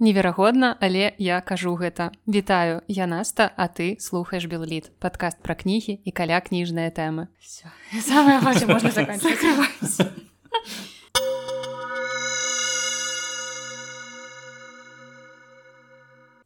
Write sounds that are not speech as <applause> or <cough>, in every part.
Неверагодна, але я кажу гэта. Вітаю, я наста, а ты слухаеш белліт, падкаст пра кнігі і каля кніжныя тэмы. самое можна заканчивать.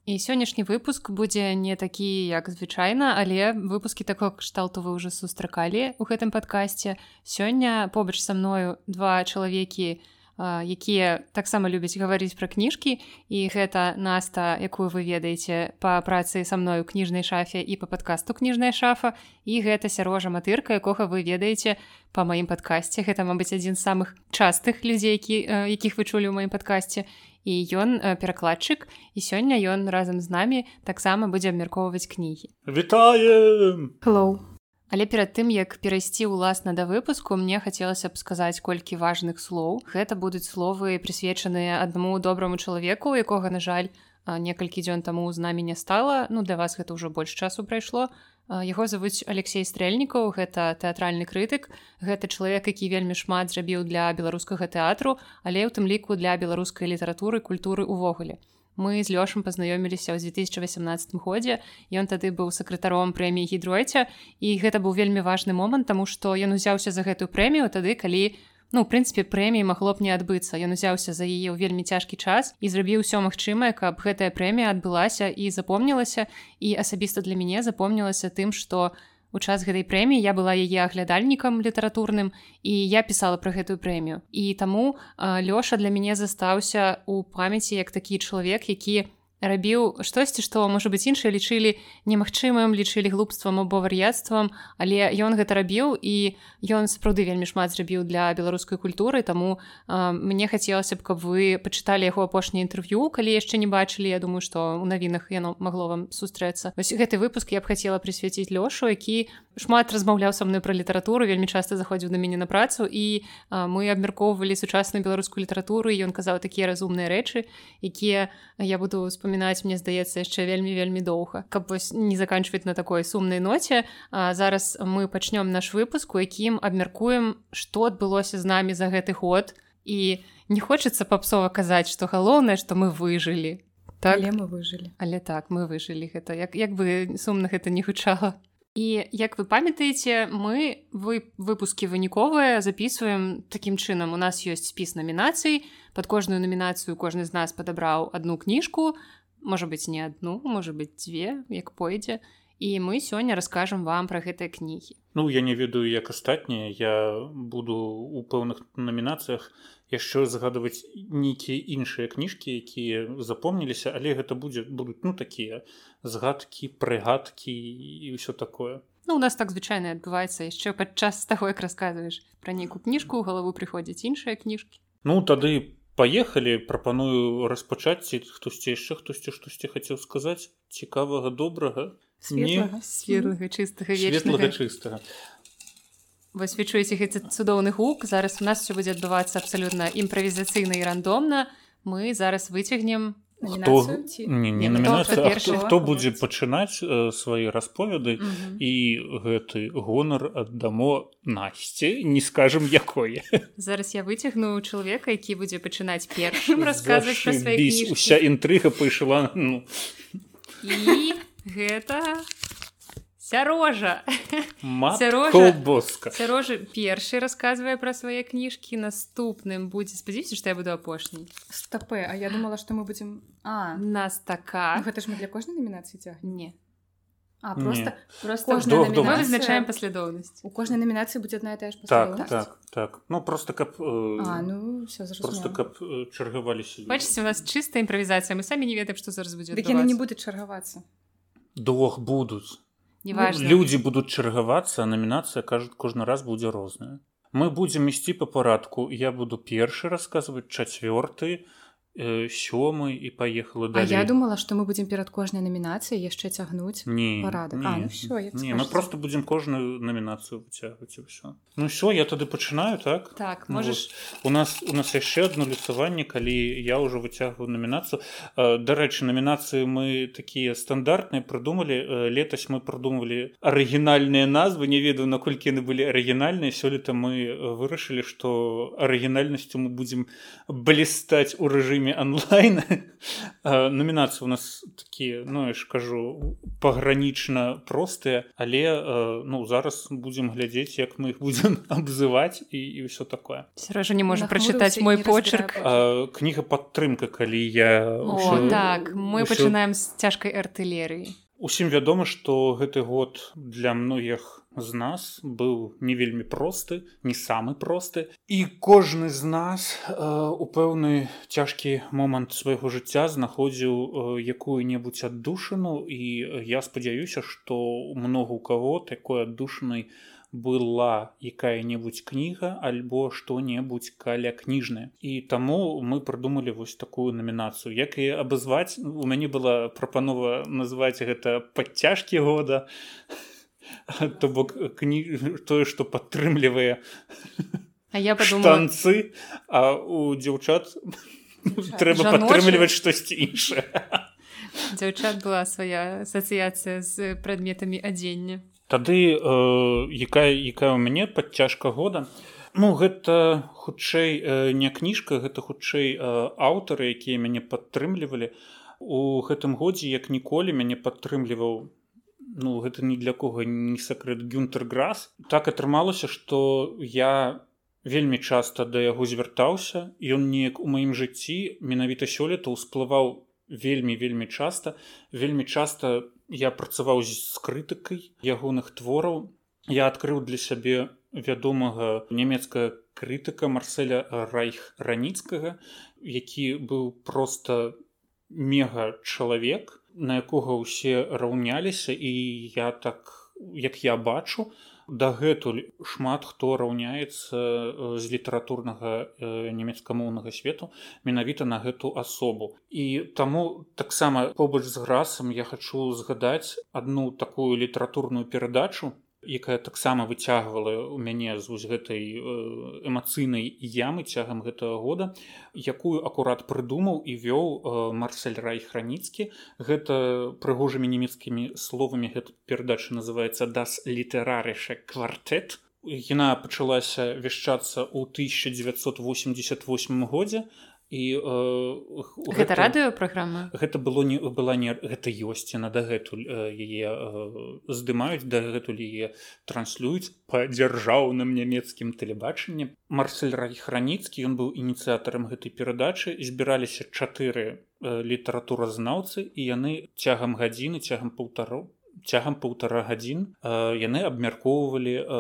І сённяшні выпуск будзе не такі як звычайна, але выпускі такого кшталту вы ўжо сустракалі ў гэтым падкасці. Сёння побач са мною два чалавекі, якія таксама любяць гаварыць пра кніжкі. І гэта наста якую вы ведаеце па працы са мною кніжнай шафе і па падкасту кніжная шафа і гэта сярожа матырка якога вы ведаеце па маім падкасці гэта мабыць адзін з самых частых людзей які якіх вы чулі ў маім падкасці і ён перакладчык. І сёння ён разам з намі таксама будзе абмяркоўваць кнігі. Вітаем! Hello. Але перад тым як перайсці ўласна да выпуску мне хацелася б сказаць колькі важных слоў. Гэта будуць словы прысвечаныя аднаму добраму чалавеку якога на жаль некалькі дзён таму з намі не стала. Ну для вас гэта ўжо больш часу прайшло. Яго завуць Алексей стрэльнікаў гэта тэатральны крытык. Гэта чалавек які вельмі шмат зрабіў для беларускага тэатру але ў тым ліку для беларускай літаратуры культуры увогуле мы з лёшам пазнаёміліся ў 2018 годзе ён тады быў сакратаром прэміі гідройця і гэта быў вельмі важны момант таму што ён узяўся за гэтую прэмію тады калі ну в прынцыпе прэміі магло б не адбыцца. Ён узяўся за яе ў вельмі цяжкі час і зрабіў усё магчымае каб гэтая прэмія адбылася і запомнілася і асабіста для мяне запомнілася тым што у у час гэтай прэміі я была яе аглядальнікам літаратурным і я пісала пра гэтую прэмію і таму лёша для мяне застаўся у памяці як такі чалавек які рабіў штосьці што можа быць іншыя лічылі немагчымым лічылі глупствам або вар'яцтвам але ён гэта рабіў і ён сапраўды вельмі шмат зрабіў для беларускай культуры. Таму э, мне хацелася б каб вы пачыталі яго апошняе інтэрв'ю. Калі яшчэ не бачылі Я думаю што у навінах яно магло вам сустрэцца. Вось гэты выпуск я б хацела прысвяціць лёшу які шмат размаўляў са мной пра літаратуру вельмі часта заходзіў на мяне на працу і а, мы абмяркоўвалі сучасную беларускую літаратуру ён казаў такія разумныя рэчы якія я буду успамінаць мне здаецца яшчэ вельмі вельмі доўга каб вось не заканчваць на такой сумнай ноце а, зараз мы пачнём наш выпуск у якім абмяркуем што адбылося з намі за гэты год. І не хочацца папсова казаць што галоўнае што мы выжылі. Так? Але мы выжылі. Але так мы выжылі гэта. Як як бы сумна гэта не гучала. І як вы памятаеце, мы вы выпускі выніковыя записываем такім чынам. У нас ёсць спіс намінацый. Пад кожную намінацыю кожны з нас падабраў одну кніжку, можа быць не одну, можа быць дзве, як пойдзе. І мы сёння раскажам вам пра гэтыя кнігі. Ну я не ведаю, як астатнія, я буду у пэўных намінацыях яшчэ загадваць нейкія іншыя кніжкі, якія запомніліся, але гэта будзе будуць ну такія згадкі прыгадкі і ўсё такое Ну у нас так звычайна адбываецца яшчэ падчас таго як расказваеш пра нейкую кніжку галаву прыходзяць іншыя кніжкі Ну тады паехалі прапаную распачаць ці хтосьці яшчэ хтосьці штосьці хацеў сказаць. Цікавага добрага. Светлага чыстага светлага чыстага. Вось вы чуеце гэты цудоўны гук. Зараз у нас все будзе адбывацца абсалютна імправізацыйна і рандомна. Мы зараз выцягнем хто, не, не намінацыя, хто, хто, хто будзе пачынаць э, свае расповеды -hmm. і гэты гонар аддамо насце не скажем якое зараз я выцягну чалавека які будзе пачынаць першым расказваць пра свае уся інтрыга пайшла ну. і гэта сярожа боска сярожа першы расказвае пра свае кніжкі наступным будзе спадзіся што я буду апошняй стапе А я думала што мы будзем а. Нас така ну, гэта ж мы для кожнай намінацыі цяг не. А просто не. просто вызначаем паслядоўнасць у кожнай намінацыі будзе адна тая ж так так так. Ну просто каб э, а, ну, просто каб э, чаргаваліся бачыце у нас чыстая імправізацыя мы самі не ведаем што зараз будзе яны не будуць чаргавацца двух будуць неважно. ну, людзі будуць чаргавацца намінацыя кажуць кожны раз будзе розная. Мы будзем ісці па парадку я буду першы расказваць чацвёрты Э, сёмы і паехала да я думала что мы будем перад кожнай намінацыяй яшчэ цягнуць не парадак не, ну, все, не мы просто будем кожную намінацыю выцягваць все ну все я тады пачынаю так? Так ну, можешь вот. у нас у нас яшчэ одно лісаванне калі я ўжо выцягваю намінацыю дарэчы намінацыі мы такія стандартныя прыдумалі летась мы прыдумвалі арыгінальныя назвы не ведаю наколькі яны былі арыгінальныя сёлета мы вырашылі что арыгінальнасцю мы будзем блістаць у рэжыме фільме онлайн. <laughs> Номінацыі у нас такія ну я ж кажу пагранічна простыя але ну зараз будзем глядзець як мы их будзем <laughs> абзываць і, і ўсё такое. Сража не можа прачытаць мой почерк. кніга падтрымка калі я О, ўжо, так мы ўсё... пачынаем з цяжкай артылерыі. Усім вядома што гэты год для многіх з нас быў не вельмі просты не самы просты. І кожны з нас э, у пэўны цяжкі момант свайго жыцця знаходзіў э, якую-небудзь аддушыну. І я спадзяюся што многа у каго такой аддушанай была якая-небудзь кніга альбо што-небудзь каля кніжная і таму мы прыдумалі вось такую намінацыю. Як і абазваць у мяне была прапанова назваць гэта падцяжкі года <laughs> то бок кні тое што падтрымлівае А я танцы а у дзяўчат трэба падтрымліваць штосьці іншае. Дзяўчат была свая асацыяцыя з прадметамі адзення. Тады э, якая якая ў мяне падцяжка года. Ну гэта хутчэй э, не кніжка гэта хутчэй э, аўтары якія мяне падтрымлівалі. У гэтым годзе як ніколі мяне падтрымліваў ну гэта ні для кого не сакрэт. Гюнтер грас. Так атрымалася что я вельмі часта да яго звяртаўся ён неяк у маім жыцці менавіта сёлета ўсплываў вельмі вельмі часта. Вельмі часта я працаваў з крытыкай ягоных твораў. Я адкрыў для сябе вядомага нямецкая крытыка марселя райх раніцкага які быў просто мега чалавек на якога ўсе раўняліся і я так як я бачу дагэтуль шмат хто раўняецца з літаратурнага нямецкамоўнага свету менавіта на гэту асобу. І таму таксама побач з грасам я хачу згадаць адну такую літаратурную перадачу якая таксама выцягвала ў мяне з вось гэтай э, эмацыйнай ямы цягам гэтага года якую акурат прыдумаў і вёў э, марсель рай храніцкі. Гэта прыгожымі нямецкімі словамі гэта перадача называется дас літарарыша квартэт яна пачалася вяшчацца ў 1988 годзе і э, гэта радыё праграма гэта было не была не гэта ёсць яна дагэтуль яе э, здымаюць дагэтуль яе транслююць па дзяржаўным нямецкім тэлебачанні. Марсель рахраніцкі ён быў ініцыятарам гэтай перадачы. Збіраліся чатыры э, літаратуразнаўцы і яны цягам гадзіны цягам паўтару цягам паўтара гадзін э, яны абмяркоўвалі э,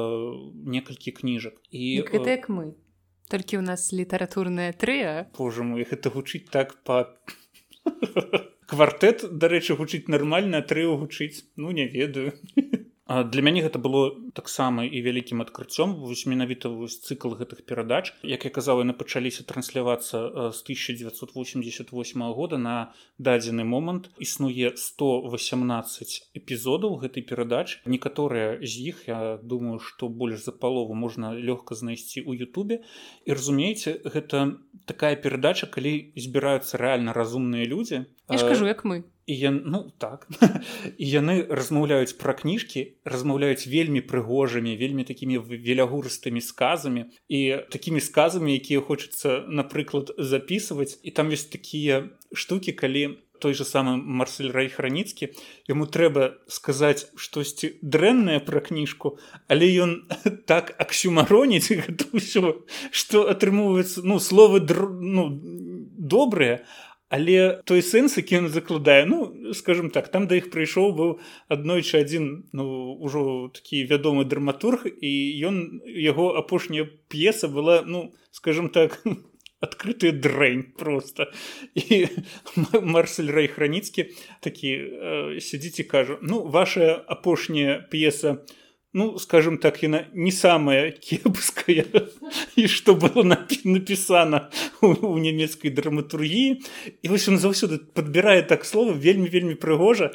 некалькі кніжак. І гэта як мы толькі ў нас літаратурная трыа Боже мой гэта гучыць так па <laughs> квартэт дарэчы гучыць нармальна трыо гучыць. Ну не ведаю <laughs> для мяне гэта было таксама і вялікім адкрыццём. Вось менавіта вось цыкл гэтых перадач. Як я казаў яны пачаліся транслявацца з 1988 года на дадзены момант. Існуе 118 эпізодаў гэтай перадач некаторыя з іх я думаю што больш за палову можна лёгка знайсці ў Ютубе. І разумееце гэта такая перадача калі збіраюцца рэальна разумныя людзі. Я ж кажу як мы і я ну так. <laughs> І яны размаўляюць пра кніжкі размаўляюць вельмі прыгожымі вельмі такімі велягурыстымі сказамі і такімі сказамі якія хочацца напрыклад записываць і там ёсць такія штукі калі той же самы марсель рай храніцкі яму трэба сказаць штосьці дрэннае пра кніжку але ён <laughs> так аксюмароніць ўсё што атрымоўваецца ну словы др... ну добрыя а але той сэнс які ён закладае ну скажем так там да іх прыйшоў быў аднойчы адзін ну ўжо такі вядомы драматург і ён яго апошняя п'еса была ну скажем так <laughs> адкрытая дрэнь просто і <laughs> марсель рай храніцкі такі э, сядзіць і кажу ну ваша апошняя п'еса у ну скажем так яна не самая кепская. І что было написано у нямецкай драматургіі і вось он заўсёды подбірае так слова вельмі вельмі прыгожа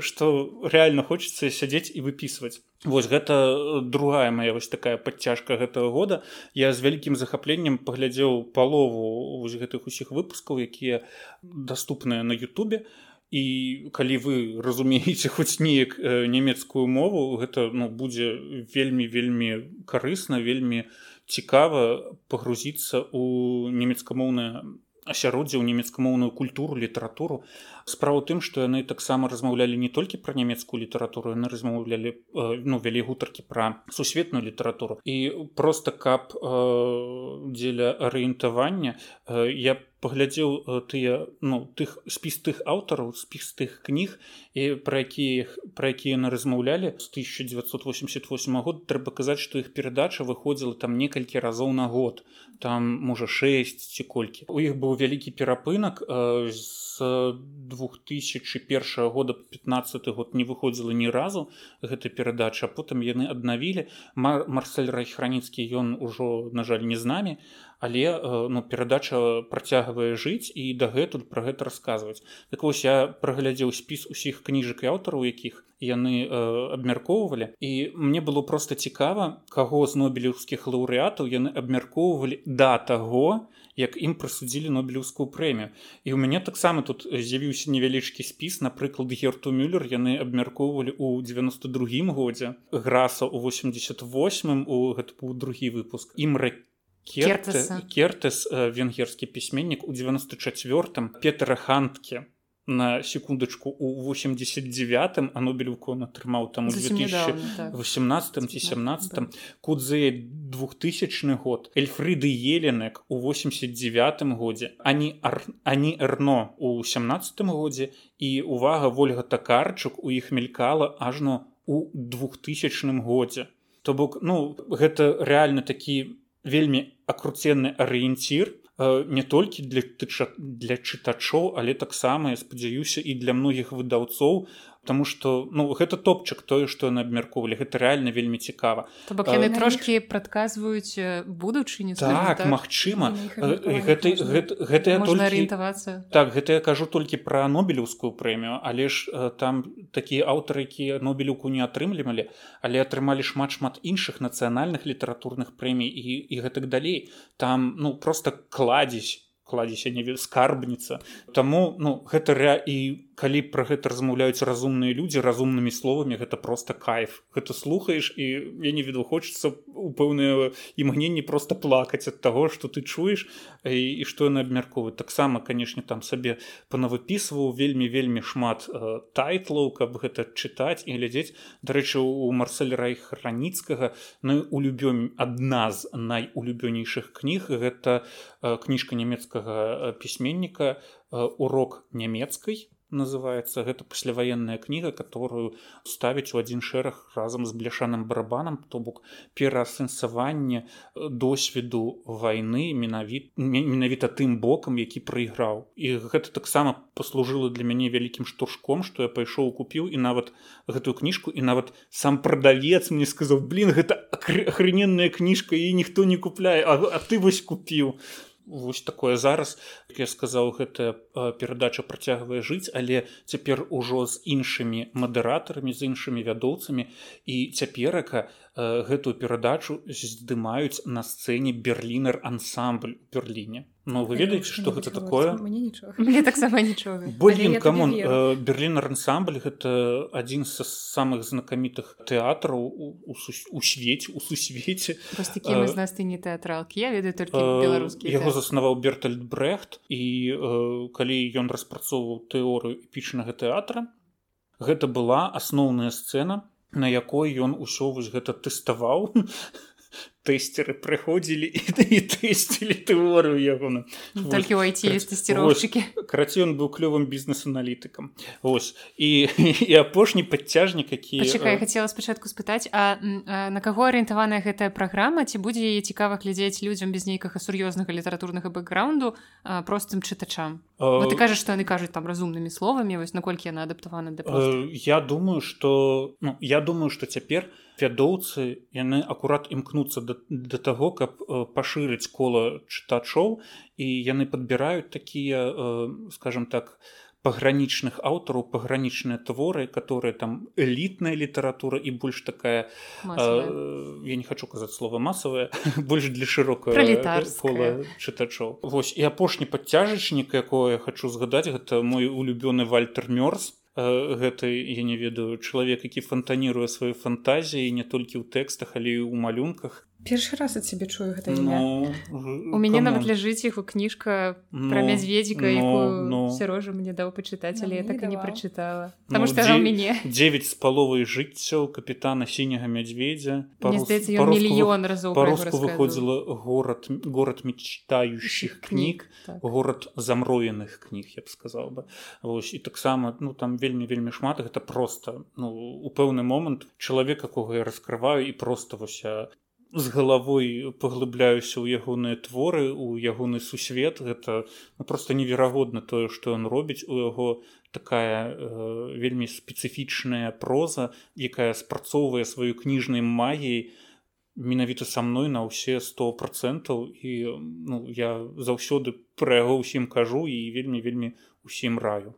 что реально хочется сядзець і выписывать. Вось гэта другая моя вось такая подцяжка гэтага года. Я з вялікім захапленнем паглядзеў палову вось гэтых усіх выпускаў якія доступныя на Ютубе. і і калі вы разумееце хоць неяк э, нямецкую мову гэта ну, будзе вельмі вельмі карысна вельмі цікава пагрузіцца ў нямецкамоўнае асяроддзе ў нямецкамоўную культуру літаратуру. Справа тым што яны таксама размаўлялі не толькі пра нямецкую літаратуру яны размаўлялі э, ну вялі гутаркі пра сусветную літаратуру. І просто каб э, дзеля арыентавання э, я паглядзеў э, тыя ну тых спіс тых аўтараў спіс тых кніг і пра якія пра якія яны размаўлялі. З 1988 год трэба казаць што іх перадача выходзіла там некалькі разоў на год. Там можа 6 ці колькі. У іх быў вялікі перапынак э, з 2001 года 15 год не выходзіла ні разу гэта перадача потым яны аднавілі. Мар марсель райхраніцкі ён ужо на жаль не з намі але э, ну перадача працягвае жыць і дагэтуль пра гэта расказваць. Так вось я праглядзеў спіс усіх кніжак і аўтараў якіх яны э, абмяркоўвалі. І мне было просто цікава каго з нобелеўскіх лаўрэатаў яны абмяркоўвалі да таго як ім прысудзілі нобелеўскую прэмію. І у мяне таксама тут з'явіўся невялічкі спіс. Напрыклад герту мюллер яны абмяркоўвалі у 92 годзе граса у 88 у гэта быў другі выпуск ім рэкі Кертес э, венгерскі пісьменнік у 94 Петра хантке на секундачку у 89 а нобелевку он атрымаў там 2018 ці 17 кудзе 2000 год эльфрыды еленек у 89 годзе они они эрно у 17 годзе і увага ольга такарчук у іх мелькала ажно у 2000 годзе то бок ну гэта реально такі вельмі акруценны арыенцір Э, не толькі для тыча для чытачоў але таксама я спадзяюся і для многіх выдаўцоў Таму что ну гэта топчык тое што яны абмяркоўвалі. Гэта рэальна вельмі цікава. То бок яны трошки прадказваюць будучыню так, так? магчыма. Гэта арыентавацца. Так гэта я кажу толькі пра нобелеўскую прэмію. Але ж там такія аўтары якія нобелюку не атрымлівалі але атрымалі шмат шмат іншых нацыянальных літаратурных прэмій і і гэтак далей. Там ну просто кладзесь кладзеся не скарбніца. Таму ну гэта ре і калі пра гэта размаўляюць разумныя людзі разумнымі словамі гэта просто кайф. Гэта слухаеш і я не веду хочется у пэўныя імгненні просто плакаць ад таго что ты чуеш і, і што яны абмярковваюць таксама канешне там сабе панавыпісваў вельмі вельмі шмат э, тайтлаў каб гэта чытаць і глядзець. Дарэчы у марсель райх раніцкага ну улюбём адна з найулюбёнейшых кніг гэта э, кніжка нямецкага э, пісьменніка урок нямецкай называется гэта пасляваенная кніга которую ставіць у адзін шэраг разам з бляшаным барабанам то бок пераасэнсаванне э, досведу войны менавіт менавіта тым бокам які прайграў і гэта таксама паслужыла для мяне вялікім штуршком что я пайшоў купіў і нават гэтую кніжку і нават сам прадавец мне сказаў блин гэта охрененная кніжка і ніхто не купляе а, а ты вось купіў то вось такое зараз. Як я сказаў гэта перадача працягвае жыць але цяпер ужо з іншымі мадэратарамі з іншымі вядоўцамі. І цяперака гэтую перадачу здымаюць на сцэне берлінер ансамбль у берліне Ну вы ведаеце што гэта такое? Мне <laughs> таксама нічога Блин, камон берлінер ансамбль гэта адзін са самых знакамітых тэатраў у свеце у сусвеце з нас ты не тэатралкі я ведаю толькі беларускі яго заснаваў бертальд брехт і калі ён распрацоўваў тэорыю эпічнага тэатра гэта была асноўная сцэна на якой ён усё вось гэта тэставаў <laughs> тэстеры прыходзілі і <laughs> тэсцілі тэорыю яго ну, толькі ў айці ёсць тэсціроўшчыкі караці ён быў клёвым бізнес-аналітыкам ось і і <laughs> апошні падцяжнік які чакай хацела спачатку спытаць а, а на каго арыентаваная гэтая праграма ці будзе яе цікава глядзець людзям без нейкага сур'ёзнага літаратурнага бэкграунду простым чытачам? А... ты кажаш што яны кажуць там разумнымі словамі вось наколькі яна адаптавана да я думаю что ну я думаю что цяпер у вядоўцы яны акурат імкнуцца да, да таго каб э, пашырыць кола чытачоў і яны падбіраюць такія э, скажем так пагранічных аўтараў пагранічныя творы которые там элітная літаратура і больш такая э, я не хочу казаць слова масавая <laughs> больш для шырокая кола чытачоў. Вось і апошні падцяжачнік якое я хочу згадаць гэта мой улюбёны вальтер мёрз гэты я не ведаю чалавек які фантаніруе сваю фантазіі не толькі ў тэкстах але і ў малюнках першы раз ад цябе чую гэта Ну, у мяне нават ляжыць яго кніжка про Ну, мядзведзіка ну, якую ну. сярожа мне даў пачытаць Ну, але я так і не прачытала. Ну, Таму што дзе- ў мяне. 9 з паловай жыццяў капітана сіняга мядзведзя. Мільён разоў пра расказваў. выходзіла город город мечтающих кніг Так. город замроеных кніг я б сказал бы. Вось і таксама ну там вельмі вельмі шмат гэта просто ну у пэўны момант чалавек якога я раскрываю і просто вось з галавой паглыбляюся ў ягоныя творы у ягоны сусвет. Гэта ну, просто неверагодна тое што ён робіць. У яго такая э, вельмі спецыфічная проза якая спрацоўвае сваю кніжнай магіяй менавіта са мной на ўсе сто процентаў. І ну, я заўсёды пра яго ўсім кажу і вельмі вельмі усім раю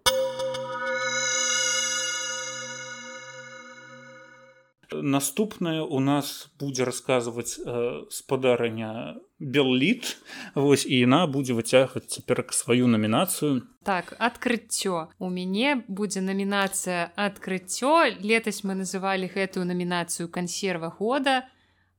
наступнае у нас будзе расказваць э, спадарня белліт. Вось і яна будзе выцягваць цяпер сваю намінацыю. Так адкрыццё у мяне будзе намінацыя адкрыццё летась мы называлі гэтую намінацыю кансерва года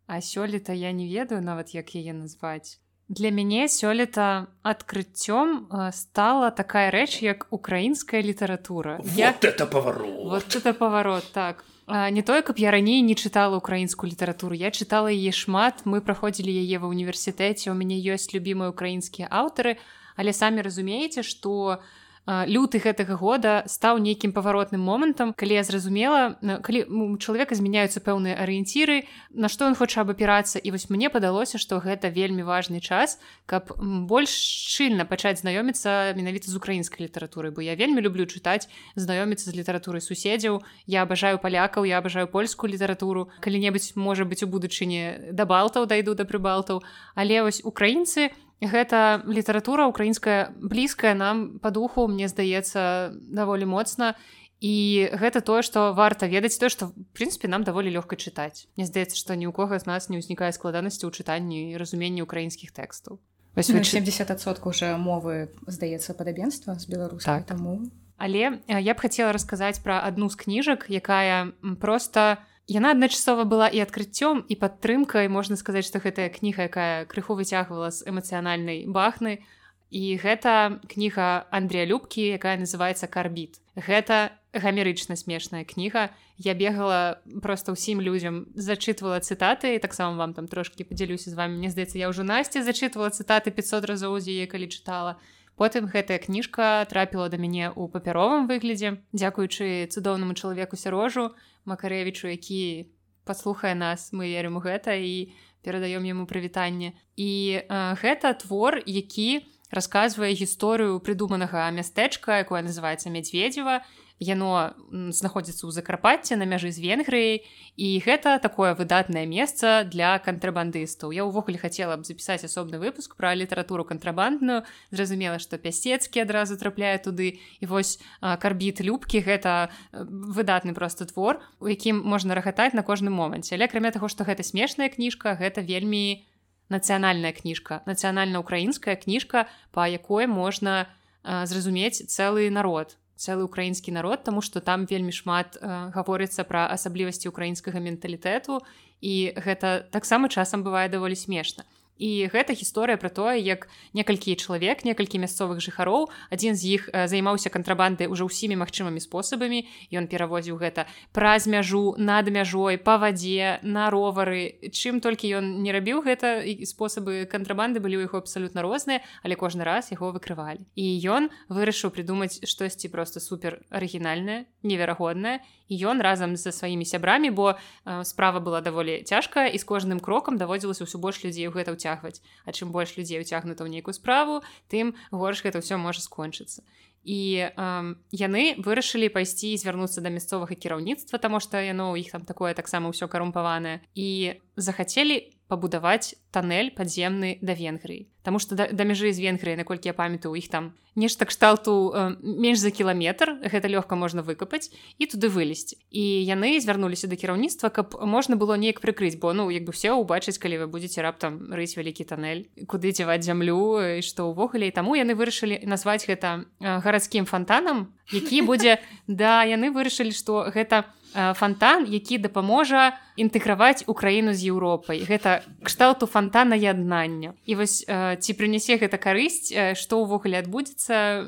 а сёлета я не ведаю нават як яе назваць. Для мяне сёлета адкрыццём э, стала такая рэч як украінская літаратура. Я это паварот вот это паварот так. А, не тое каб я раней не чытала украінскую літаратуру я чытала яе шмат. Мы праходзілі яе ва універсітэце у мяне ёсць любімыя украінскія аўтары але самі разумееце што люты гэтага года стаў нейкім паваротным момантам калі я зразумела калі у чалавека змяняюцца пэўныя арыенціры на што ён хоча абапірацца і вось мне падалося што гэта вельмі важны час каб больш шчыльна пачаць знаёміцца менавіта з украінскай літаратурай бо я вельмі люблю чытаць знаёміцца з літаратурай суседзяў я абажаю палякаў я абажаю польскую літаратуру. Калі-небудзь можа быць у будучыні да балтаў дайду да прыбалтаў. Але вось украінцы гэта літаратура украінская блізкая нам па духу мне здаецца даволі моцна. І гэта тое што варта ведаць тое што в прынцыпе нам даволі лёгка чытаць. Мне здаецца што ні ў кога з нас не ўзнікае складанасці ў чытанні і разуменні украінскіх тэкстаў. Вось Ну, вы чы- 70соткаў уже мовы здаецца падабенства з беларускай Так. таму. Але я б хацела расказаць пра адну з кніжак, якая проста яна адначасова была і адкрыццём і падтрымкай можна сказаць, што гэтая кніга, якая крыху выцягвала з эмацыянальнай бахны. І гэта кніга Андрея Любкі, якая называецца карбіт. Гэта гамерычна смешная кніга. Я бегала проста ўсім людзям зачытвала цытаты і таксама вам там трошкі падзялюся з вами. Мне здаецца, я ўжо Насці зачытвала цытаты 500 разоў з яе калі чытала. Потым гэтая кніжка трапіла да мяне ў папяровым выглядзе, дзякуючы цудоўнаму чалавеку сярожу Макарэвічу, які паслухае нас, мы верым у гэта і перадаём яму прывітанне. І э, гэта твор, які расказвае гісторыю прыдуманага мястэчка, якое называецца мядзведзева. Яно знаходзіцца ў закарпатце на мяжы з венгрыяй і гэта такое выдатнае месца для кантрабандыстаў. Я ўвогуле хацела б запісаць асобны выпуск пра літаратуру кантрабандную. Зразумела, што пясецкі адразу трапляе туды і вось карбіт любкі гэта э, выдатны просто твор, у якім можна рахатаць на кожным моманце. Але акрамя таго, што гэта смешная кніжка, гэта вельмі нацыянальная кніжка, нацыянальна-украінская кніжка, па якой можна зразумець цэлы народ цэлы украінскі народ таму што там вельмі шмат э, гаворыцца пра асаблівасці украінскага менталітэту і гэта таксама часам бывае даволі смешна і гэта гісторыя пра тое як некалькі чалавек некалькі мясцовых жыхароў адзін з іх э, займаўся кантрабандай уже ўсімі магчымымі спосабамі. Ён перавозіў гэта праз мяжу над мяжой па вадзе на ровары. Чым толькі ён не рабіў гэта спосабы кантрабанды былі ў яго абсалютна розныя але кожны раз яго выкрывалі. І ён вырашыў прыдумаць штосьці просто супер арыгінальнае неверагоднае ён разам са сваімі сябрамі бо э, справа была даволі цяжкая і з кожным крокам даводзілася ўсё больш людзей у гэта ўцягваць А чым больш людзей уцягнута ў нейкую справу тым горш гэта ўсё можа скончыцца і э, яны вырашылі пайсці звярнуцца да мясцовага кіраўніцтва таму што яно ў іх там такое таксама ўсё карумпаванае і захацелі пабудаваць танэль падземны да венгрыі Таму што да, да мяжы з венгрыі наколькі я памятаю іх там нешта кшталту э, менш за кіламетр гэта лёгка можна выкапаць і туды вылезці і яны звярнуліся да кіраўніцтва каб можна было неяк прыкрыць бо ну як бы все ўбачыць калі вы будете раптам рыць вялікі танэль куды дзяваць зямлю і што ўвогуле і таму яны вырашылі назваць гэта э, гарадскім фонтанам які <laughs> будзе да яны вырашылі што гэта э, фонтан які дапаможа інтэграваць украіну з Еўропай. Гэта кшталту фонтана яднання і вось ці прынясе гэта карысць што ўвогуле адбудзецца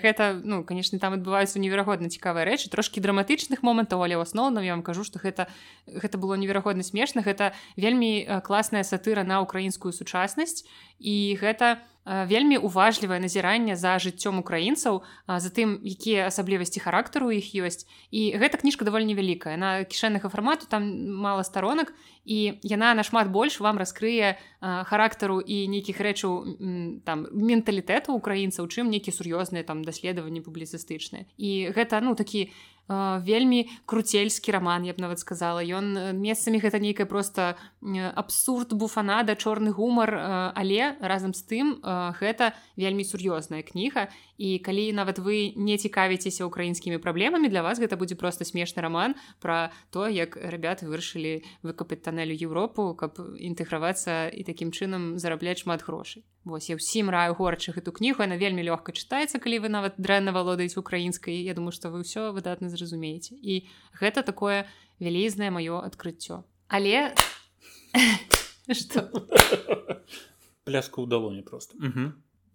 гэта ну конечно там адбываюцца неверагодна цікавыя рэчы трошки драматычных момантаў але ў асноўным я вам кажу что гэта гэта было неверагодна смешна. Гэта вельмі класная сатыра на украінскую сучаснасць. І гэта у вельмі уважлівае назіранне за жыццём украінцаў за тым якія асаблівасці характару іх ёсць. І гэта кніжка даволі невялікая. На кішэннага фармату там мала старонак і яна нашмат больш вам раскрые характару і нейкіх рэчаў там менталітэту украінцаў чым нейкі сур'ёзныя там даследаванні публіцыстычныя. І гэта ну такі не вельмі круцельскі роман я б нават сказала. Ён э, месцамі гэта нейкая просто абсурд буфанада чорны гумар але разам з тым гэта вельмі сур'ёзная кніга. І калі нават вы не цікавіцеся украінскімі праблемамі для вас гэта будзе просто смешны роман про то як ребята вырашылі выкапаць тоннелю Еўропу каб інтэгравацца і такім чынам зарабляць шмат грошай. Вось я ўсім раю горачых эту кнігу она вельмі лёгка чытаецца калі вы нават дрэнна валодаюць украінскай. Я думаю што вы ўсё выдатна зразумееце. І гэта такое вялізнае маё адкрыццё. Але пляска ў далоні просто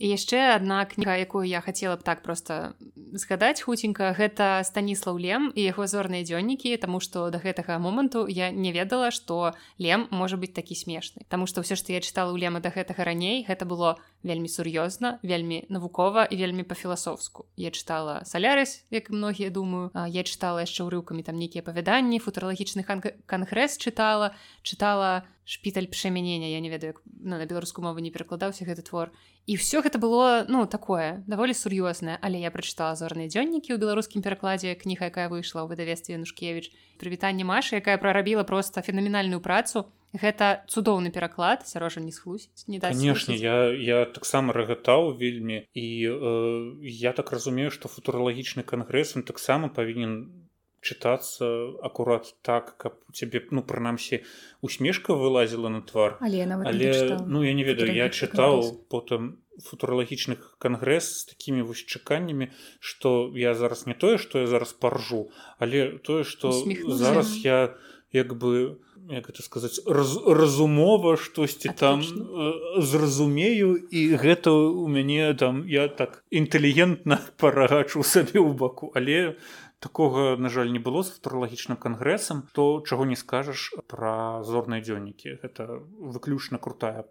яшчэ адна кніга якую я хацела б так просто згадаць хуценька гэта станіслав лем і яго зорныя дзённікі тому что до гэтага моманту я не ведала что лем можа быть такі смешны. Таму что ўсё што я чытала ў лема до гэтага раней гэта было вельмі сур'ёзна вельмі навукова і вельмі па-філасофску. Я чытала салярыс як многія думаю я чытала яшчэ ўрыўкамі там нейкія апавяданні футуралагічных кангрэс чытала чытала шпіталь пшамянення я не ведаю ну, на беларускую мову не перакладаўся гэты твор і все гэта было ну такое даволі сур'ёзнае але я прачытала зорныя дзённікі ў беларускім перакладзе кніга якая выйшла ў выдавестве нушкевич прывітанне маша якая прарабіла просто фенаменальную працу. Гэта цудоўны пераклад сярожа не схлусіць не конечно я я таксама рагатаў вельмі і э, я так разумею что футуралагічны кангрэс он таксама павінен чытацца акурат так каб у цябе ну прынамсі усмешка вылазіла на твар. Але, але ну я не ведаю я чытаў потым футуралагічных кангрэс з такімі вось чаканнямі што я зараз не тое што я зараз паржу але тое што зараз я як бы як это сказаць раз, разумова штосьці там э, зразумею і гэта у мяне там я так інтэлігентна <laughs> парагачу сабе ў баку. Але такога на жаль не было з футуралагічным кангрэсам. То чаго не скажаш пра зорныя дзённікі? Гэта выключна крутая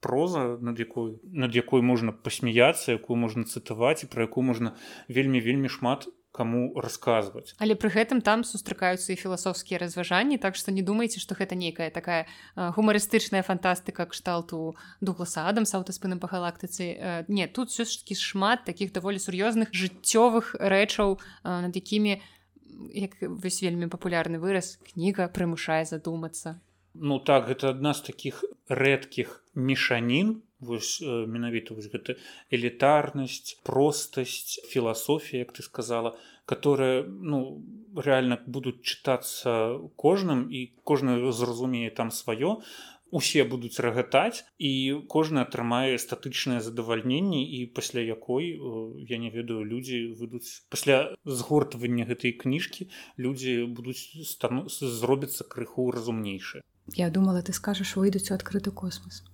проза над якой над якой можна пасмяяцца якую можна цытаваць і пра якую можна вельмі вельмі шмат кому расказваць але пры гэтым там сустракаюцца і філасофскія разважанні так што не думайце што гэта нейкая такая гумарыстычная фантастыка кшталту дугласа адам с аўтаспыным па галактыцы не тут все ж таки шмат таких даволі сур'ёзных жыццёвых рэчаў над якімі як вось вельмі папулярны выраз кніга прымушае задумацца. Ну так гэта адна з таких рэдкіх мешанін вось менавіта вось гэта элітарнасць простасць філасофія як ты сказала которая ну реально будуць чытацца кожным і кожны зразумее там сваё усе будуць рагатаць і кожны атрымае статычнае задавальненне і пасля якой я не ведаю людзі выйдуць пасля згортвання гэтай кніжкі людзі будуць стану зробіцца крыху разумнейшы Я думала ты скажаш выйдуць у адкрыты космос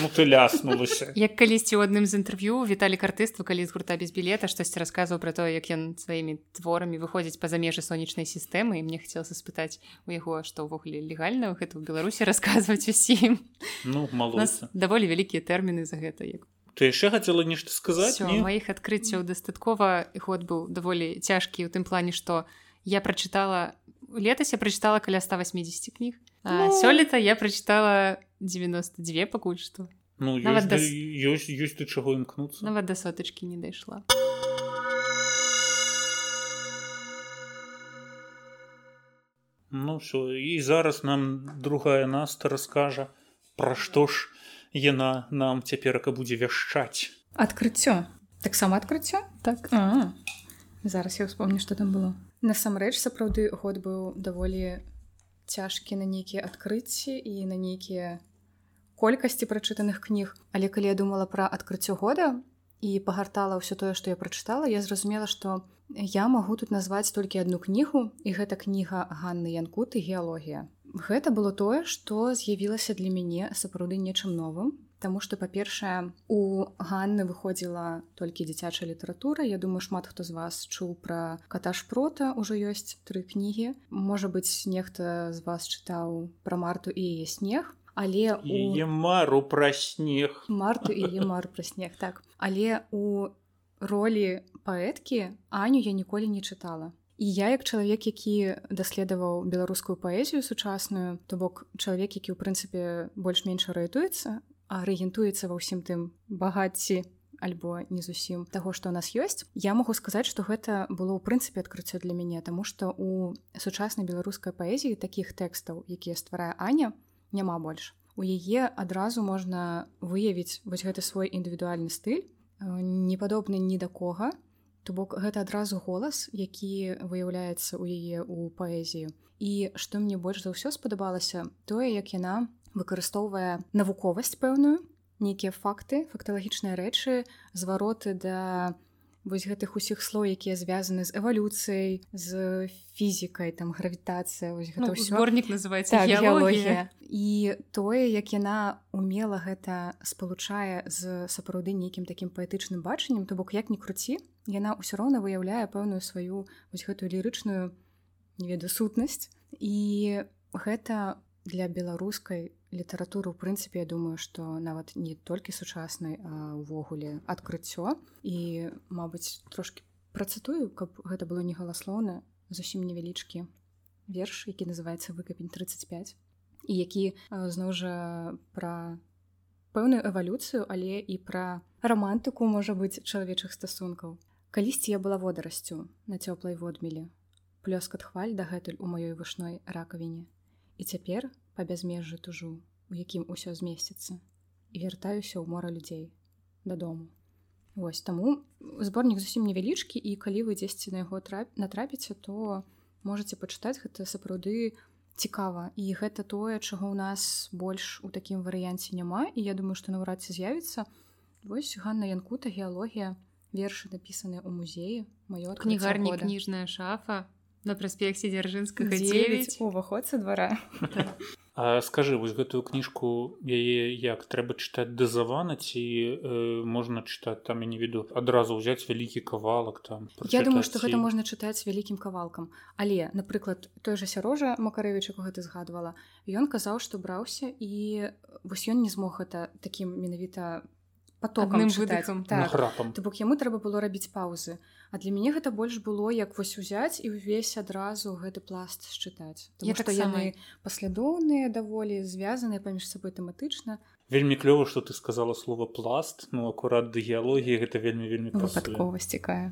Ну ты ляснулася <laughs> як калісьці ў адным з інтэрв'ю віталі картыства калі з гурта без білета штосьці расказваў пра то як ён сваімі творамі выходзіць па-за межы сонечнай сістэмы і мне хацелася спытаць у яго што ўвогуле легальна гэта ў беларусі <laughs> расказваць усім ну даволі вялікія тэрміны за гэта як ты яшчэ хацела нешта сказаць маіх адкрыццяў дастаткова ход быў даволі цяжкі ў тым плане што я прачытала летась я прачытала каля 180 кніг ну... сёлета я прачытала 92 пакуль што ну, ёсць, да... ёсць, ёсць ты чаго імкнуцца нават да сотачкі не дайшла Ну все і зараз нам другая наста раскажа пра што ж яна нам цяперака будзе вяшчаць. Адкрыццё. Таксама адкрыццё? Так. А -а. зараз я вспомню што там было. Насамрэч сапраўды год быў даволі цяжкі на нейкія адкрыцці і на нейкія колькасці прачытаных кніг але калі я думала пра адкрыццё года і пагартала ўсё тое што я прачытала я зразумела што я магу тут назваць толькі одну кнігу і гэта кніга Ганны янкут і геалогія гэта было тое што з'явілася для мяне сапраўды нечым новым Таму што па-першае у Ганны выходзіла толькі дзіцячая літаратура. Я думаю шмат хто з вас чуў пра каташпрота ўжо ёсць тры кнігі. Можа быць нехта з вас чытаў пра марту і яе снег. Але у... мару пра снег. Марту і мар пра снег <laughs> так. Але у ролі паэткі аню я ніколі не чытала. І я як чалавек які даследаваў беларускую паэзію сучасную то бок чалавек які ў прынцыпе больш-менш арыентуецца арыентуецца ва ўсім тым багацці альбо не зусім таго што ў нас ёсць я магу сказаць што гэта было ў прынцыпе адкрыццё для мяне таму што у сучаснай беларускай паэзіі такіх тэкстаў якія стварае аня няма больш. У яе адразу можна выявіць вось гэты свой індывідуальны стыль, не падобны ні да кога. То бок гэта адразу голас, які выяўляецца ў яе ў паэзію. І што мне больш за ўсё спадабалася, тое, як яна выкарыстоўвае навуковасць пэўную, нейкія факты, факталагічныя рэчы, звароты да вось гэтых усіх слоў якія звязаны з эвалюцыяй з фізікай там гравітацыя ну, зборнік называется так, геологія. І тое як яна умела гэта спалучае з сапраўды нейкім такім паэтычным бачаннем то бок як ні круці яна ўсё роўна выяўляе пэўную сваю вось гэтую лірычную не ведаю сутнасць. І гэта для беларускай літаратуру у прынцыпе я думаю што нават не толькі сучаснай увогуле адкрыццё і мабыць трошки працытую каб гэта было не галаслоўна зусім невялічкі верш які называется выкапень 35 і які зноў жа пра пэўную эвалюцыю але і пра рамантыку можа быць чалавечых стасункаў калісьці я была водарасцю на цёплай водмелі плёскат хваль дагэтуль у маёй вышной ракавіне І цяпер па бязмежжы тужу, у якім усё змесціцца і вяртаюся ў мора людзей дадому. Вось таму зборнік зусім невялічкі і калі вы дзесьці на яго трап... натрапіце, то можете пачытаць гэта сапраўды цікава і гэта тое, чаго ў нас больш у такім варыянце няма і я думаю, што наўрад ці з'явіцца. Вось Ганна Янкута геалогія вершы напісаныя ў музеі маё кнігарня кніжная шафа на праспекце дзяржынскага 9 уваход са двара <laughs> А скажы вось гэтую кніжку яе як трэба чытаць дазавана ці э, можна чытаць там я не веду адразу ўзяць вялікі кавалак там Я думаю што гэта можна чытаць вялікім кавалкам. Але напрыклад той жа сярожа макарэвіч яго ты згадвала ён казаў што браўся і вось ён не змог гэта такім менавіта потокным выдыхам так. То бок яму трэба было рабіць паўзы А для мяне гэта больш было як вось узяць і ўвесь адразу гэты пласт счытаць што яны паслядоўныя даволі звязаныя паміж сабой тэматычна. Вельмі клёва што ты сказала слово пласт ну акурат да геалогіі гэта вельмі вельмі выпадковасць цікая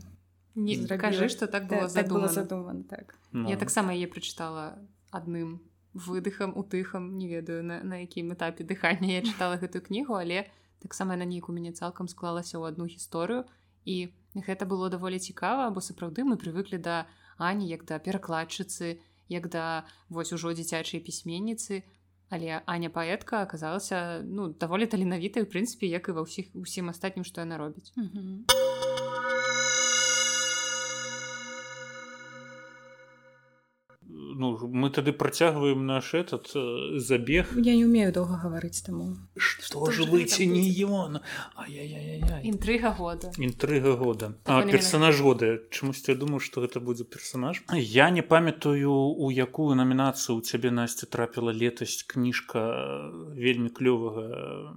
не кажы што так было так, задумана. Так так. Ну. я таксама яе прачытала адным выдыхам утыхам не ведаю на, на якім этапе дыхання я чытала гэтую кнігу але таксама на нейку мяне цалкам склалася ў адну гісторыю і гэта было даволі цікава бо сапраўды мы прывыклі да ані як да перакладчыцы як да вось ужо дзіцячай пісьменніцы. Але аня паэтка аказалася ну даволі таленавітай у прынцыпе як і ва ўсіх усім астатнім што яна робіць. Mm -hmm. Ну мы тады працягваем наш этот э, забег. Я не умею доўга гаварыць таму. Что ж выйти не ён? Інтрыга года. Інтрыга года. А персонаж года. Чамусь я думаю что гэта будзе персонаж. Я не памятаю у якую намінацыю у цябе насця трапіла летась кніжка э, вельмі клёвага э,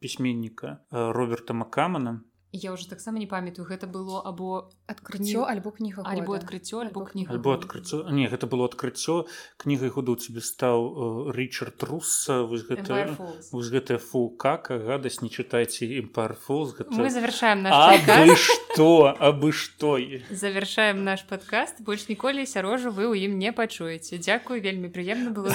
пісьменніка роберта макамана я уже таксама не памятаю гэта было або адкрыццё альбо кніга альбо адкрыццё альбо кніга альбо адкрыццё не гэта было адкрыццё кнігай году цябе стаў ричард руса вось гэта вось гэтая фу как гадасць не чытайце імпарфол мы завершаем что абы што завершаем наш подкаст. Больш ніколі сярожу вы ў ім не пачуеце Дякую вельмі прыемна было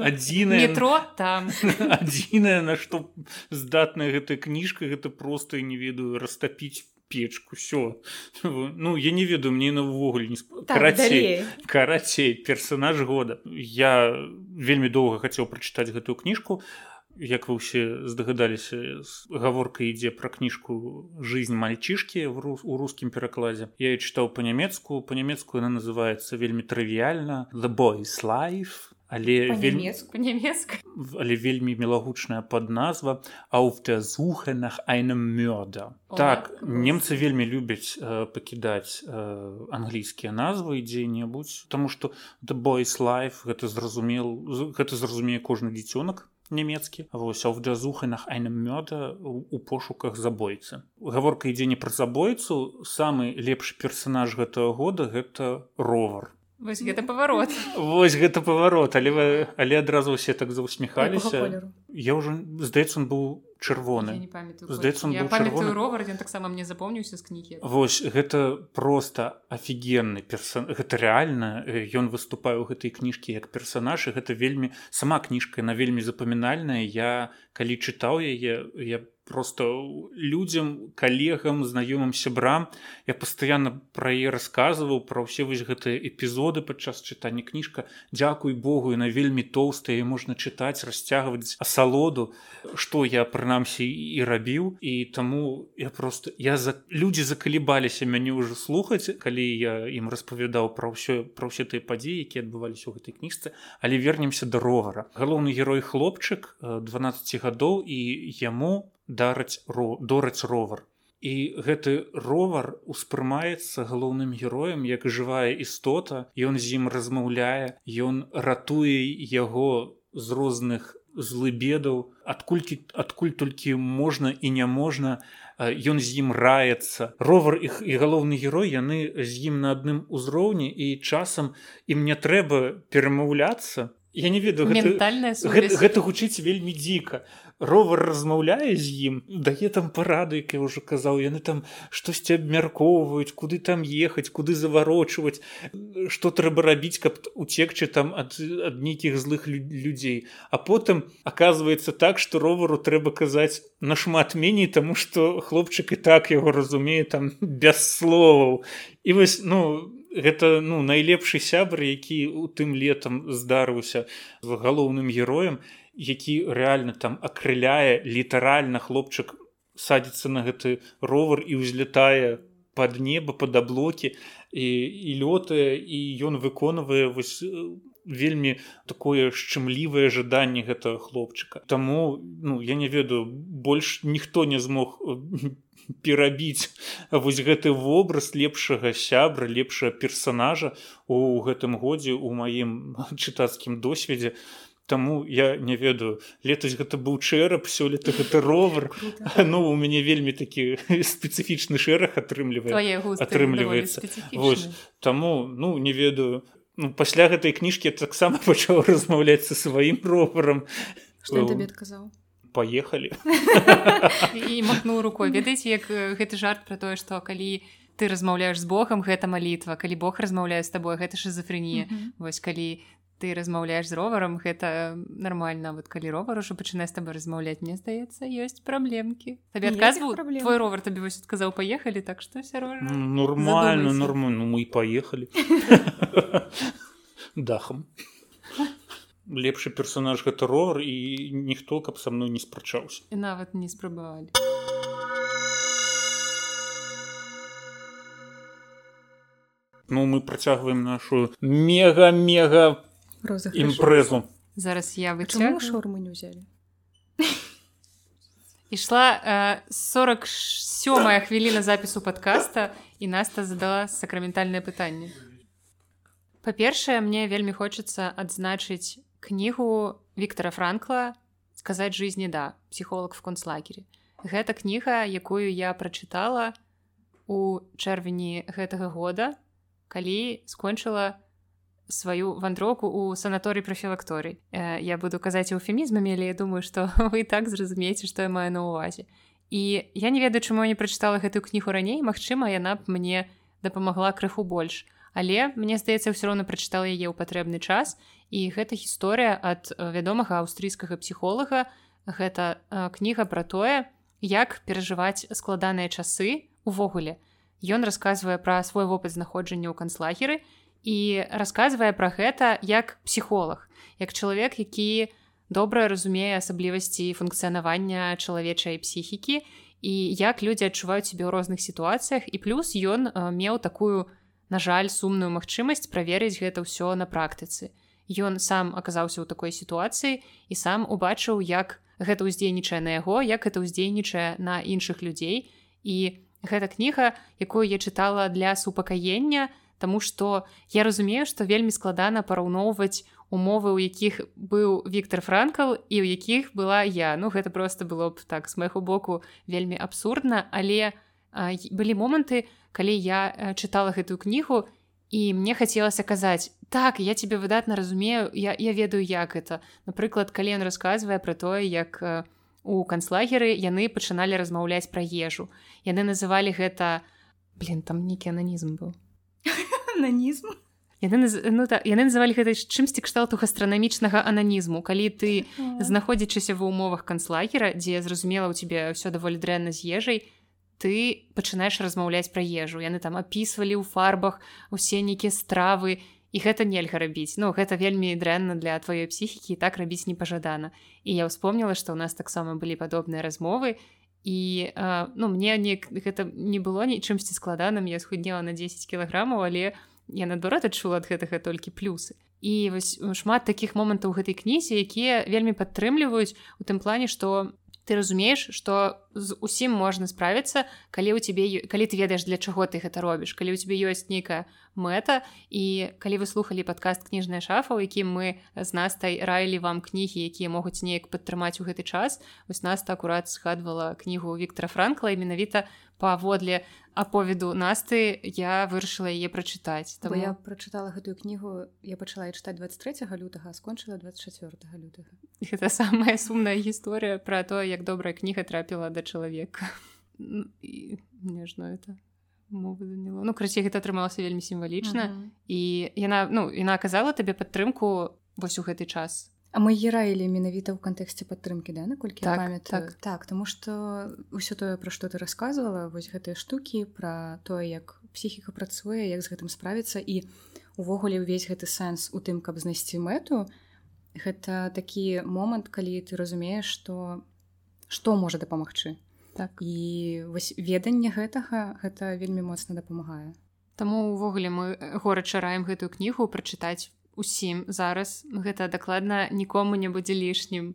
адзіна метро там. <laughs> Адзінае на што здатная гэтая кніжка гэта просто просто не ведаю растапіць печку все ну я не ведаю мне навогуле не так, карацей карацей персонаж года. Я вельмі доўга хацеў прачытаць гэтую кніжку. Як вы ўсе здагадаліся гаворка ідзе пра кніжку жизнь мальчишки в рус у рускім перакладзе. Я чытаў по-нямецку по-нямецку она называется вельмі трывіяльна. The boys life але вельмі але вельмі мелагучная под назва а в der suche nach einem мёрда так немцы вельмі любяць э, пакідаць э, англійскія назвы дзе-небудзь тому что the boys life гэта зразумел гэта зразумее кожны дзіцёнак нямецкі. Вось в дзязуханах айным мёда у пошуках забойцы. Гаворка ідзе не пра забойцу самы лепшы персонаж гэтага года гэта ровар вось гэта паварот вось гэта паварот але вы але адразу усе так заусміхаліся я ўжо здаецца он быў чырвоны здаецца ровар ён таксама мне запомніўся з кнігі Вось гэта просто офігенны персон гэта рэальна ён выступае ў гэтай кніжкі як персонаж гэта вельмі сама кніжка на вельмі запамінальная я калі чытаў яе я просто людзям калегам знаёмым сябрам я пастаянна пра яе расказваў пра ўсе вось гэтыя эпізоды падчас чытання. Кніжка Дякуй Богу і на вельмі тоўстая можна чытаць расцягваць асалоду што я прына прынамсі і рабіў. І таму я просто я за людзі закалібаліся мяне ўжо слухаць калі я ім распавядаў пра ўсё пра ўсе тыя падзеі якія адбываліся ў гэтай кніжцы. Але вернемся да ровара. Галоўны герой хлопчык 12 гадоў і яму дараць ро дораць ровар. І гэты ровар успрымаецца галоўным героем як жывая істота. Ён з ім размаўляе ён ратуе яго з розных злыбедаў. Адкулькі адкуль толькі можна і няможна ён з ім раецца. Ровар іх і галоўны герой яны з ім на адным узроўні і часам ім не трэба перамаўляцца я не ведаю гэта, гэта, гэта гучыць вельмі дзіка. Ровар размаўляе з ім дае там парады як я ўжо казаў яны там штосьці абмяркоўваюць куды там ехаць куды заварочваць што трэба рабіць каб уцекчы там ад, ад нейкіх злых людзей. А потым оказывается так что ровару трэба казаць нашмат меней тому что хлопчык і так яго разумее там без словаў. І вось ну гэта ну найлепшы сябр які у тым летам здарыўся з галоўным героем які реально там акрыляе літаральна хлопчык садзіцца на гэты ровар і ўзлетае под неба под аблокі і, і лётае і ён выконвае вось вельмі такое шчымлівае жаданне гэтага хлопчыка. Таму ну я не ведаю больш ніхто не змог перабіць вось гэты вобраз лепшага сябра лепшага персонажа у гэтым годзе у маім <laughs> чытацкім досведзе. Таму я не ведаю летась гэта быў чэрап сёлета гэта ровар. <laughs> Ну у мяне вельмі такі <laughs> спецыфічны шэраг атрымлівае атрымліваецца. Таму ну не ведаю. Ну, пасля гэтай кніжкі таксама пачаў размаўляць са сваім роварам. Адказаў поехали. І махнуў рукой. Ведаеце як гэты жарт про тое што калі ты размаўляеш з Богом гэта малітва. Калі Бог размаўляе з табой гэта шизофренія. Вось калі ты размаўляеш з роварам гэта нармальна. Вот калі ровар ужо пачынае з таб размаўляць мне здаецца ёсць праблемкі. Табе адказваў твой ровар табе вось адказаў паехалі так што сярожа нормально нормально. Мы паехалі <laughs> дахам лепшы персонаж гэта ровар і ніхто каб са мной не спрачаўся. І нават не спрабавалі. Ну, мы працягваем нашу мега мега імпрэзу. Зараз я вы шорму не ўзялі? <laughs> Ішла э, 47 хвіліна запісу подкаста і наста задала сакраментальнае пытанне. Па-першае мне вельмі хочацца адзначыць кнігу Віктора франкла сказаць жизни да псіхолог в концлагере гэта кніга якую я прачытала у чэрвені гэтага года калі скончыла сваю вандроку у санаторый прафілакторый. Э, я буду казаць эўфемізмамі але я думаю што <laughs> вы так зразумееце што я маю на увазе і я не ведаю чаму не прачытала гэтую кнігу раней. Мачыма яна б мне дапамагла крыху больш але мне здаецца ўсё роўна прачытала яе ў патрэбны час і гэта гісторыя ад вядомага аўстрыйскага псіхолага. Гэта кніга пра тое як перажываць складаныя часы увогуле. Ён расказвае пра свой вопыт знаходжання ў канцлагеры і расказвае пра гэта як псіхолог як чалавек які добра разумее асаблівасці функцыянавання чалавечай псіхікі і як людзі адчуваюць сябе ў розных сітуацыях. І плюс ён меў такую на жаль сумную магчымасць праверыць гэта ўсё на практыцы. Ён сам аказаўся ў такой сітуацыі і сам убачыў як гэта ўздзейнічае на яго як это ўздзейнічае на іншых людзей. І гэта кніга якую я чытала для супакаення Таму што я разумею што вельмі складана параўноўваць умовы у якіх быў Віктор франкл і ў якіх была я. Ну гэта просто было б так з майго боку вельмі абсурдна але а, былі моманты калі я чытала гэтую кнігу і мне хацелася казаць так я тебе выдатна разумею я, я ведаю як это напрыклад калі ён расказвае пра тое як у канцлагеры яны пачыналі размаўляць пра ежу. Яны называлі гэта блин там нейкі ананізм быў. <laughs> Ананізм? Яны ну, та, яны называлі гэта чымсьці кшталту гастранамічнага ананізму. Калі ты знаходзячыся ва ўмовах канцлагера дзе зразумела у тебе ўсё даволі дрэнна з ежай ты пачынаеш размаўляць пра ежу. Яны там апісвалі ў фарбах усе нейкія стравы. І гэта нельга рабіць. Ну гэта вельмі дрэнна для тваёй псіхікі так рабіць непажадана. І я ўспомніла што ў нас таксама былі падобныя размовы. І э, ну мне не гэта не было ні чымсьці складаным. Я схуднела на 10 кілаграмаў але я наадварот адчула ад гэтага толькі плюсы. І вось шмат такіх момантаў гэтай кнізе якія вельмі падтрымліваюць у тым плане што ты разумееш што з усім можна справіцца калі у цябе калі ты ведаеш для чаго ты гэта робіш калі у цябе ёсць нейкая мэта і калі вы слухали падкаст кніжная шафа у якім мы з настай раілі вам кнігі якія могуць неяк падтрымаць у гэты час вось нас акурат згадвала кнігу Віктора франкла і менавіта паводле аповеду насты я вырашыла яе прачытаць. Там я прачытала гэтую кнігу я пачала чытаць 23 лютага скончыла 24 лютага. Гэта самая сумная гісторыя пра то як добрая кніга трапіла да чалавека. Нежно это мовы заняло ну красе гэта атрымалася вельмі сімвалічна uh -huh. і яна ну яна аказала табе падтрымку вось у гэты час. А мы раілі менавіта ў кантэксце падтрымкі да наколькі так, памят так. Так тому что ўсё тое пра што ты рассказывала вось гэтыя штукі пра тое як псіхіка працуе як з гэтым справіцца і увогуле ўвесь гэты сэнс у тым каб знайсці мэту гэта такі момант калі ты разумееш што што можа дапамагчы так. І вось веданне гэтага гэта вельмі моцна дапамагае. Таму увогуле мы горача раем гэтую кнігу прачытаць усім зараз. Гэта дакладна нікому не будзе лішнім.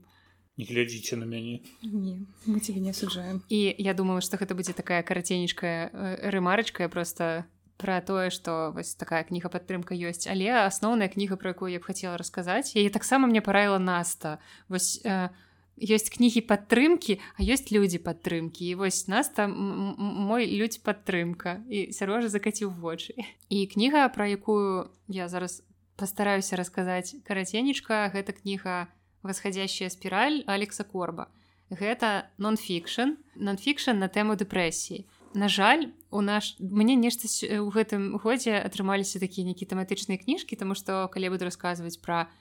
Не глядзіце на мяне. Не, мы тебе не асуджаем. І я думаю что гэта будзе такая караценечкая э, рэмарачка просто про тое что вось такая кніга падтрымка ёсць. Але асноўная кніга про якую я б хацела расказаць яе таксама мне параіла наста. Вось э, ёсць кнігі падтрымкі а ёсць людзі падтрымкі і вось нас там мой людзь падтрымка і сярожа закаціў вочы і <laughs> кніга про якую я зараз пастараюся расказаць караценечка гэта кніга восходящая спіраль алекса корба. Гэта нон-фікшн нон-фікшн на тэму дэпрэсіі На жаль у наш мне нешта у гэтым годзе атрымаліся такія нейкі тэматычныя кніжкі тому што калі буду расказваць пра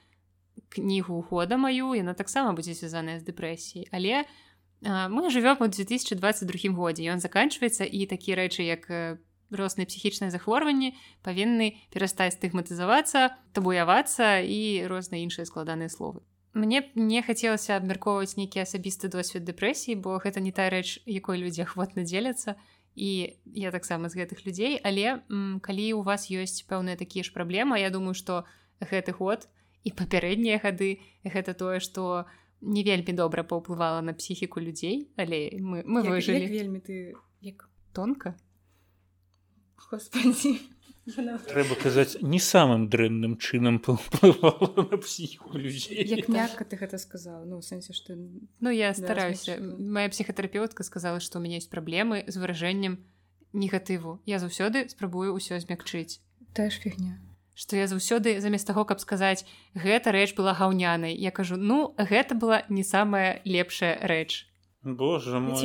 кнігу года маю яна таксама будзе звязаная з дэпрэсіяй але мы жывём у 2022 годзе ён заканчваецца і такія рэчы як розныя псіхічныя захворванні павінны перастаць стыгматызавацца табуявацца і розныя іншыя складаныя словы. Мне не хацелася абмяркоўваць нейкі асабісты досвед дэпрэсіі бо гэта не тая рэч якой людзі ахвотна дзеляцца і я таксама з гэтых людзей. Але калі у вас ёсць пэўныя такія ж праблемы я думаю што гэты год і папярэднія гады гэта тое што не вельмі добра паўплывала на псіхіку людзей але мы мы выжылі вельмі ты як? Тонка Господи. <laughs> Трэба казаць не самым дрэнным чынам на псіху людзей як мякка ты гэта сказала ну сэнсе што ну я стараюся да, моя псіхатэрапеўтка сказала што у мяне есть праблемы з выражэннем негатыву я заўсёды спрабую ўсё змякчыць тая ж фігня што я заўсёды замест таго каб сказаць гэта рэч была гаўнянай я кажу ну гэта была не самая лепшая рэч Боже мой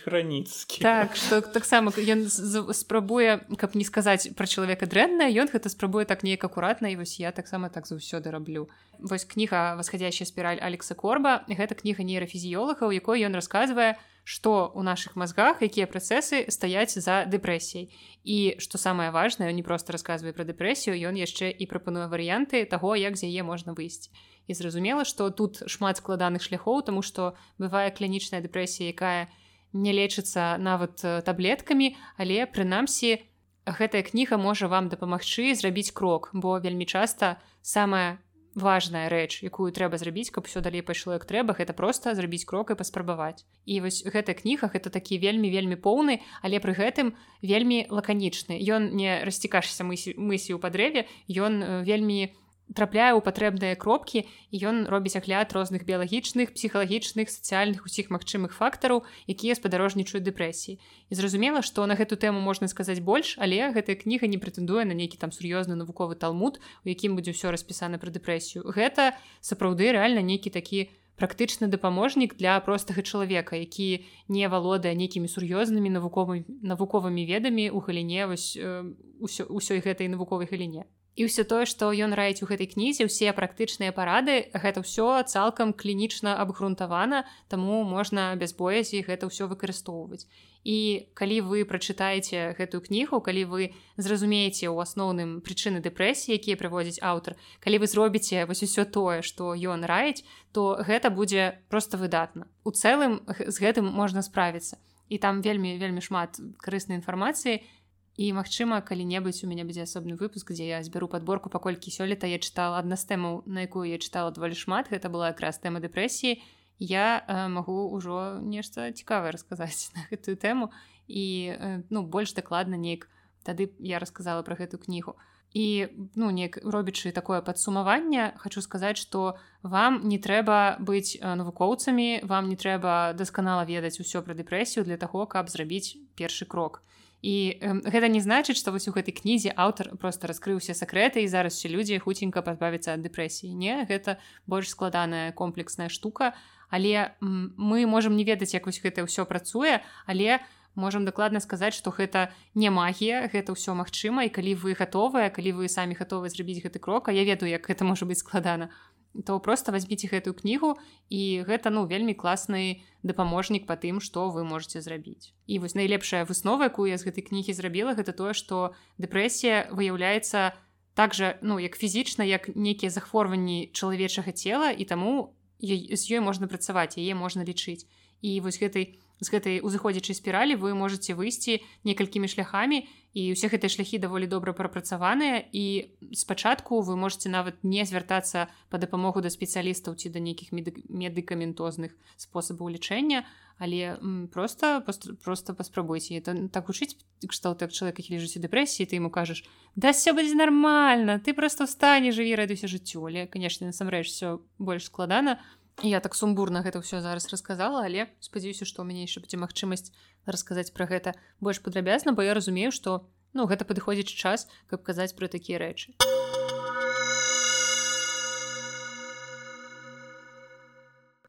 храніцкі так что таксама ён спрабуе каб не сказаць пра чалавека дрэнна ён гэта спрабуе так неяк акуратна і вось я таксама так заўсёды раблю. Вось кніга восходящая спіраль алекса корба гэта кніга нейрафізіёлага у якой ён расказвае што у наших мазгах якія працэсы стаяць за дэпрэсіяй і што самае важнае не просто расказвае пра дэпрэсію ён яшчэ і прапануе варыянты таго як з яе можна выйсці і зразумела што тут шмат складаных шляхоў тому што бывае клінічная дэпрэсія якая не лечыцца нават таблеткамі але прынамсі гэтая кніга можа вам дапамагчы зрабіць крок бо вельмі часта самая важная рэч якую трэба зрабіць каб все далей пайшло як трэба гэта просто зрабіць крок і паспрабаваць. І вось гэтая кніга гэта такі вельмі вельмі поўны але пры гэтым вельмі лаканічны. Ён не расцікашся мысі мысі ў падрэве ён вельмі не трапляе ў патрэбныя кропкі і ён робіць агляд розных біялагічных псіхалагічных сацыяльных усіх магчымых фактараў якія спадарожнічаюць дэпрэсіі. І зразумела што на гэту тэму можна сказаць больш але гэтая кніга не прэтэндуе на нейкі там сур'ёзны навуковы талмуд у якім будзе ўсё распісана пра дэпрэсію. Гэта сапраўды рэальна нейкі такі практычны дапаможнік для простага чалавека які не валодае нейкімі сур'ёзнымі навуковымі навуковымі ведамі у галіне вось э, ўсёй гэтай навуковай галіне і ўсё тое што ён раіць у гэтай кнізе ўсе практычныя парады гэта ўсё цалкам клінічна абгрунтавана таму можна без боязі гэта ўсё выкарыстоўваць і калі вы прачытаеце гэтую кнігу калі вы зразумееце ў асноўным прычыны дэпрэсіі якія прыводзяць аўтар калі вы зробіце вось усё тое што ён раіць то гэта будзе просто выдатна у цэлым з гэтым можна справіцца і там вельмі вельмі шмат карыснай інфармацыі і магчыма калі-небудзь у мяне будзе асобны выпуск дзе я збяру подборку паколькі сёлета я чытала адна з тэмаў на якую я чытала даволі шмат. Гэта была якраз тэма дэпрэсіі. Я э, магу ўжо нешта цікавае расказаць <laughs> на гэтую тэму. І э, ну больш дакладна неяк тады я рассказала про гэту кнігу. І ну неяк робячы такое падсумаванне хочу сказаць что вам не трэба быць навукоўцамі вам не трэба дасканала ведаць усё пра дэпрэсію для таго каб зрабіць першы крок. то і э, гэта не значыць што вось у гэтай кнізе аўтар просто раскрыўся сакрэты і зараз все людзі хуценька пазбавіцца ад дэпрэсіі не гэта больш складаная комплексная штука. Але мы можемм не ведаць як вось гэта ўсё працуе але можемм дакладна сказаць што гэта не магія гэта ўсё магчыма. І калі вы гатовыя калі вы самі гатовы зрабіць гэты крок а я ведаю як гэта можа быць складана то просто возьмите гэтую кнігу і гэта ну вельмі класны дапаможнік по тым что вы можете зрабіць і вось найлепшая выснова якую я з гэтай кнігі зрабіла гэта тое что дэпрэсія выяўляецца также ну як фізічна як нейкія захворванні чалавечага цела і таму з ёй можна працаваць яе можна лічыць і вось гэтай з гэтай узыходзячай спіралі вы можете выйсці некалькімі шляхамі і ўсе гэтыя шляхі даволі добра прапрацаваныя і спачатку вы можете нават не звяртацца па дапамогу да спецыялістаў ці да нейкіх медыкаментозных спосабаў лічэння але просто просто паспрабуйце это так учыць кшталт так чалавек які лежыць у дэпрэсіі ты ему кажаш да все будзе нормально ты просто встане жыві радуйся жыццю але конечно насамрэч все больш складана то я так сумбурна гэта ўсё зараз расказала але спадзяюся што ў мяне яшчэ будзе магчымасць расказаць пра гэта больш падрабязна бо я разумею што ну гэта падыходзіць час каб казаць пра такія рэчы.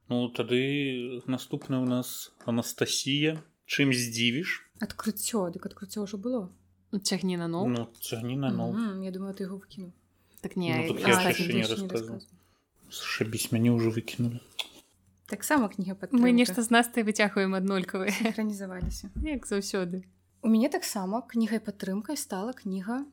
Ну тады наступна у нас Анастасія. Чым здзівіш? Адкрыццё дык адкрыццё ўжо было. Цягні на ну цягні на ну я думаю ты яго выкіну так не, ну, а, не расказу шабіць мяне ўжо выкінули таксама кніга под мы нешта з нас ты выцягваем аднолькавы хранізаваліся <laughs> як заўсёды. У мяне таксама кнігай падтрымкай стала кніга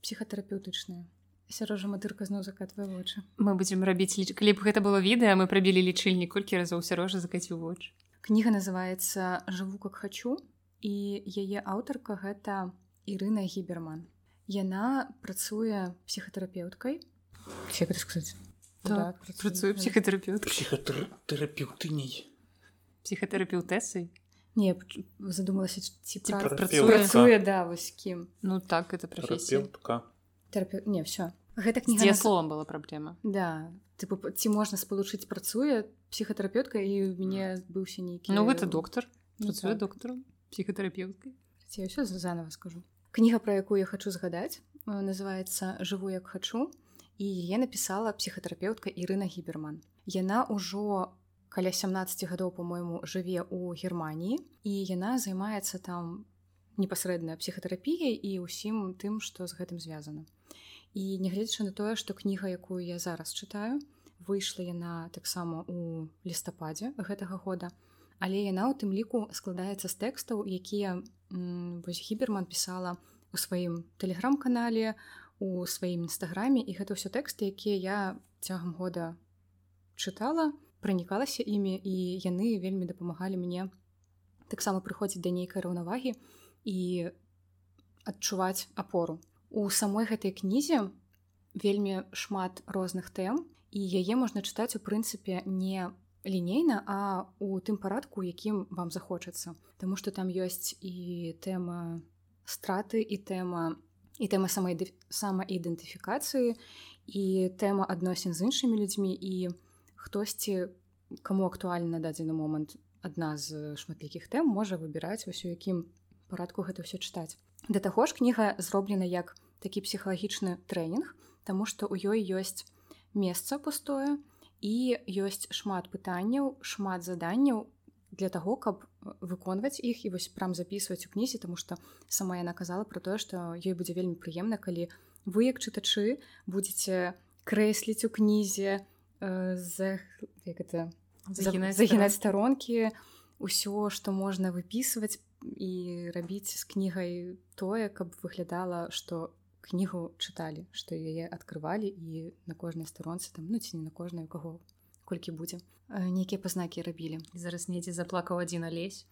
псіхатэрапеўтычная сярожа матырка зноў закатвае вочы мы будзем рабіць ліч калі б гэта было відэа мы прабілі лічыльні колькі разоў сярожа закаціў вочы кніга называется жыву как хачу і яе аўтарка гэта Ірына гіберман яна працуе псіхатэрапеўткай сказаць так, так працую псіхатэрапеўт псіхатэрапеўтыней псіхатэрапеўтэсай не задумалася ці працуе да вось кім ну так это прафесіка не все гэта кніга словом была праблема да тыпу ці можна спалучыць працуе псіхатэрапеўтка і мне быўся нейкі ну гэта доктар працуе так. доктарам псіхатэрапеўткай ці ўсё занова скажу. Кніга пра якую я хочу згадаць называется жыву як хачу і яе напісала псіхатэрапеўтка Ірына гіберман. Яна ўжо каля 17 гадоў по-мойму жыве ў Геррманіі і яна займаецца там непасрэдная псіхатэрапіяй і ўсім тым, што з гэтым звязана. І нягледзячы на тое, што кніга, якую я зараз чытаю, выйшла яна таксама у лістападзе гэтага года. Але яна ў тым ліку складаецца з тэкстаў, якія вось гіберман пісала у сваім тэлеграм-канале, у сваім нстаграме і гэта ўсё тэксты якія я цягам года чытала пранікалася імі і яны вельмі дапамагалі мне таксама прыходзіць да нейкай раўнавагі і адчуваць апору у самой гэтай кнізе вельмі шмат розных тэм і яе можна чытаць у прынцыпе не лінейна а у тым парадку якім вам захочацца. Таму што там ёсць і тэма страты і тэма і тэма самай самаідэнтыфікацыі і тэма адносін з іншымі людзьмі і хтосьці каму актуальна на дадзены момант адна з шматлікіх тэм можа выбіраць вось у якім парадку гэта ўсё чытаць. Да таго ж кніга зроблена як такі псіхалагічны трэнінг таму што ў ёй ёсць месца пустое і ёсць шмат пытанняў шмат заданняў для таго каб выконваць іх і вось прям записываць у кнізе тому что сама яна казала про тое что ёй будзе вельмі прыемна калі вы як чытачы будете крэсліць у кнізе э, за як это загінаць, загінаць старонкі. усё что можна выписываць і рабіць з кнігай тое каб выглядала что кнігу чыталі што яе адкрывалі і на кожнай старонцы там ну ці не на кожнай у каго колькі будзе нейкія пазнакі рабілі зараз недзе заплакаў адзін алесь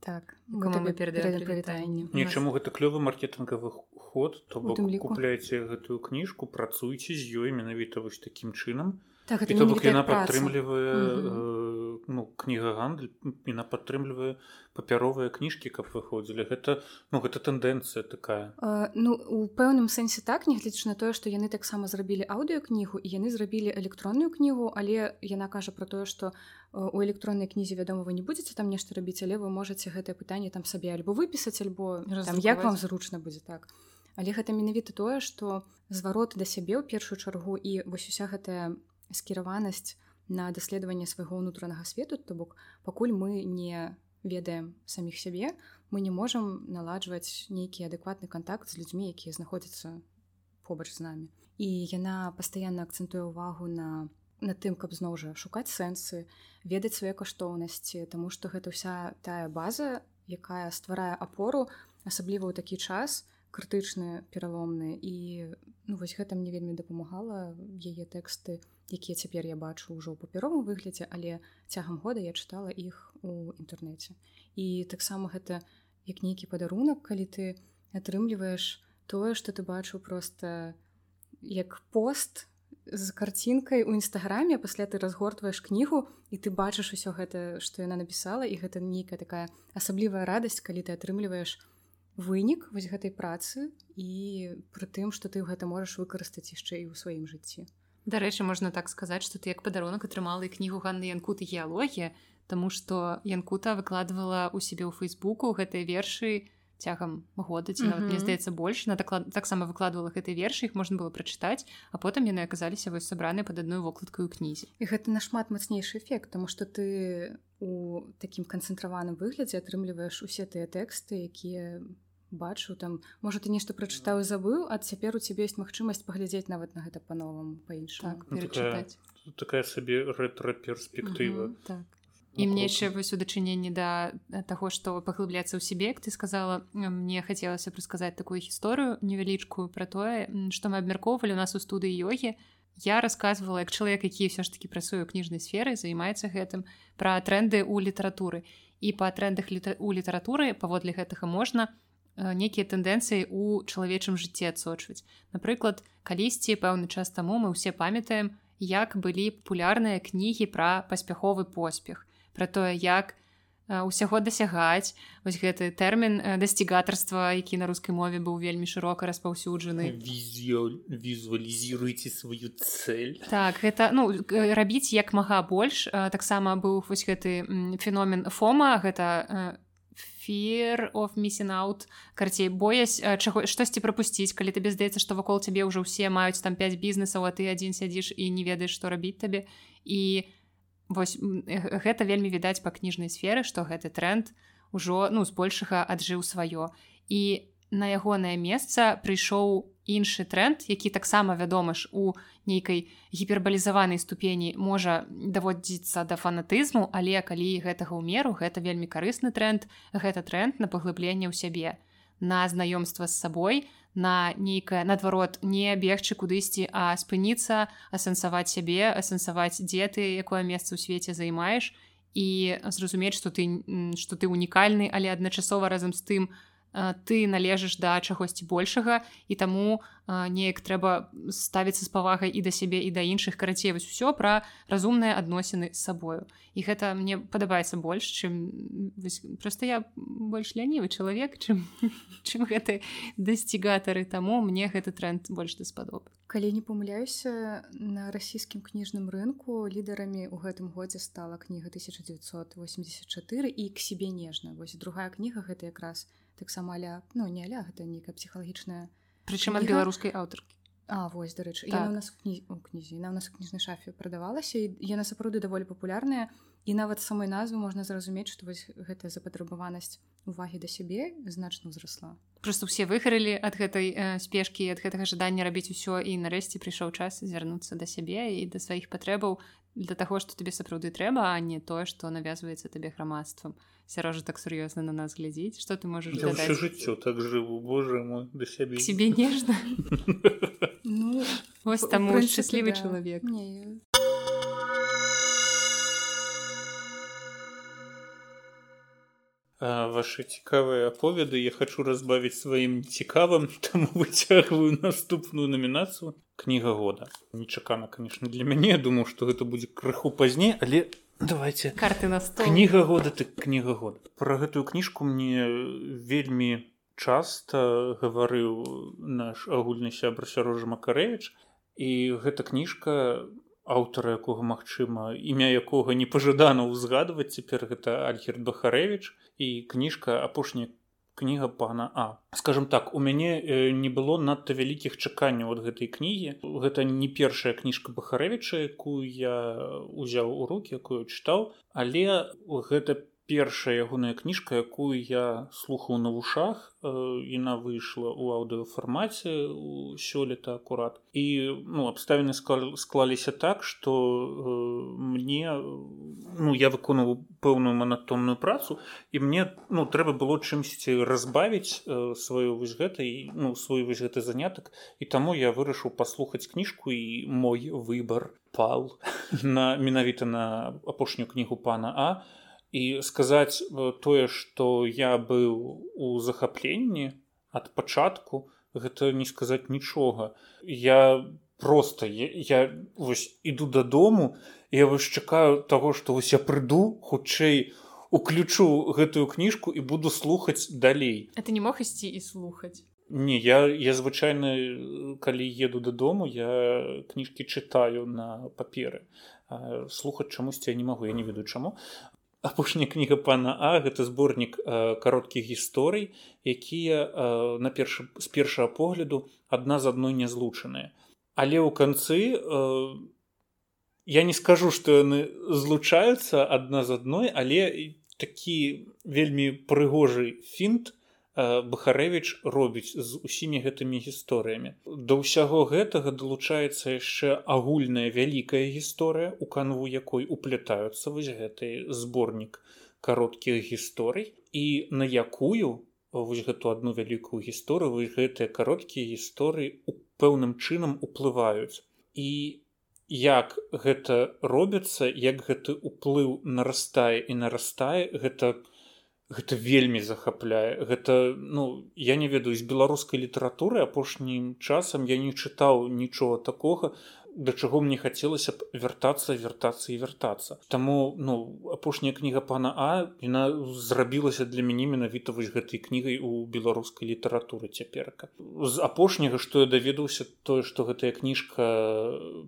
так перадаванне нічаму гэта клёвы маркетынгавы ход то купляеце гэтую кніжку працуйце з ёй менавіта вось такім чынам так, то бок яна падтрымлівае ну кніга гандаль яна падтрымлівае папяровыя кніжкі каб выходзілі. Гэта ну гэта тэндэнцыя такая. А, ну у пэўным сэнсе так нягледзяч на тое што яны таксама зрабілі аўдыокнігу і яны зрабілі электронную кнігу але яна кажа про тое што у электроннай кнізе вядома вы не будетеце там нешта рабіць але вы можете гэтае пытанне там сабе альбо выпісаць альбо там, як вам зручна будзе так. Але гэта менавіта тое што звароты да сябе ў першую чаргу і вось уся гэтая скіраванасць на даследаванне свайго ўнутранага свету то бок пакуль мы не ведаем саміх сябе мы не можам наладжваць нейкі адэкватны контакт з людзьмі якія знаходзяцца побач з намі. І яна пастаянна акцэнтуе ўвагу на на тым каб зноў жа шукаць сэнсы ведаць свае каштоўнасці Таму што гэта ўся тая база якая стварае апору асабліва ў такі час крытычны пераломны. І ну вось гэта мне вельмі дапамагала яе тэксты якія цяпер я бачу ўжо ў папяровым выглядзе але цягам года я чытала іх у інтэрнэце. І таксама гэта як нейкі падарунак калі ты атрымліваеш тое што ты бачыў просто як пост з карцінкай у нстаграме пасля ты разгортваеш кнігу і ты бачыш усё гэта што яна напісала і гэта нейкая такая асаблівая радасць калі ты атрымліваеш вынік вось гэтай працы і пры тым што ты гэта можаш выкарыстаць яшчэ і ў сваім жыцці Дарэчы, можна так сказаць, што ты як падарунак атрымала і кнігу Ганны Янкуты геалогія, Таму што Янкута выкладвала ў сябе ў фейсбуку гэтыя вершы цягам года ці нават, mm -hmm. мне здаецца больш на таксама выкладвала гэтай вершы іх можна было прачытаць, а потым яны аказаліся вось сабраныя пад адной вокладкаю кнізе. І гэта нашмат мацнейшы эфект, таму што ты у такім канцэнтраваным выглядзе атрымліваеш усе тыя тэксты, якія бачу там можа ты нешта прачытаў забыў а цяпер у цябе ёсць магчымасць паглядзець нават на гэта па-новаму па-іншаму так, ну, такая, такая сабе рэтра-перспектыва так. І мне яшчэ вось у дачыненні да таго што паглыбляцца ў сябе ты сказала мне хацелася прысказаць такую гісторыю невялічкую пра тое што мы абмяркоўвалі у нас у студыі йогі я рассказывала як чалавек які ўсё ж таки працуе ў кніжнай сферы займаецца гэтым пра тренды ў літаратуры і па трендах літа... у літаратуры паводле гэтага можна Э, нейкія тэндэнцыі ў чалавечым жыцці адсочваць. Напрыклад, калісьці пэўны час таму мы ўсе памятаем, як былі папулярныя кнігі пра паспяховы поспех, пра тое, як ўсяго дасягаць. Вось гэты тэрмін дасцігатарства які на рускай мове быў вельмі шырока распаўсюджаны. Візуалізіруйте сваю цель. Так гэта ну рабіць як мага больш. Таксама быў вось гэты феномен фома гэта fear of missing out карцей боясь чаго штосьці прапусціць калі табе здаецца што вакол цябе ўжо ўсе маюць там 5 бізнесаў а ты адзін сядзіш і не ведаеш што рабіць табе і вось гэта вельмі відаць па кніжнай сферы што гэты тренд ужо ну збольшага аджыў сваё і на ягонае месца прыйшоў іншы тренд які таксама вядома ж у нейкай гіпербалізаванай ступені можа даводзіцца да фанатызму але калі гэтага ў меру гэта вельмі карысны тренд гэта тренд на паглыбленне ў сябе на знаёмства з сабой на нейкае наадварот не бегчы кудысьці а спыніцца асэнсаваць сябе асэнсаваць дзе ты якое месца ў свеце займаеш і зразумець што ты што ты унікальны але адначасова разам з тым ты належыш да чагосьці большага і таму неяк трэба ставіцца з павагай і да сябе і да іншых карацей вось усё пра разумныя адносіны з сабою. І гэта мне падабаецца больш чым просто я больш лянівы чалавек чым <laughs> чым гэты дасцігатары таму мне гэты тренд больш даспадоб калі не памыляюся на расійскім кніжным рынку лідарамі ў гэтым годзе стала кніга 1984 і к сябе нежна вось другая кніга гэта якраз у таксама аля ну не аля гэта нейкая псіхалагічная прычым ад беларускай аўтаркі. А вось дарэчы так. у нас кні... кнізе на у нас кніжнай шафе прадавалася і яна сапраўды даволі папулярная і нават самой назвы можна зразумець што вось гэтая запатрабаванасць увагі да сябе значна ўзрасла. Просто все выхарылі ад гэтай э, спешкі ад гэтага жадання рабіць усё і нарэшце прыйшоў час звярнуцца да сябе і да сваіх патрэбаў для таго што тебе сапраўды трэба а не тое што навязваецца табе грамадствам сярожа так сур'ёзна на нас глядзіць что ты можаш жыццё так жыву Боже мой <laughs> да сябе себе нежна ну, вось там шчаслівы чалавек не ваши цікавыя аповеды я хочу разбавіць сваім цікавым <laughs> там выцягваю наступную намінацыю. Кніга года. Нечакана конечно для мяне. Думаю что гэта будзе крыху пазней але давайте. Карты на стол. Кніга года ты кніга года. Про гэтую кніжку мне вельмі часто гаварыў наш агульны сябр сярожа макарэвич і гэта кніжка аўтара якога магчыма імя якога не пажадана ўзгадваць цяпер гэта альхер бахарэвич і кніжка апошняя кніга пана а. Скажем так у мяне не было надта вялікіх чаканняў от гэтай кнігі. Гэта не першая кніжка бахарэвіча якую я узяў у руки якую чытаў. Але гэта першая ягоная кніжка якую я слухаў на вушах яна э, выйшла ў аўдыофармаце сёлета акурат. І ну абставіны склаліся так што э, мне ну я выконваў пэўную манатонную працу і мне ну трэба было чымсьці разбавіць э, сваю вось гэтай ну свой вось гэты занятак. І таму я вырашыў паслухаць кніжку і мой выбар пал <laughs> на менавіта на апошнюю кнігу пана а і сказаць э, тое што я быў у захапленні ад пачатку гэта не сказаць нічога. Я просто я, я вось іду дадому я вось чакаю таго што вось я прыйду хутчэй уключу гэтую кніжку і буду слухаць далей. Это не мог ісці і слухаць? Не я я звычайна калі еду дадому я кніжкі чытаю на паперы. Слухаць чамусьці я не магу я не ведаю чаму апошняя кніга пана а гэта зборнік кароткіх гісторый якія на першы з першага погляду адна з адной не злучаныя але ў канцы я не скажу што яны злучаюцца адна з адной але такі вельмі прыгожы фінт Бахарэвіч робіць з усімі гэтымі гісторыямі. Да ўсяго гэтага далучаецца яшчэ агульная вялікая гісторыя, у канву якой уплятаюцца вось гэты зборнік кароткіх гісторый і на якую вось гэту адну вялікую гісторыю вось гэтыя кароткія гісторыі у пэўным чынам уплываюць. І як гэта робіцца, як гэты ўплыў нарастае і нарастае гэта, гэта вельмі захапляе. Гэта ну я не ведаю з беларускай літаратуры апошнім часам я не чытаў нічога такога да чаго мне хацелася б вяртацца вяртацца і вяртацца. Таму ну апошняя кніга пана а яна зрабілася для мяне менавіта вось гэтай кнігай у беларускай літаратуры цяперка з апошняга што я даведаўся тое што гэтая кніжка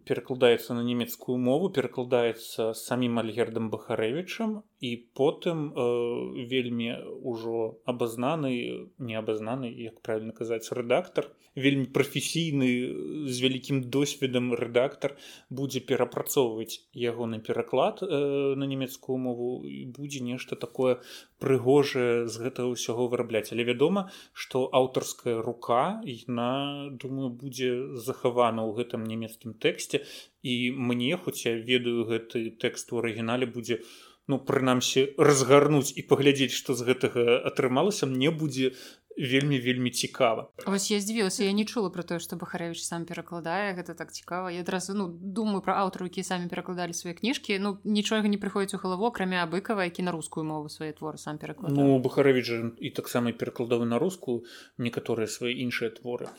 перакладаецца на нямецкую мову перакладаецца самім альгердам бахарэвічам і потым э, вельмі ўжо абазнаны не абазнаны як правильно казаць рэдактор вельмі прафесійны з вялікім досведам рэдактор будзе перапрацоўваць ягоны пераклад э, на нямецкую мову і будзе нешта такое прыгожае з гэтага ўсяго вырабляць. Але вядома што аўтарская рука яна думаю будзе захавана ў гэтым нямецкім тэксце і мне хоць я ведаю гэты тэкст у арыгінале будзе у ну прынамсі разгарнуць і паглядзець што з гэтага атрымалася мне будзе вельмі вельмі цікава. Вось я здзівілася я не чула про тое што бахарэвич сам перакладае гэта так цікава. Я адразу ну думаю про аўтару які самі перакладалі свае кніжкі. Ну нічога не прыходзіць у галаву акрамя быкава які на рускую мову свае творы сам пераклад ну бухарэвич і таксама перакладавы на рускую некаторыя свае іншыя творы.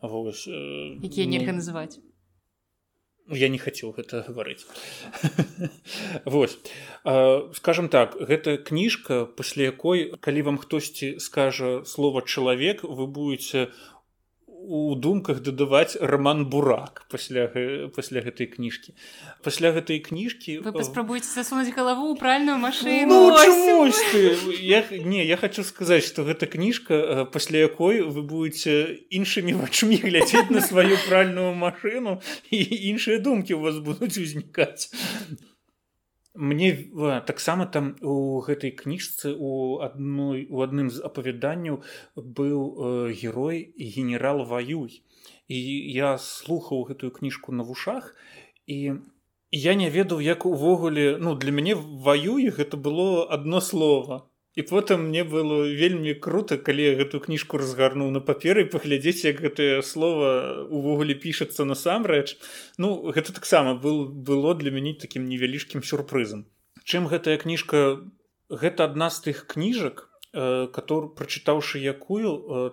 Вось э, якія ну... нельга называць я не хацеў гэта гаварыць. <laughs> Вось скажем так гэта кніжка пасля якой калі вам хтосьці скажа слова чалавек вы будете у думках дадаваць роман бурак пасля пасля гэтай кніжкі. Пасля гэтай кніжкі вы паспрабуеце засунуць галаву правильную машину ну, я, не я хочу сказаць что гэта кніжка пасля якой вы будете іншымі вачмі глядзець на сваю правильную машину і іншыя думкі у вас будуць узнікаць мне таксама там у гэтай кніжцы у адной у адным з апавяданняў быў э, герой генерал ваюй. І я слухаў гэтую кніжку на вушах і я не ведаў як увогуле ну для мяне ваюй гэта было одно слово і потым мне было вельмі круто калі я гэту кніжку разгарнуў на паперы паглядзець як гэтае слово увогуле пішацца насамрэч. Ну гэта таксама был было для мяне таким невялічкім сюрпрызам. Чым гэтая кніжка гэта адна з тых кніжак э, который прачытаўшы якую э,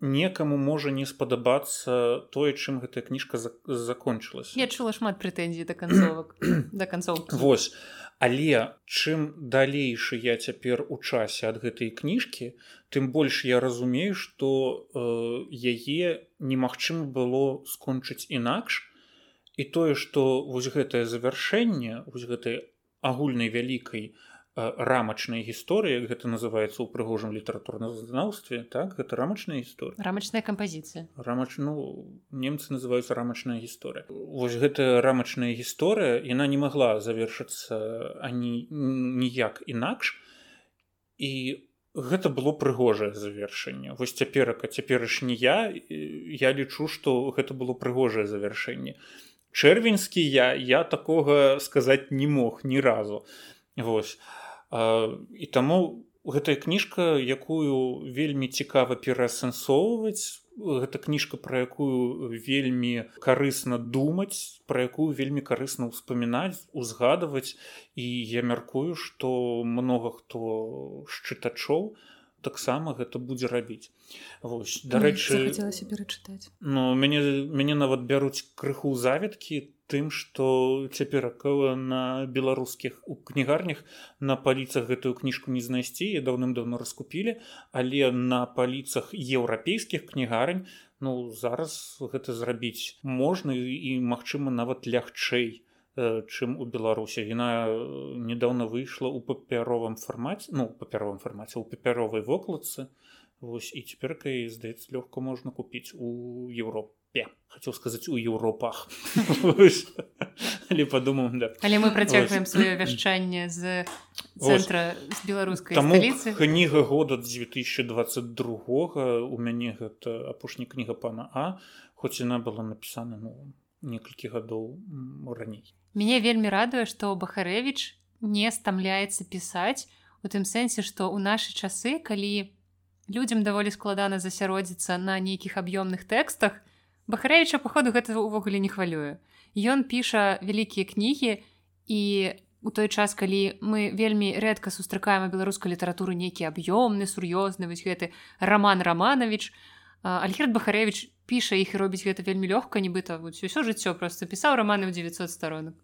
некаму можа не спадабацца тое чым гэтая кніжка закончылась я чула шмат прэтэнзій да канцовак <clears throat> да канцоў восьось Але чым далейшы я цяпер у часе ад гэтай кніжкі, тым больш я разумею, што э, яе немагчыма было скончыць інакш. І тое, што вось гэтае завяршэнне вось гэтай агульнай вялікай рамачнай гісторыі гэта называецца ў прыгожым літаратурназнаўстве так гэта рамачная гісторыя рамачная кампазіцыя рамач ну немцы называюць рамачная гісторыя вось гэтая рамачная гісторыя яна не магла завершыцца ані ніяк інакш. І гэта было прыгожае завершэнне. Вось цяперака цяперашні я я лічу што гэта было прыгожае завяршэнне чэрвеньскі я я такога сказаць не мог ні разу. Вось і таму гэтая кніжка якую вельмі цікава пераасэнсоўваць. Гэта кніжка пра якую вельмі карысна думаць пра якую вельмі карысна ўспамінаць узгадваць. І я мяркую што многа хто з чытачоў таксама гэта будзе рабіць. Вось дарэчы перачытаць. Ну мяне мяне нават бяруць крыху завіткі тым што цяпер на беларускіх у кнігарнях на паліцах гэтую кніжку не знайсці і даўным-даўно раскупілі але на паліцах еўрапейскіх кнігарань ну зараз гэта зрабіць можна і магчыма нават лягчэй чым у беларусі. Яна недавно выйшла у папяровым фармаце ну папяровым фармаце у папяровай вокладцы. Вось і цяперка здаецца лёгка можна купіць у Еўропу хотел сказать у Еўропах але <laughs> подумал да. але мы працягваем сваё вяшчанне з центра з беларускай кніга года 2022 у мяне гэта апошняя кніга пана а. Хоць яна была напісана ну некалькі гадоў раней мяне вельмі радуе што бахарэвич не стамляецца пісаць у тым сэнсе што ў нашы часы калі людзям даволі складана засяродзіцца на нейкіх аб'ёмных тэкстах Бахарэвіча паходу гэта ўвогуле не хвалюе. Ён піша вялікія кнігі і у той час, калі мы вельмі рэдка сустракаем беларускай літаратуры нейкі аб'ёмны, сур'ёзны вось гэты роман Раманович. Альхерд Бахарэвич піша іх і робіць гэта вельмі лёгка, нібыта ўсё жыццё просто пісаў раманы ў 900 сторонок.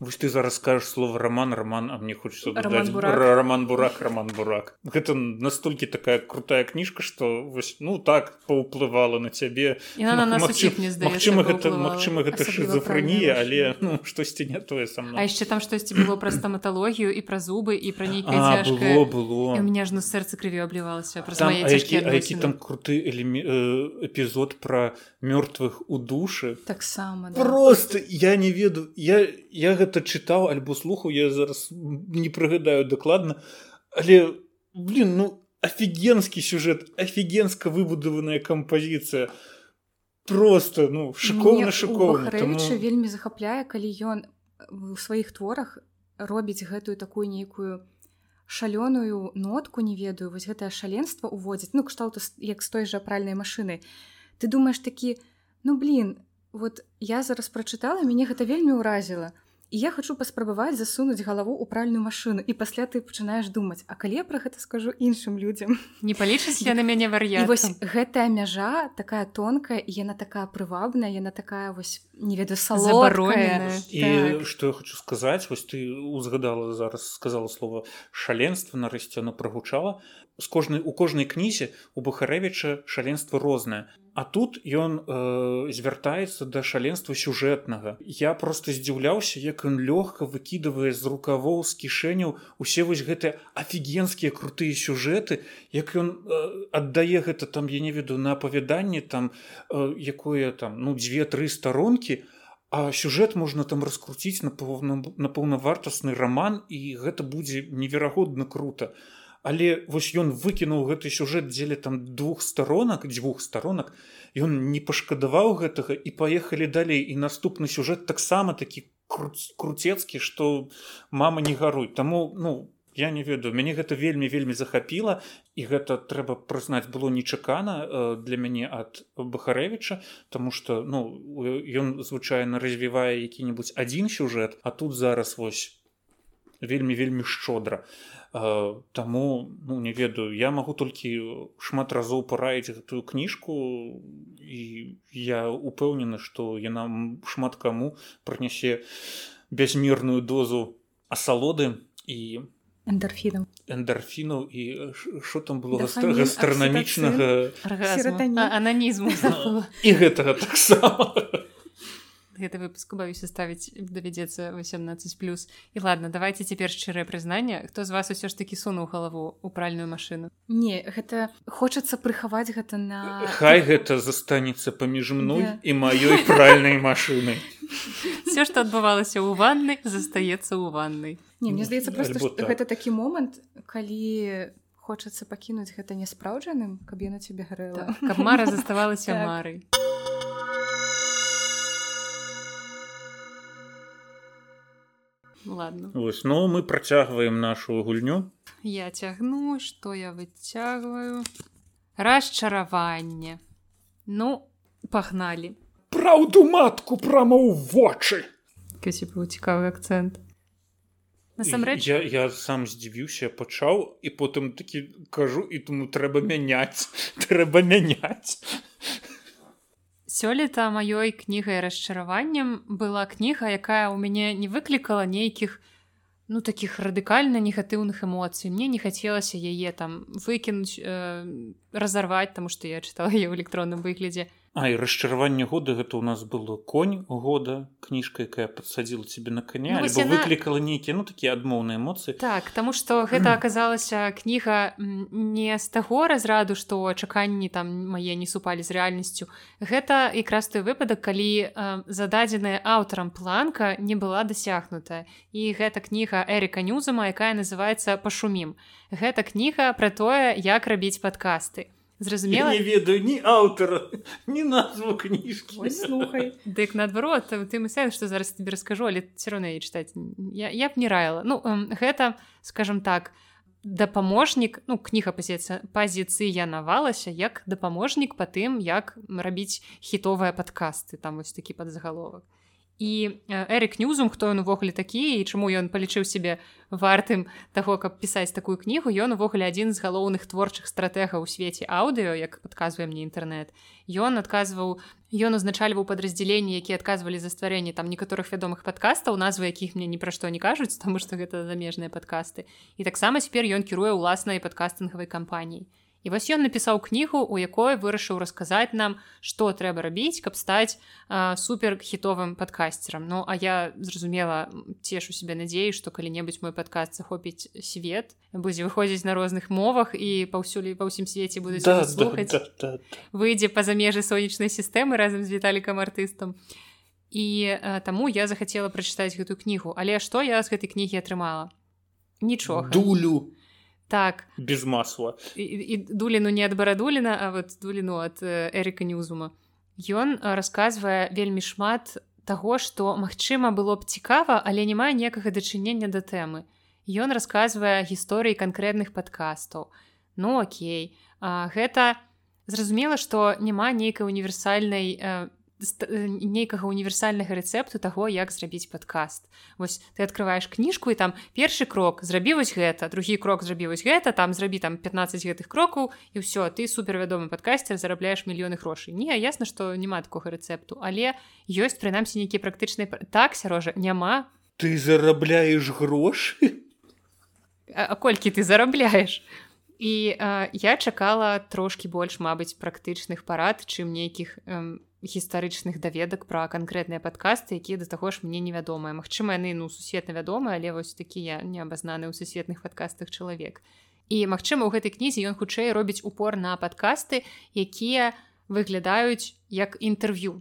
Вось ты зараз скажаш слово роман роман а мне хочется роман бурак. роман бурак роман бурак гэта настолькі такая крутая кніжка что вось ну так паўплывала на цябе Магчыма гэта Магчыма гэта шизофрэнія але ну штосьці не тое сам А яшчэ там штосьці было пра стаматалогію і пра зубы і пра нейкае было было. У меня ж на сэрцы крыві аблівалася які там круты эпізод пра мёртвых у душы таксама просто я не веду я я гэта гэта чытаў альбо слухаў я зараз не прыгадаю дакладна але блин ну офігенскі сюжэт офігенска выбудаваная кампазіцыя. Просто ну шыкоўна шыкоўна. Тому... вельмі захапляе калі ён у сваіх творах робіць гэтую такую нейкую шалёную нотку не ведаю вось гэтае шаленство уводзіць ну кшталту як з той жа пральнай машыны ты думаешь такі ну блин вот я зараз прачытала мяне гэта вельмі ўразіла і я хочу паспрабаваць засунуць галаву ў пральную машыну і пасля ты пачынаеш думаць а калі я пра гэта скажу іншым людзям не палічыць я <laughs> на мяне вар'я вось гэтая мяжа такая тонкая яна такая прывабная яна такая вось не ведаю салобароная і так. что я хочу сказаць вось ты узгадала зараз сказала слово шаленства нарэшце она прагучала. З кожнай у кожнай кнізе у бухарэвіча шаленства рознае А тут ён э, звяртаецца да шаленства сюжэтнага. Я просто здзіўляўся, як ён лёгка выкідывае з рукавоў з кішэняў усе вось гэтыя афігенскія крутыя сюжэты, як ён э, аддае гэта там я не веду на апавяданне там э, якое там ну две-тры старонкі, А сюжэт можна там раскруціць на паўнавартасны раман і гэта будзе неверагодна круто але вось ён выкінуў гэты сюжэт дзеля там двух сторонок дзвюх сторонок ён не пашкадаваў гэтага і паехалі далей. І наступны сюжэт таксама такі круцецкі что мама не гаруй. Таму ну я не ведаю мяне гэта вельмі вельмі захапіла і гэта трэба прызнаць было нечакана э, для мяне ад бахарэвича тому что ну ён звычайна развівае які-небудзь адзін сюжэт а тут зараз вось вельмі вельмі шчодра. а Таму ну, не ведаю. Я магу толькі шмат разоў параіць гэтую кніжку і я упэўнены што яна шмат каму прынясе бязмерную дозу асалоды і эндарфінаў эндарфінаў і що там было? Гастранамічнага ананізму і гэтага таксама гэты выпуск баюся ставіць давядзецца 18 плюс. І ладно давайте цяпер шчырае прызнанне хто з вас усё ж таки сунуў галаву у пральную машыну не гэта хочацца прыхаваць гэта на хай гэта застанецца паміж мной yeah. і маёй пральнай машыны все что адбывалася ў ванны застаецца ў ваннай не мне здаецца просто так. гэта такі момант калі хочацца пакінуць гэта няспраўджаным каб я на цябе гарэла каб мара заставалася так. марай ладно. Вось, ну мы працягваем нашу гульню. Я цягну что я выцягваю расчараванне ну пагналі праўду матку прама ў вочы быў цікавы акцэнт насамрэч я, я сам здзівіўся пачаў і потым такі кажу і тому трэба мяняць <laughs> трэба мяняць сёлета маёй кнігай расчараваннем была кніга якая ў мяне не выклікала нейкіх ну таких радыкальна негатыўных эмоцый мне не хацелася яе там выкінуць э, разарваць таму што я чытала яе ў электронным выглядзе А і расчараванне года гэта ў нас было конь года кніжка якая подсадзіла тебе на коня ну, яна... выклікала нейкія ну такія адмоўныя эмоцыі. Так таму што гэта <clears throat> аказалася кніга не з таго разраду што чаканні там мае не супалі з рэальнасцю. Гэта якраз той выпадак калі э, зададзеная аўтарам планка не была дасягнутая і гэта кніга эрика нюзама якая называется пашумім гэта кніга пра тое як рабіць падкасты зразумела? Не ведаю ні аўтара не назву кніжкі слухай. Дык наадварот ты мы сам што зараз тебе раскажу але все равно я чытаць я, я б не раіла ну гэта скажем так дапаможнік ну кніга пазіцыя пазіцыя навалася як дапаможнік па тым як рабіць хітовыя падкасты там вось такі падзагаловак і эрик нюзум хто ён увогуле такі і чаму ён палічыў сябе вартым таго каб пісаць такую кнігу ён увогуле адзін з галоўных творчых стратэгаў у свеце аўдыо як адказвае мне інтэрнэт ён адказваў ён узначальваў падраздзяленні які адказвалі за стварэнне там некаторых вядомых падкастаў назвы якіх мне ні пра што не кажуць таму што гэта замежныя падкасты і таксама цяпер ён кіруе ўласнай падкастынгавай кампаніяй І вось ён напісаў кнігу, у якой вырашыў расказаць нам, што трэба рабіць, каб стаць супер хітовым падкасцерам. Ну а я зразумела цешу себе надзею, што калі-небудзь мой падкаст захопіць свет, будзе выходзіць на розных мовах і паўсюль па ўсім свеце будуць да, слухаць да, да, да. выйдзе па-за межы сонечнай сістэмы разам з віталікам артыстам. І а, таму я захацела прачытаць гэтую кнігу, але што я з гэтай кнігі атрымала? Нічога дулю так. Без масла. І, і дуліну не ад барадуліна а вот дуліну ад эрыка нюзума ён расказвае вельмі шмат таго што магчыма было б цікава але не мае некага дачынення да тэмы ён расказвае гісторыі канкрэтных падкастаў. Ну окей. А, гэта зразумела што няма нейкай універсальнай э, нейкага універсальнага рэцэпту таго як зрабіць падкаст. Вось ты открываешь кніжку і там першы крок зрабі вось гэта другі крок зрабі вось гэта там зрабі там 15 гэтых крокаў і ўсё ты супервядомы падкасцер зарабляеш мільёны грошай. Не ясна што няма такога рэцэпту але ёсць прынамсі нейкія практычныя так сярожа няма. Ты зарабляеш грошы? А, а колькі ты зарабляеш? І а, я чакала трошки больш мабыць практычных парад чым нейкіх эм, гістарычных даведак пра канкрэтныя падкасты якія да таго ж мне невядомыя. Мачыма яны ну сусветна вядомы але вось такія не абазнаны ў сусветных падкастах чалавек. І магчыма у гэтай кнізе ён хутчэй робіць упор на падкасты якія выглядаюць як інтэрв'ю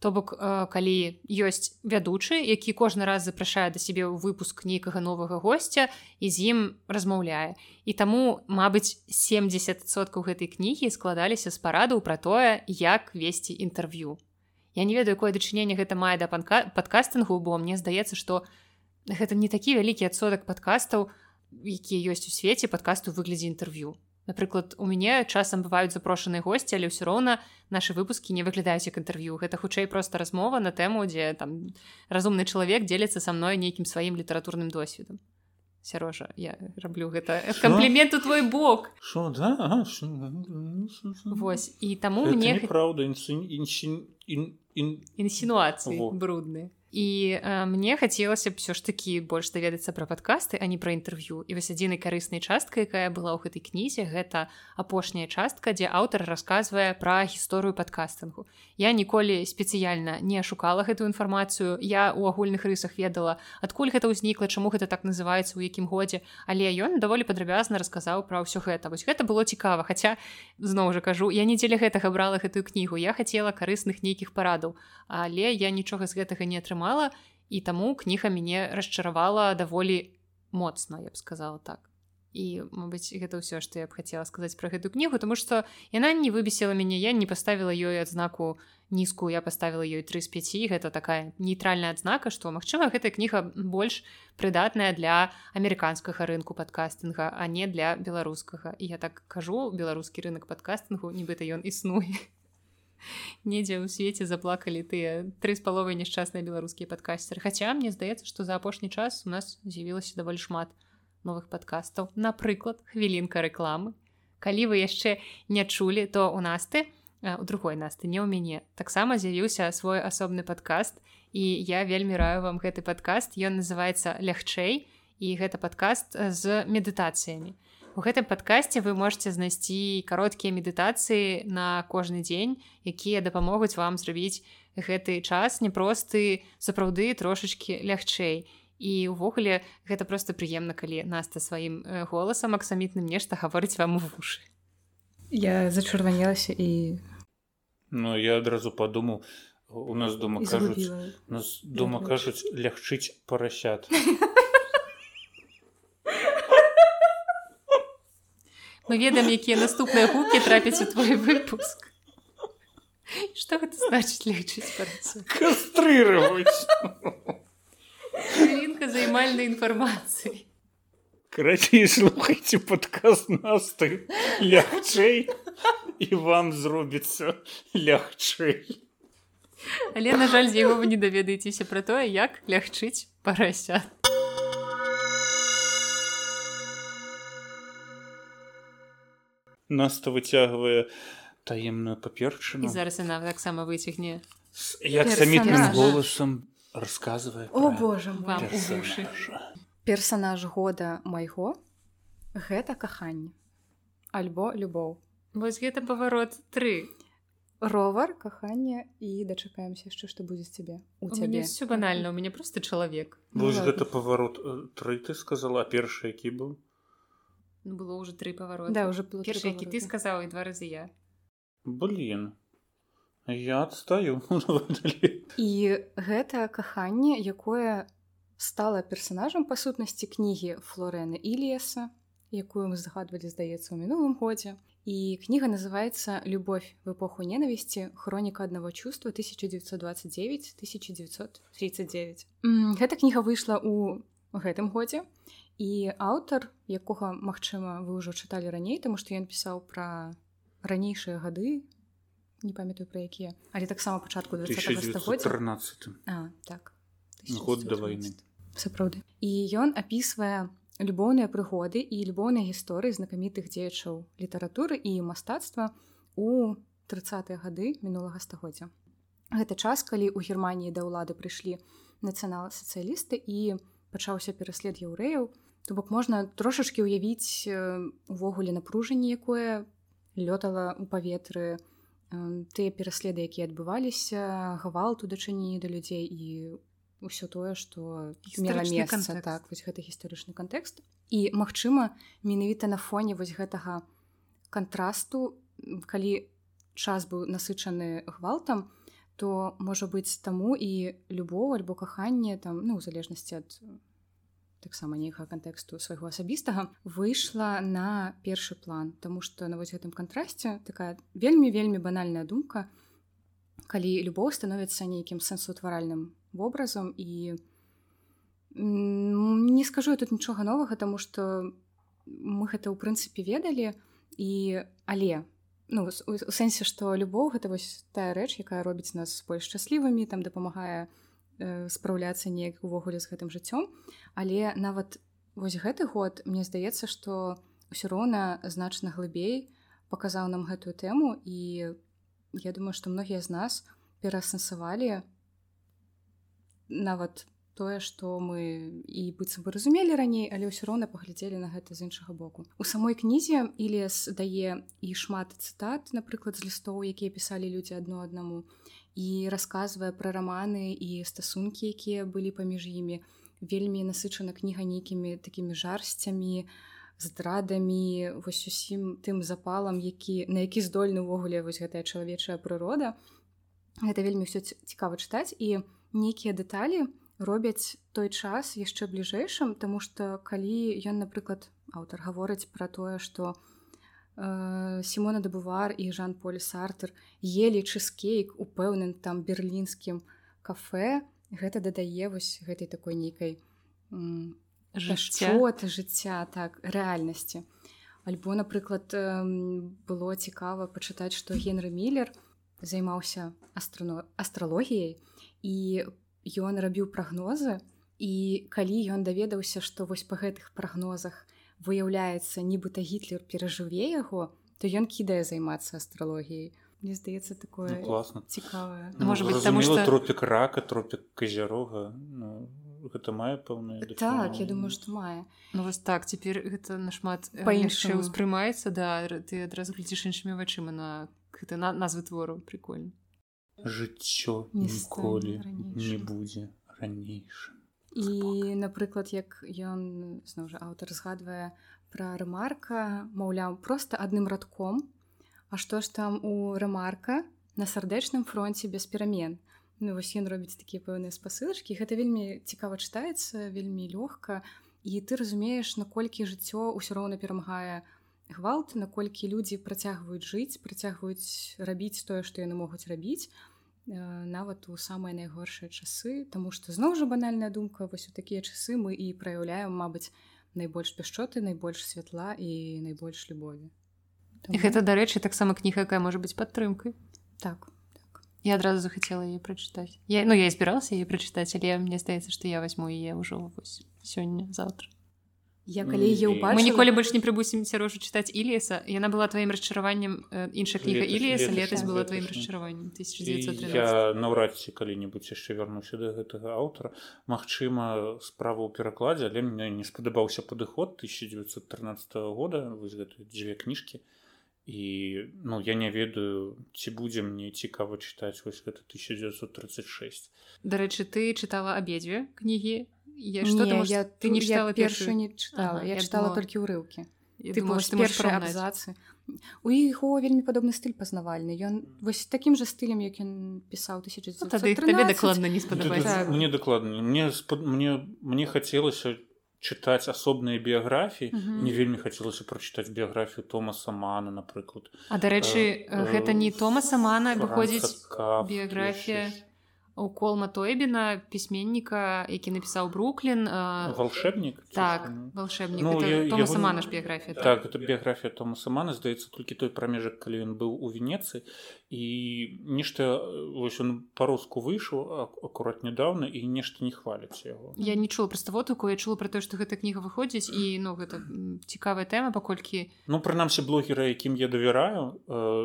То бок э, калі ёсць вядучы, які кожны раз запрашае да сябе ў выпуск нейкага новага госця і з ім размаўляе. І таму, мабыць, 70соткаў гэтай кнігі складаліся з парадаў пра тое, як весці інтэрв'ю. Я не ведаю, якое дачыненне гэта мае да падкастынгу, бо мне здаецца, што гэта не такі вялікі адсотак падкастаў, якія ёсць у свеце падкасту выглядзе інтэрв'ю напрыклад у мяне часам бываюць запрошаныя госці але ўсё роўна нашы выпускі не выглядаюць як інтэрв'ю. Гэта хутчэй проста размова на тэму дзе там разумны чалавек дзеліцца са мной нейкім сваім літаратурным досведам. Сярожа я раблю гэта. Камплімент у твой бок. Шо, да? ага, шо, Вось і таму мне праўда інсінуацыі брудныя і э, мне хацелася б все ж такі больш даведацца пра падкасты а не пра інтэрв'ю і вось адзінай карыснай часткай якая была ў гэтай кнізе гэта апошняя частка дзе аўтар расказвае пра гісторыю падкастынгу я ніколі спецыяльна не шукала гэтую інфармацыю. Я у агульных рысах ведала адкуль гэта ўзнікла чаму гэта так называецца у якім годзе. Але ён даволі падрабязна расказаў пра ўсё гэта. Вось гэта было цікава хаця зноў жа кажу я не дзеля гэтага брала гэтую кнігу. Я хацела карысных нейкіх парадаў але я нічога з гэтага не атрымала і таму кніга мяне расчаравала даволі моцна я б сказала так і мабыць гэта ўсё што я б хацела сказаць пра гэту кнігу тому што яна не выбесела мяне я не паставіла ёй адзнаку нізкую я паставіла ёй тры з 5 гэта такая нейтральная адзнака што магчыма гэтая кніга больш прыдатная для амерыканскага рынку падкастынга а не для беларускага і я так кажу беларускі рынок падкастынгу нібыта ён існуе <laughs> недзе ў свеце заплакалі тыя тры з паловай няшчасныя беларускія падкастеры хаця мне здаецца што за апошні час у нас з'явілася даволі шмат новых падкастаў напрыклад хвілінка рэкламы калі вы яшчэ не чулі то у нас ты у другой насты не ў мяне таксама з'явіўся свой асобны падкаст і я вельмі раю вам гэты падкаст. Ён называется лягчэй і гэта падкаст з медытацыямі. У гэтым падкасці вы можете знайсці кароткія медытацыі на кожны дзень, якія дапамогуць вам зрабіць гэты час непросты сапраўды трошачки лягчэй. І ўвогуле гэта проста прыемна, калі наста сваім голасам аксамітным нешта гаворыць вам у вушы. Я зачырванелася і Ну я адразу падумаў у нас дома кажуць нас дома кажуць лягчыць парасят. мы ведаем якія наступныя гукі трапяць у твой выпуск. Что гэта значыць лечыць кастрыраванька займальнай інфармацыі карацей слухайце падказ насты лягчэй і вам зробіцца лягчэй але на жаль з яго вы не даведаецеся пра тое як лягчыць парася наста выцягвае таемную паперчыну зараз яна таксама выцягне як самітным голасам рассказывае о боже персонаж года майго гэта каханне альбо любоў. Вось гэта паварот тры. Ровар каханне і дачакаемся яшчэ што будзе цябе у цябе. все банальна у мяне просто чалавек. Ну, гэта паварот тры ты сказала першы які быў? Ну, было уже тры павароты. Да, уже першы які ты сказаў і два разы я. Блин я адстаю і гэта каханне якое стала персонажам па сутнасці кнігі флорены ілеса якую мы загадвалі здаецца ў мінулым годзе. І кніга называется любовь в эпоху ненавісці хроніка аднаго чувства. 1929 1939 гэта кніга выйшла у гэтым годзе і аўтар якога магчыма вы ўжо чыталі раней тому што ён пісаў пра ранейшыя гады не памятаю пра якія але таксама пачатку 13 так. Год да войны. сапраўды і ён апісвае любоўныя прыгоды і любоўныя гісторыі знакамітых дзеячаў літаратуры і мастацтва у 30 гады мінулага стагоддзя. Гэта час калі ў германії да ўлады прыйшлі нацыянал-сацыялісты і пачаўся пераслед яўрэяў то бок можна трошачки ўявіць увогуле напружанне якое лётала у паветры тыя пераследы якія адбываліся гвалту дачыненні да людзей і ўсё тое што мела месца. так вось гэты гістарычны кантэкст. І магчыма менавіта на фоне вось гэтага кантрасту калі час быў насычаны гвалтам то можа быць таму і любоў альбо каханне там ну ў залежнасці ад таксама нейкага кантэксту свайго асабістага выйшла на першы план. Таму што на вось гэтым кантрасце такая вельмі вельмі банальная думка калі любоў становіцца нейкім сэнсуутваральным вобразам і не скажу тут нічога новага таму што мы гэта ў прынцыпе ведалі. І але ну у сэнсе што любоў гэта вось тая рэч якая робіць нас больш шчаслівымі там дапамагае у спраўляцца неяк увогуле з гэтым жыццём. Але нават вось гэты год мне здаецца што ўсё роўна значна глыбей паказаў нам гэтую тэму і я думаю што многія з нас пераасэнсавалі нават тое што мы і быццам бы разумелі раней але ўсё роўна паглядзелі на гэта з іншага боку. У самой кнізе ілес дае і шмат цытат напрыклад з лістоў якія пісалі людзі адно аднаму і расказвае пра раманы і стасункі, якія былі паміж імі. Вельмі насычана кніга нейкімі такімі жарсцямі, здрадамі, вось усім тым запалам, які, на які здольны ўвогуле вось гэтая чалавечая прырода. Гэта вельмі ўсё цікава чытаць і нейкія дэталі робяць той час яшчэ бліжэйшым, Таму што калі ён, напрыклад, аўтар гаворыць пра тое, што, Сімона Дабувар і Жан-Поль Сартер елі чызкейк у пэўным там берлінскім кафе. Гэта дадае вось гэтай такой нейкай жыццёты жыцця. так рэальнасці. Альбо напрыклад было цікава пачытаць што генры міллер займаўся астрано астралогіяй і ён рабіў прагнозы і калі ён даведаўся што вось па гэтых прагнозах выяўляецца нібыта гітлер перажыве яго то ён кідае займацца астралогіяй. Мне здаецца такое ну, класна. цікавае. Ну, может быть там что тропік рака тропік казярога ну, гэта мае пэўна так я думаю что мае. Ну вас так цяпер гэта нашмат па-іншаму. успрымаецца да ты адразу глядзіш іншымі вачыма на гэта на назвы твору прикольно жыццё ніколі не будзе ранейшым і напрыклад як ён зноў жа аўтар згадвае пра рэмарка маўляў просто адным радком А што ж там у рэмарка на сардэчным фронте без перамен ну, вось ён робіць такія пэўныя спасылачкі гэта вельмі цікава чытаецца вельмі лёгка і ты разумееш наколькі жыццё ўсё роўна перамагае гвалт наколькі людзі працягваюць жыць працягваюць рабіць тое што яны могуць рабіць нават у самыя найгоршыя часы Таму што зноў жа банальная думка вось у такія часы мы і праяўляем Мабыць найбольш пяшчоты найбольш святла і найбольш любові. Таму... гэта дарэчы таксама кніга якая можа быць падтрымкай. Так, так. я адразу захацела яе прачытаць. Я ну я збіралася яе прачытаць але мне здаецца што я возьму яе ўжо сёння заўтра Я калі е ўбачыла... мы ніколі больш не прыбусім сярожу чытаць іліса яна была тваім расчараваннем іншая кніга іліса летась была тваім расчараваннем наўрад ці калі-небудзь яшчэ вярнуся да гэтага аўтара Магчыма справа ў перакладзе але мне не спадабаўся падыход 1913 года вось гэты дзве кніжкі і ну я не ведаю ці будзе мне цікава чытаць вось гэта 1936 Дарэчы ты чытала абедзве кнігі я что не, я ты не читала першую не читала ага, я, я читала думала... толькі ўрыўкі абзацы. У іх вельмі падобны стыль пазнавальны ён вось такім жа стылем як ён пісаў ну, табе дакладна не спадабаецца мне дакладна мне спад... мне мне хацелася чытаць асобныя біяграфіі не вельмі хацелася прачытаць біяграфію томаса мана напрыклад а дарэчы гэта не томаса мана выходзіць біяграфія колма тойбіна пісьменніка які напісаў бруклін волшебнік так волшебнік ну, сама наш біяграфія так это біяграфія тома самана здаецца толькі той прамежак калі ён быў у венецы і нешта вось он по-руску выйшаў акурат нядаўна і нешта не хваліць яго я не чула проста водку я чула про то что гэта кніга выходзіць і ну гэта цікавая тэма паколькі ну прынамсі блогера якім я давяраю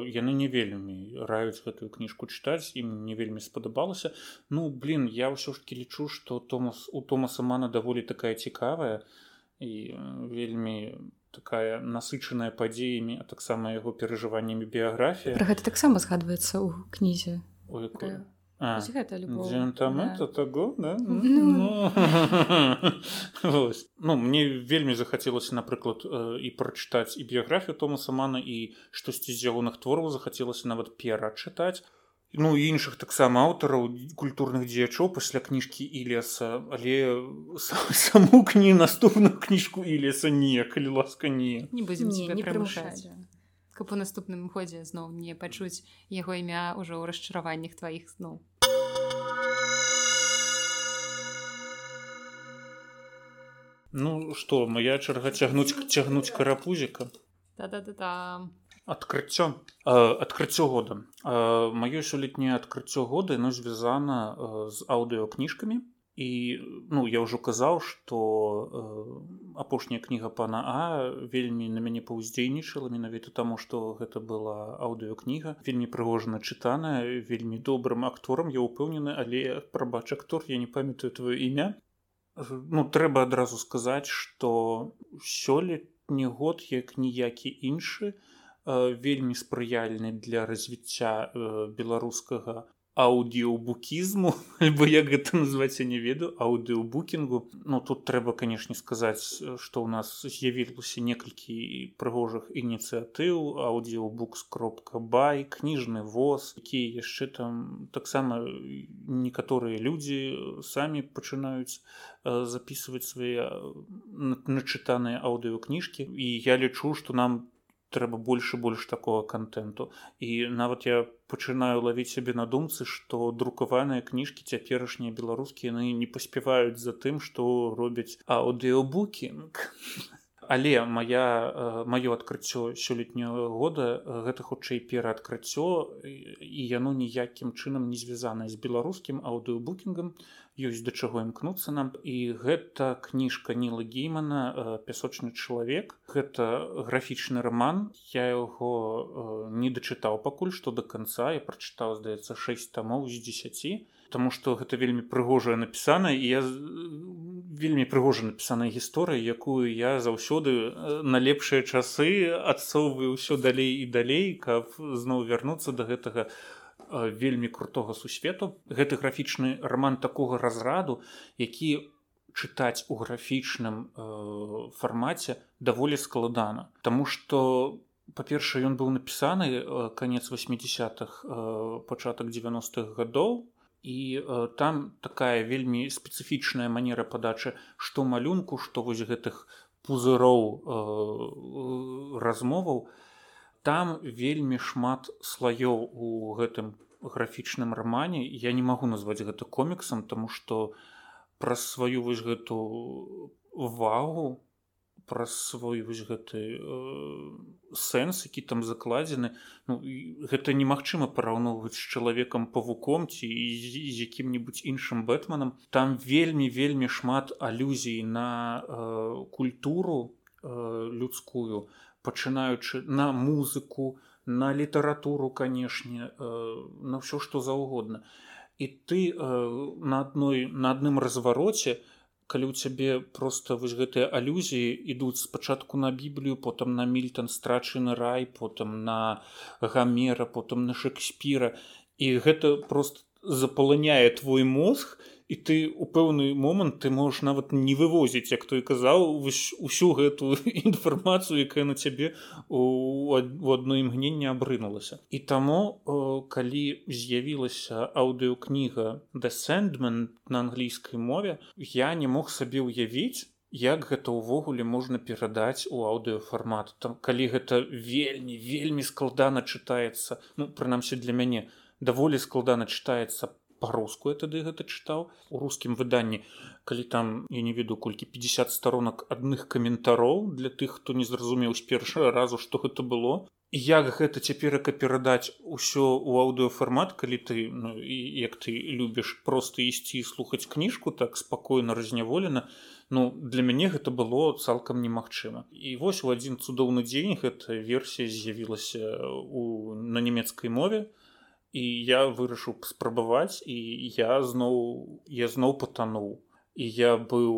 яны не вельмі раюць гэтую кніжку чытаць ім не вельмі спадабалася ну блин я ўсё ж таки лічу что томас у томаса мана даволі такая цікавая і вельмі такая насычаная падзеямі а таксама яго перажываннямі біяграфія. Про гэта таксама згадваецца ў кнізе. Ну мне вельмі захацелася напрыклад і прачытаць і біяграфію томаса мана і штосьці з ягоных твораў захацелася нават перачытаць ну іншых таксама аўтараў культурных дзеячоў пасля кніжкі ілеса але саму кні наступную кніжку ілеса не калі ласка не. Не будзем не, не прымушаць. каб у наступным ходзе зноў не пачуць яго імя ўжо ў расчараваннях тваіх сноў. Ну што моя чарга цягнуць цягнуць карапузіка? Та-да-да-да адкрыццё. Адкрыццё года. Маё сёлетняе адкрыццё года ну звязана з аўдыокніжкамі і ну я ўжо казаў што апошняя кніга пана а вельмі на мяне паўздзейнічала менавіта таму што гэта была аўдыокніга вельмі прыгожана чытаная вельмі добрым акторам. Я ўпэўнены але прабач актор я не памятаю твоё імя. Ну трэба адразу сказаць што сёлетні год як ніякі іншы то вельмі спрыяльны для развіцця беларускага аўдіобукізму <laughs> альбо як гэта называць я не ведаю аўдыобукінгу Ну тут трэба канешне сказаць што ў нас з'явілася некалькі прыгожых ініцыятыў. Аўдіобукс кропка бай кніжны воз якія яшчэ там таксама некаторыя людзі самі пачынаюць записывать свае начытаныя аўдыокніжкі і я лічу што нам трэба больш і больш такого контенту. І нават я пачынаю лавіць сябе на думцы што друкаваныя кніжкі цяперашнія беларускія яны не паспяваюць за тым што робяць аўдыобукінг <laughs> але моя маё адкрыццё сёлетняго года гэта хутчэй пераадкрыццё і яно ніякім чынам не звязанае з беларускім аўдыобукінгам ёсць да чаго імкнуцца нам. І гэта кніжка ніла геймана пясочны чалавек гэта графічны роман я яго не дачытаў пакуль што до конца я прачытаў здаецца 6 тамоў з 10 Таму што гэта вельмі прыгожая напісана. І я вельмі прыгожа напісаная гісторыя якую я заўсёды на лепшыя часы адсоўваю ўсё далей і далей каб зноў вярнуцца до гэтага вельмі крутога сусвету. Гэты графічны роман такога разраду які чытаць у графічным э, фармаце даволі складана. Таму что па-першае ён быў напісаны э, канец 80-х э, пачатак 90-х гадоў. І э, там такая вельмі спецыфічная манера падачы што малюнку што вось гэтых пузыроў э, размоваў, там вельмі шмат слаёў у гэтым графічным рамане. Я не магу назваць гэта коміксам тому что праз сваю вось гэту увагу праз свой вось гэты э, сэнс які там закладзены ну, гэта немагчыма параўноўваць з чалавекам павуком ці з якім-небудзь іншым бэтманам там вельмі вельмі шмат алюзій на э, культуру э, людскую. на пачынаючы на музыку на літаратуру канешне э, на ўсё што заўгодна. І ты э, на адной на адным развароце калі ў цябе просто вось гэтыя алюзіі ідуць спачатку на біблію потым на мільтон страчаны рай потым на гамера потым на шекспіра і гэта просто запаланяе твой мозг і і ты у пэўны момант ты можаш нават не вывозіць як той казаў усю гэтую <laughs> інфармацыю якая на цябе у одно імгненне абрынулася. І таму калі з'явілася аўдыокніга sandman на англійскай мове я не мог сабе ўявіць як гэта ўвогуле можна перадаць у аўдыофармат там калі гэта вельмі вельмі складана чытаецца ну прынамсі для мяне даволі складана чытаецца па-руску я тады гэта чытаў. У рускім выданні калі там я не веду колькі 50 сторонак адных каментароў для тых хто не зразумеў з першага разу што гэта было. Як гэта цяперака перадаць усё ў аўдыофармат калі ты ну, як ты любіш просто ісці слухаць кніжку так спакойна разняволена ну для мяне гэта было цалкам немагчыма. І вось у адзін цудоўны дзень гэта версія з'явілася у на нямецкай мове і я вырашыў спрабаваць і я зноў я зноў патануў і я быў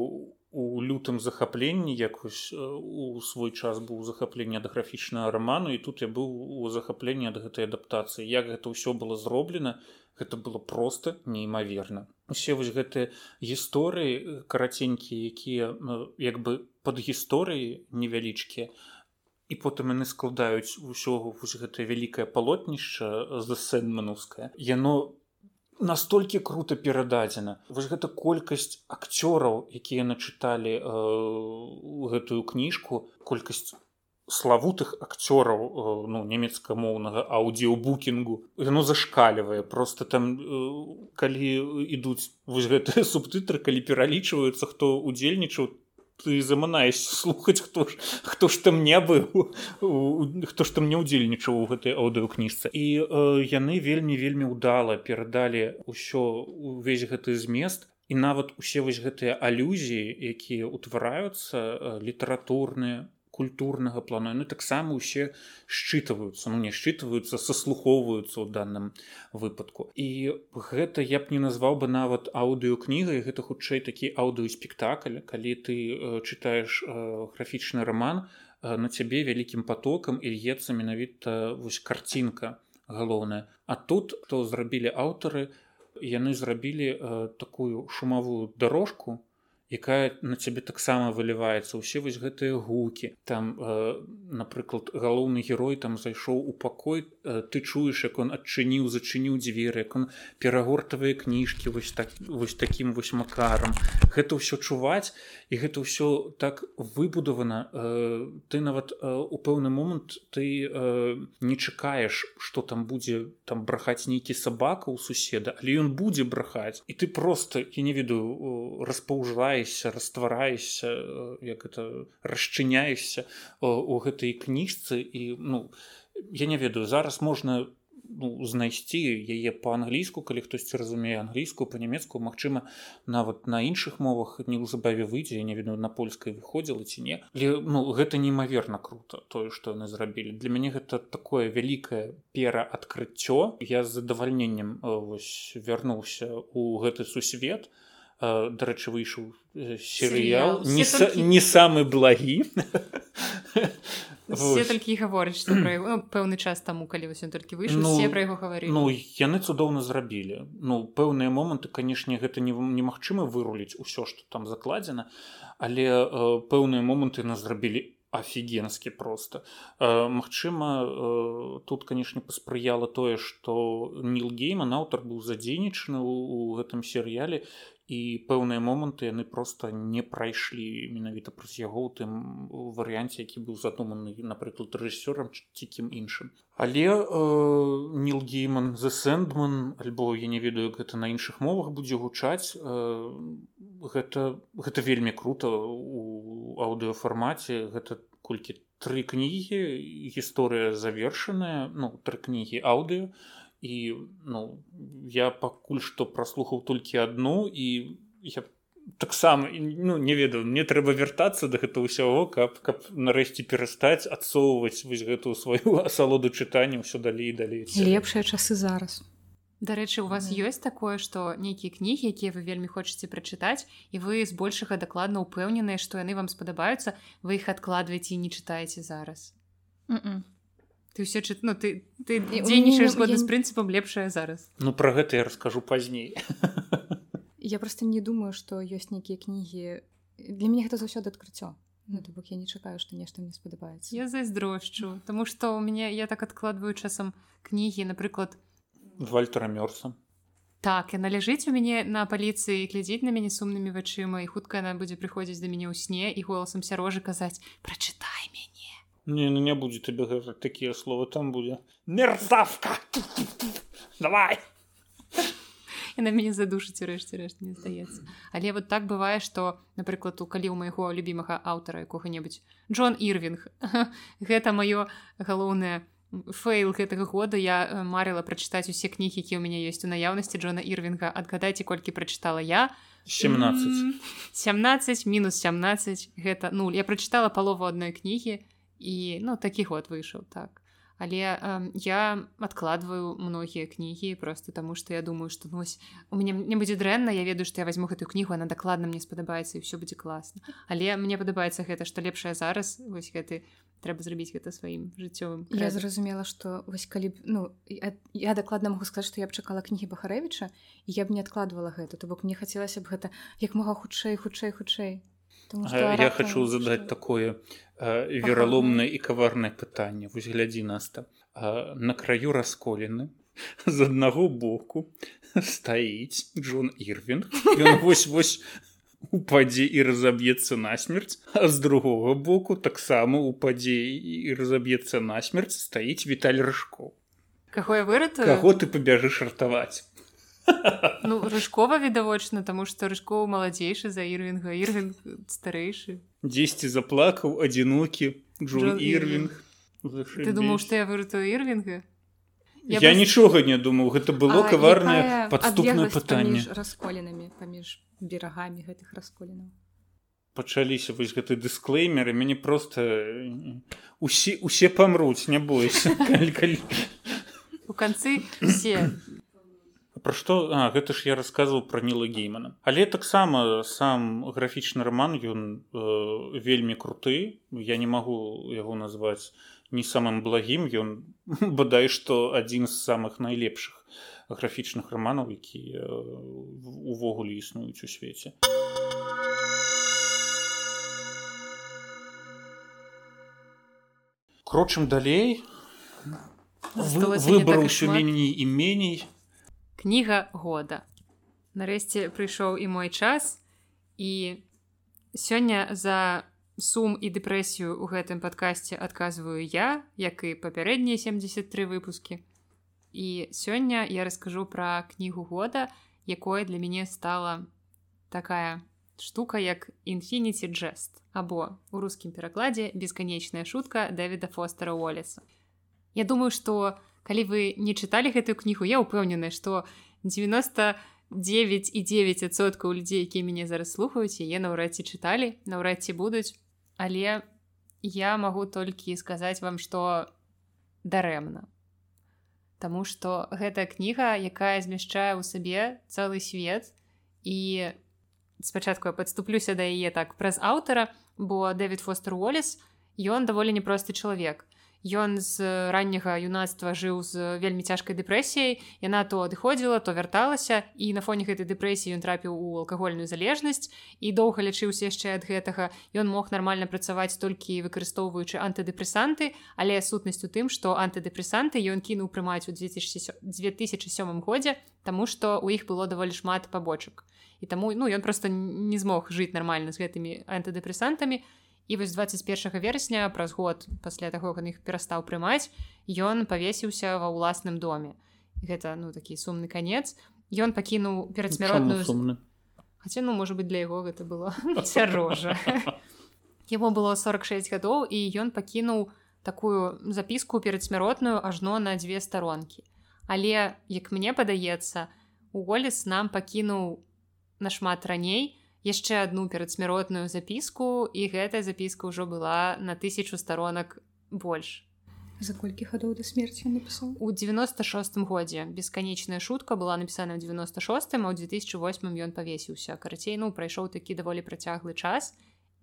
у лютым захапленні як вось у свой час быў захапленне ад графічнага раману і тут я быў у захапленні ад гэтай адаптацыі як гэта ўсё было зроблена гэта было просто неймаверна усе вось гэтыя гісторыі караценькія якія як бы под гісторыі невялічкія і потым яны складаюць усё вось гэтае вялікае палотнішча за сэнманускае яно настолькі круто перададзена. Вось гэта колькасць акцёраў якія начыталі э, гэтую кніжку колькасць славутых акцёраў э, ну нямецкамоўнага аўдіобукінгу яно зашкалівае. Просто там э, калі ідуць вось гэтыя <laughs> субтытры калі пералічваюцца хто удзельнічаў ты заманаеш слухаць хто ж хто ж там не быў хто ж там не ўдзельнічаў у гэтай аўдыокніжцы і э, яны вельмі вельмі ўдала перадалі ўсё увесь гэты змест і нават усе вось гэтыя алюзіі якія ўтвараюцца э, літаратурныя культурнага плану. Яны таксама ўсе считываются ну не считываются сослухоўваюцца ў данным выпадку. І гэта я б не назваў бы нават аўдыокнігай гэта хутчэй такі аўдыоспектакль калі ты э, чытаеш э, графічны роман э, на цябе вялікім потокам і льецца менавіта вось карцінка галоўная. А тут то зрабілі аўтары яны зрабілі такую шумавую дорожку якая на цябе таксама выліваецца. Ўсе вось гэтыя гукі. Там э, напрыклад галоўны герой там зайшоў у пакой э, ты чуеш як он адчыніў зачыніў дзверы як он перагортавыя кніжкі вось так вось таким вось макарам. Гэта ўсё чуваць і гэта ўсё так выбудавана. Э, ты нават э, у пэўны момант ты э, не чакаеш что там будзе там брахаць нейкі сабака ў суседа але ён будзе брахаць. І ты просто я не ведаю распаўжла раствараешся раствараешся э, як это расчыняешся у гэтай кніжцы. І ну я не ведаю зараз можна ну, знайсці яе по-англійску калі хтосьці разумее англійскую по-нямецку Мачыма нават на іншых мовах неўзабаве выйдзе я не ведаю на польскай выходзіла ці не. Але, ну гэта неймаверна круто тое што яны зрабілі. Для мяне гэта такое вялікае пераадкрыццё. Я з задавальненнем вярнуўся у гэты сусвет. то дарэчы выйшаў серыял не, толькі... не самы благі. Толькі гаворыць што пра ну, пэўны час таму калі вось толькі выйшаў ну, пра яго гаварылі Ну яны цудоўна зрабілі ну пэўныя моманты канешне гэта немагчыма выруліць усё што там закладзена але э, пэўныя моманты нас зрабілі офігенскі просто. Э, Мачыма э, тут канешне паспрыяла тое што ніл гейман аўтар быў задзейнічаны у гэтым серыяле і пэўныя моманты яны просто не прайшлі менавіта праз яго ў тым варыянце які быў задуманы напрыклад рэжысёрам ці кім іншым. Але э, ніл гейман за сэндман альбо я не ведаю гэта на іншых мовах будзе гучаць э, гэта гэта вельмі круто у аўдыофармаце гэта колькі тры кнігі гісторыя завершаная ну тры кнігі аўдыо і ну я пакуль што праслухаў толькі адну і я таксама ну не ведаю мне трэба вяртацца да гэта ўсяго каб каб нарэшце перастаць адсоўваць вось гэтую сваю <laughs> асалоду чытання ўсё далей далей. Лепшыя часы зараз. Дарэчы у вас ёсць такое што нейкія кнігі якія вы вельмі хочаце прачытаць і вы збольшага дакладна ўпэўненыя што яны вам спадабаюцца вы іх адкладваеце і не чытаеце зараз? Mm -mm ты все чыт ну ты ты дзейнічаеш згодна я... з прынцыпам лепшая зараз. Ну про гэта я раскажу пазней. <laughs> Я просто не думаю что ёсць нейкія кнігі для мяне гэта заўсёды адкрыццё Ну, бок я не чакаю што нешта мне спадабаецца я зайздрошчу Таму што у мяне я так адкладваю часам кнігі напрыклад вальтера мёрса. Так яна ляжыць у мяне на паліцыі глядзець на мяне сумнымі вачыма і хутка яна будзе прыходзіць да мяне ў сне і голасам сярожы казаць прачытай мяне Не, ну не будет тебе говорить такие слова, там будет. Мерзавка. Давай. на мяне задушыць урэшце рэшт не здаецца але вот так бывае что напрыклад у калі у майго любімага аўтара якога-небудзь Джон ірвинг <laughs> гэта маё галоўнае фэйл гэтага года. Я э, марыла прачытаць усе кнігі які у мяне ёсць у наяўнасці Джона ірвинга адгадайце колькі прачытала я. 17 17 мінус 17 гэта ну я прачытала палову адной кнігі. і ну такі год выйшаў так. Але э, я адкладваю многія кнігі просто таму што я думаю што вось у мяне не будзе дрэнна я ведаю што я возьму гэтую кнігу она дакладна мне спадабаецца і все будзе класна але мне падабаецца гэта што лепшая зараз вось гэты трэба зрабіць гэта сваім жыццёвым я зразумела што вось калі б ну я, я дакладна могу сказаць што я б чакала кнігі бахарэвіча я б не адкладвала гэта то бок мне хацелася б гэта як мага хутчэй хутчэй хутчэй я хочу задаць что... такое вераломнае і каварнае пытанне вось глядзі наста. На краю расколіны <laughs> з аднаго боку <laughs> стаіць Джон ірвин вось вось упадзе і разаб'ецца насмерць а з другога боку таксама упадзе і разаб'ецца насмерць стаіць віталь рыжкоў какое вырату каго ты пабяжыш артаваць ну рыжкова відавочна тому что рыжкова маладзейшы за ірвинга ірвин старэйшы. Дзесьці заплакаў адзінокі Джон ірвинг ты думаў што я выратую ірвинга я, я нічога не думаў. Гэта было каварнае падступнае пытанне. расколінамі паміж берагамі гэтых расколінаў? Пачаліся вось гэты дысклеймеры. Мяне просто усе усе памруць не бойся. <laughs> У канцы все пра што? А, гэта ж я расказваў пра ніла геймана. Але таксама сам графічны роман ён э, вельмі круты. Я не магу яго назваць не самым благім ён <laughs> бадай што адзін з самых найлепшых графічных романаў які э, увогуле існуюць у свеце. Крочым далей. Выбраў ўсё меней і меней кніга года. Нарэшце прыйшоў і мой час і сёння за сум і дэпрэсію ў гэтым падкасці адказваю я як і папярэднія 73 выпускі. І сёння я раскажу пра кнігу года якое для мяне стала такая штука як інфініці джест або у рускім перакладзе бесканечная шутка дэвіда фостера уолеса Я думаю што калі вы не чыталі гэтую кнігу я ўпэўненая што 99,9соткаў людзей якія мяне зараз слухаюць яе наўрад ці чыталі наўрад ці будуць. Але я магу толькі сказаць вам што дарэмна. Таму што гэтая кніга якая змяшчае ў сабе цэлы свет і спачатку я падступлюся да яе так праз аўтара бо дэвід фостер Уолес ён даволі непросты чалавек Ён з ранняга юнацтва жыў з вельмі цяжкай дэпрэсіяй. Яна то адыходзіла, то вярталася і на фоне гэтай дэпрэсіі ён трапіў у алкагольную залежнасць і доўга лячыўся яшчэ ад гэтага. Ён мог нармальна працаваць толькі выкарыстоўваючы антыдэпрэсанты, але сутнасць у тым, што антыдэпрэсанты ён кінуў прымаць у 2007 годзе, таму што ў іх было даволі шмат пабочак. І таму ну, ён проста не змог жыць нармальна з гэтымі антыдэпрэсантамі і вось 21 верасня праз год пасля таго як іх перастаў прымаць ён павесіўся ва ўласным доме. Гэта ну такі сумны канец ён пакінуў перадсмяротную сумны Хаця ну можа быть для яго гэта было <laughs> цярожа Яму <laughs> было 46 гадоў і ён пакінуў такую запіску перадсмяротную ажно на дзве старонкі але як мне падаецца у голес нам пакінуў нашмат раней яшчэ одну перадсмяротную запіску і гэтая запіска ўжо была на тысячу старонак больш. За колькі гадоў да смерти напісаў? У 96 годзе. Бесканечная шутка была напісана ў 96 а ў 2008 ён павесіўся. Карацей ну прайшоў такі даволі працяглы час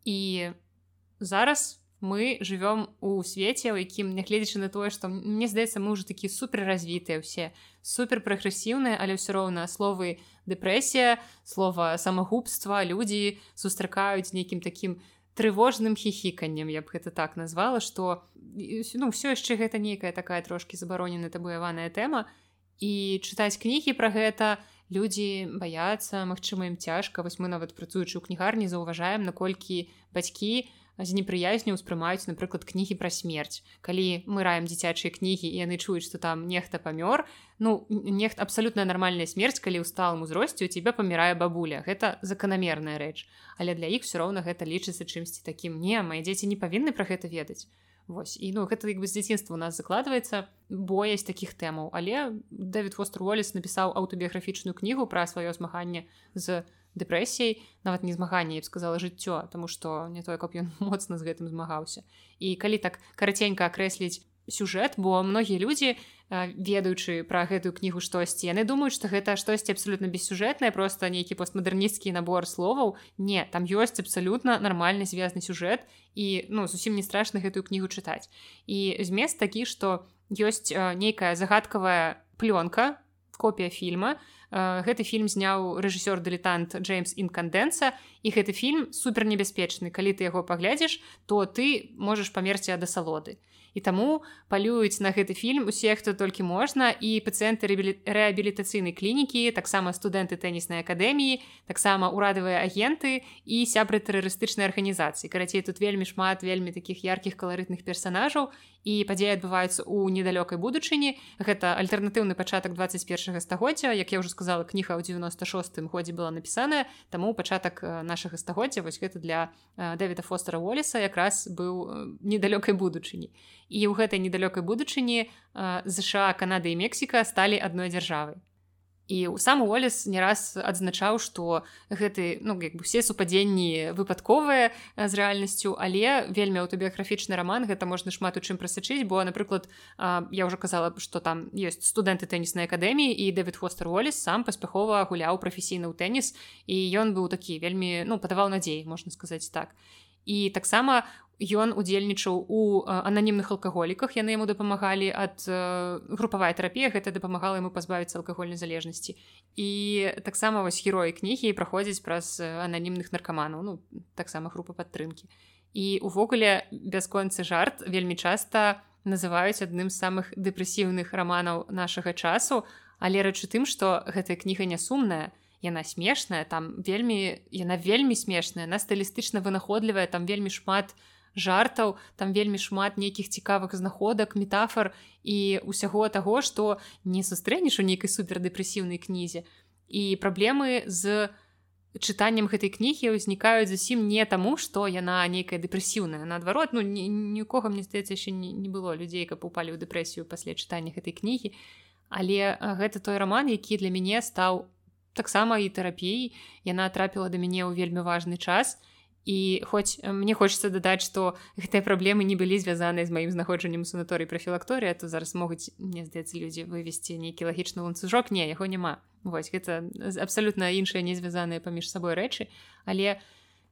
і зараз у мы живвём у свеце у якім нягледзячы на тое што мне здаецца мы уже такі суперразвітыя ўсе супер прагрэсіўныя але ўсё роўна словы дэпрэсія слова самагубства людзі сустракаюць нейкім такім трывожным хіхіканнем я б гэта так назвала что ну все яшчэ гэта нейкая такая трошки забароненая табуяваная тэма. І чытаць кнігі пра гэта людзі баяцца Мачыма ім цяжка. Вось мы нават працуючы ў кнігарні заўважаем наколькі бацькі з непрыязню ўспрымаюць напрыклад кнігі пра смерць. Калі мы раем дзіцячыя кнігі і яны чуюць што там нехта памёр ну нехта абсалютная нармальная смерць калі ў сталым узросце у тебя памірае бабуля. Гэта заканамерная рэч. Але для іх все роўна гэта лічыцца чымсьці такім не мае дзеці не павінны пра гэта ведаць Вось. І ну гэта як бы з дзяцінства у нас закладваецца боязь такіх тэмаў. Але Дэвід фостер Уоллес напісаў аўтабіяграфічную кнігу пра сваё змаганне з дэпрэсіяй нават не змаганне б сказала жыццё тому что не тое каб ён моцна з гэтым змагаўся. І калі так караценька акрэсліць сюжэт бо многія людзі ведаючы пра гэтую кнігу штосьці яны думаюць што гэта штосьці абсалютна бессюжэтнае просто нейкі постмадэрнісцкі набор словаў. Не там ёсць абсалютна нармальны звязны сюжэт і ну зусім не страшна гэтую кнігу чытаць. І змест такі што ёсць нейкая загадкавая плёнка копія фільма гэты фільм зняў рэжысёр дылетант Джеймс інкандэнса і гэты фільм супер небяспечны калі ты яго паглядзіш то ты можаш памерці ад асалоды і таму палююць на гэты фільм усе хто толькі можна і пацыенты рэабілітацыйнай клінікі таксама студэнты тэніснай акадэміі таксама урадавыя агенты і сябры тэрарыстычнай арганізацыі карацей тут вельмі шмат вельмі такіх яркіх каларытных персонажаў і падзеі адбываюцца ў недалёкай будучыні гэта альтэрнатыўны пачатак 21 стагоддзя. Як я ўжо сказала кніга ў 96 годзе была напісаная таму пачатак нашага стагоддзя вось гэта для дэвіда фостера волеса якраз быў недалёкай будучыні і ў гэтай недалёкай будучыні ЗША Канада і Мексіка сталі адной дзяржавай і сам Уолес не раз адзначаў што гэты ну як бы все супадзенні выпадковыя з рэальнасцю але вельмі аўтабіяграфічны раман гэта можна шмат у чым прасачыць бо напрыклад я ўжо казала што там ёсць студэнты тэніснай акадэміі і дэвід фостер Уолес сам паспяхова гуляў прафесійны ў тэніс і ён быў такі вельмі ну падаваў надзей можна сказаць так. І таксама ён удзельнічаў у ананімных алкаголіках. Яны яму дапамагалі ад групавая тэрапія гэта дапамагала яму пазбавіцца алкагольнай залежнасці. І таксама вось героі кнігі праходзіць праз ананімных наркаманаў ну таксама група падтрымкі. І увогуле бясконцы жарт вельмі часта называюць адным з самых дэпрэсіўных раманаў нашага часу. Але рэч у тым што гэтая кніга не сумная яна смешная там вельмі яна вельмі смешная на стылістычна вынаходлівая там вельмі шмат у жартаў там вельмі шмат нейкіх цікавых знаходак метафор і усяго таго што не сустрэнеш у нейкай супердэпрэсіўнай кнізе. І праблемы з чытаннем гэтай кнігі ўзнікаюць зусім не таму што яна нейкая дэпрэсіўная. Наадварот ну нікога мне здаецца яшчэ не, не было людзей каб упалі ў дэпрэсію пасля чытання гэтай кнігі. Але гэта той раман які для мяне стаў таксама і тэрапіяй. Яна трапіла да мяне ў вельмі важны час. і і хоць мне хочется дадаць што гэтыя <laughs> праблемы не былі звязаныя з маім знаходжаннем санаторый прафілакторыя то зараз могуць мне здаецца людзі вывесці нейкі лагічны ланцужок. Не яго няма вось гэта абсалютна іншыя не звязаныя паміж сабой рэчы але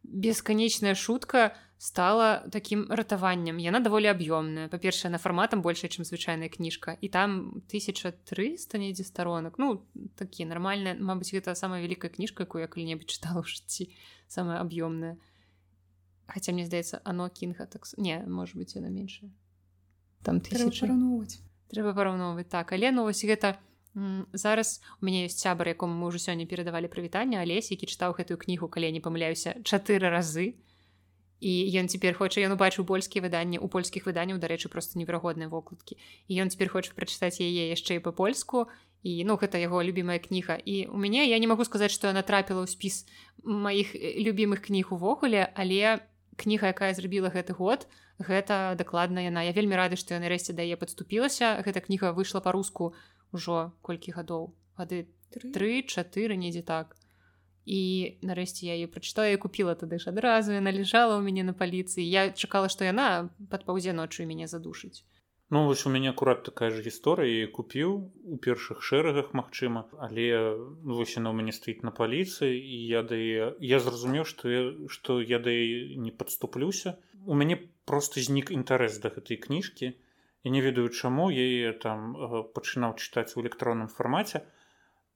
бесканечная шутка стала такім ратаваннем яна даволі аб'ёмная па-першае на фарматам большая чым звычайная кніжка і там 1300 недзе старонак ну такі нармальная Мабыць гэта самая вялікая кніжка якую я калі-небудзь чытала ў жыцці самая аб'ёмная хотя мне здаецца оно кінга так не может быть яна меншая там тысячаноўваць трэба параўноўваць так. Але ну вось гэта зараз у мяне ёсць сябар якому мы ўжо сёння перадавалі прывітанне алесь які чытаў гэтую кнігу калі не памыляюся чатыры разы. І ён цяпер хоча ён убачыў польскія выданні у польскіх выданняў дарэчы просто неверагодныя вокладкі і ён цяпер хоча прачытаць яе яшчэ і па-польску і ну гэта яго любімая кніга. І у мяне я не магу сказаць што яна трапіла ў спіс маіх любімых кніг увогуле але я кніга якая зрабіла гэты год гэта дакладна яна. Я вельмі рады што я нарэшце да яе падступілася. Гэта кніга выйшла па-руску ўжо колькі гадоў? Гады тры-чатыры недзе так. І нарэшце я ее прачытаю я купила тады ж адразу яна ляжала ў мяне на паліцыі я чакала што яна пад паўзе ноччу мяне задушыць Ну вось у мяне акурат такая ж гісторыя купіў у першых шэрагах магчыма але вось яна ў мяне стаіць на паліцыі і я да я зразумеў што я, што я да не падступлюся у мяне просто знік інтарэс да гэтай кніжкі і не ведаю чаму я там пачынаў чытаць у электронным фармаце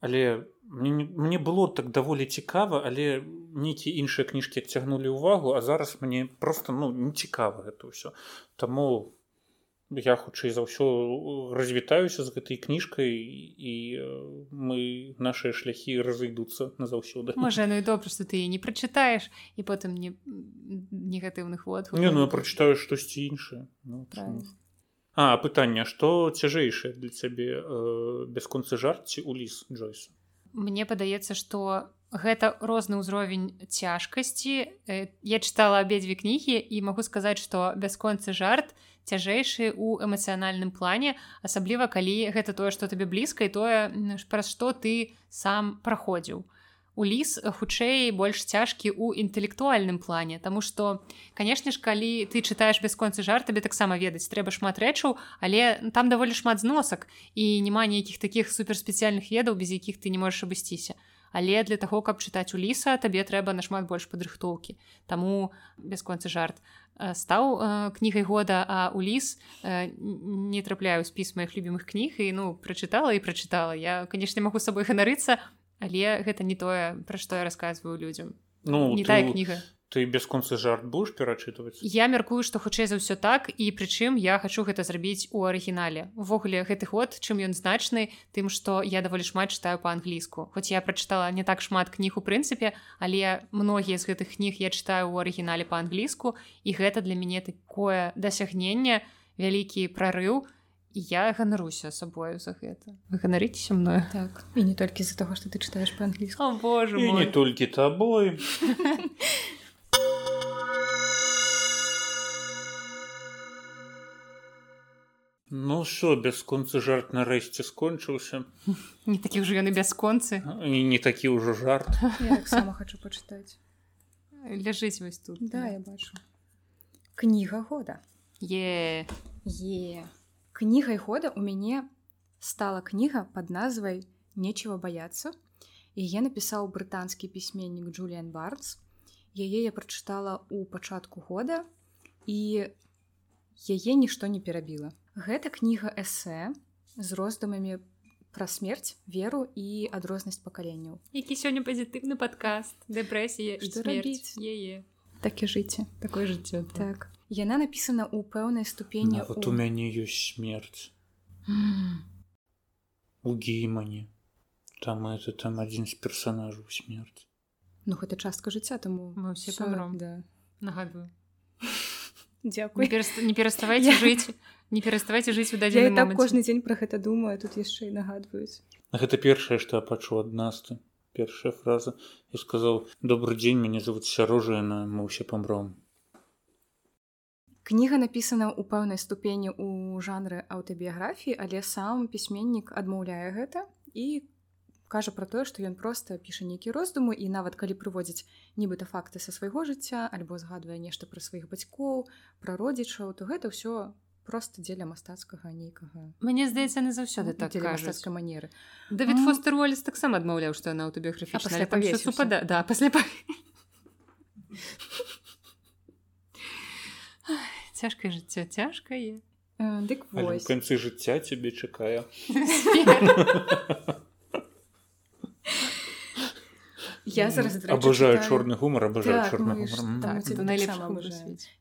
але мне, мне было так даволі цікава але нейкія іншыя кніжкі адцягнулі ўвагу а зараз мне просто ну не цікава гэта ўсё. Таму я хутчэй за ўсё развітаюся з гэтай кніжкай і мы нашыя шляхі разыйдуцца назаўсёды. <laughs> Можа ну і добра што ты не прачытаеш і потым не негатыўных вот не ну прачытаю штосьці іншае. Ну, а пытанне што цяжэйшае для цябе э, бясконцы жарці у ліс Джойса? Мне падаецца што гэта розны ўзровень цяжкасці. Я чытала абедзве кнігі і магу сказаць што бясконцы жарт то цяжэйшы у эмацыянальным плане асабліва калі гэта тое што табе блізка і тое праз што ты сам праходзіў. У ліс хутчэй больш цяжкі ў інтэлектуальным плане Таму што канешне ж калі ты чытаеш бясконцы жар табе таксама ведаць трэба шмат рэчаў але там даволі шмат зносак і няма нейкіх такіх суперспецыяльных ведаў без якіх ты не можаш абысціся але для таго каб чытаць у ліса табе трэба нашмат больш падрыхтоўкі. Таму бясконцы жарт Э, стаў э, кнігай года а у ліс э, не трапляю спіс маіх любімых кніг і ну прачытала і прачытала. Я канешне магу сабой ганарыцца але гэта не тое пра што я расказваю людзям. Ну не ты... тая кніга ты бясконцы жарт будешь перачытваць я мяркую што хутчэй за ўсё так і прычым я хачу гэта зрабіць у арыгінале. Увогуле гэты год чым ён значны тым што я даволі шмат чытаю па-англійску. Хоць я прачытала не так шмат кніг у прынцыпе але многія з гэтых кніг я чытаю ў арыгінале па-англійску і гэта для мяне такое дасягненне вялікі прарыў я ганаруся сабою за гэта. Вы ганарыцеся мною так. І не толькі з-за таго што ты чытаеш па-англійску. Боже не толькі табой <laughs> Ну що, бясконцы жарт нарэшце скончыўся. <laughs> Не такі ўжо яны бясконцы і не такі ўжо жарт. сама хочу пачытаць. Ляжыць вось тут. Да, я бачу. Кніга года. Е е. Кнігай года у мяне стала кніга под назвай нечего баяцца. Яе напісаў брытанскі пісьменнік Джуліан Барнс. Яе я прачытала ў пачатку года і яе нішто не перабіла Гэта кніга эсэ з роздумамі пра смерць веру і адрознасць пакаленняў. Які сёння пазітыўны падкаст дэпрэсія яе. Так і жыце. Такое жыццё так. Яна напісана ў пэўнай ступені вот у мяне ёсць смерць. У геймане. Там это там адзін з персонажаў смерць. Ну гэта частка жыцця таму мы ўсе памром да. Нагадваю Дзякуй не пераставайце жыць не пераставайце <laughs> жыць у дадзе так кожны дзень пра гэта думаю тут яшчэ і нагадваюць гэта першае што я пачуў ад нас ты першая фраза. І сказаў добрый дзень мяне зовут сярожая на мы ўсе памром кніга напісана ў пэўнай ступені ў жанры аўтабіяграфіі але сам пісьменнік адмаўляе гэта і кажа пра тое што ён проста піша нейкі роздуму і нават калі прыводзіць нібыта факты са свайго жыцця альбо згадвае нешта пра сваіх бацькоў пра родзічаў то гэта ўсё просто дзеля мастацкага нейкага Мне здаецца не заўсёды так мастацкай манеры. Давід фостеролес таксама адмаўляў што на аўтабіяграфічна пасля да пасля цяжкае жыццё цяжкае. Дык вось. канцы жыцця цябе чакае <laughs> <laughs> я зараз абажаю чорны гумар абажаю так, чорны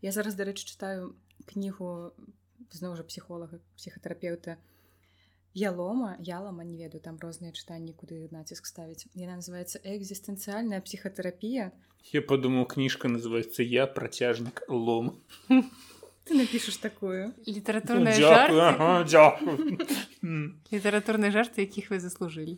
я зараз дарэчы чытаю кнігу зноў жа псіхолага псіхатэрапеўта ялома ялама не ведаю там розныя чытанні куды націск ставіць яна называется экзістэнцыяльная псіхатэрапія я падумаў кніжка называется я працяжнік лом ты напішаш такую. Літаратурная жарт. літаратурныя жарты якіх вы заслужылі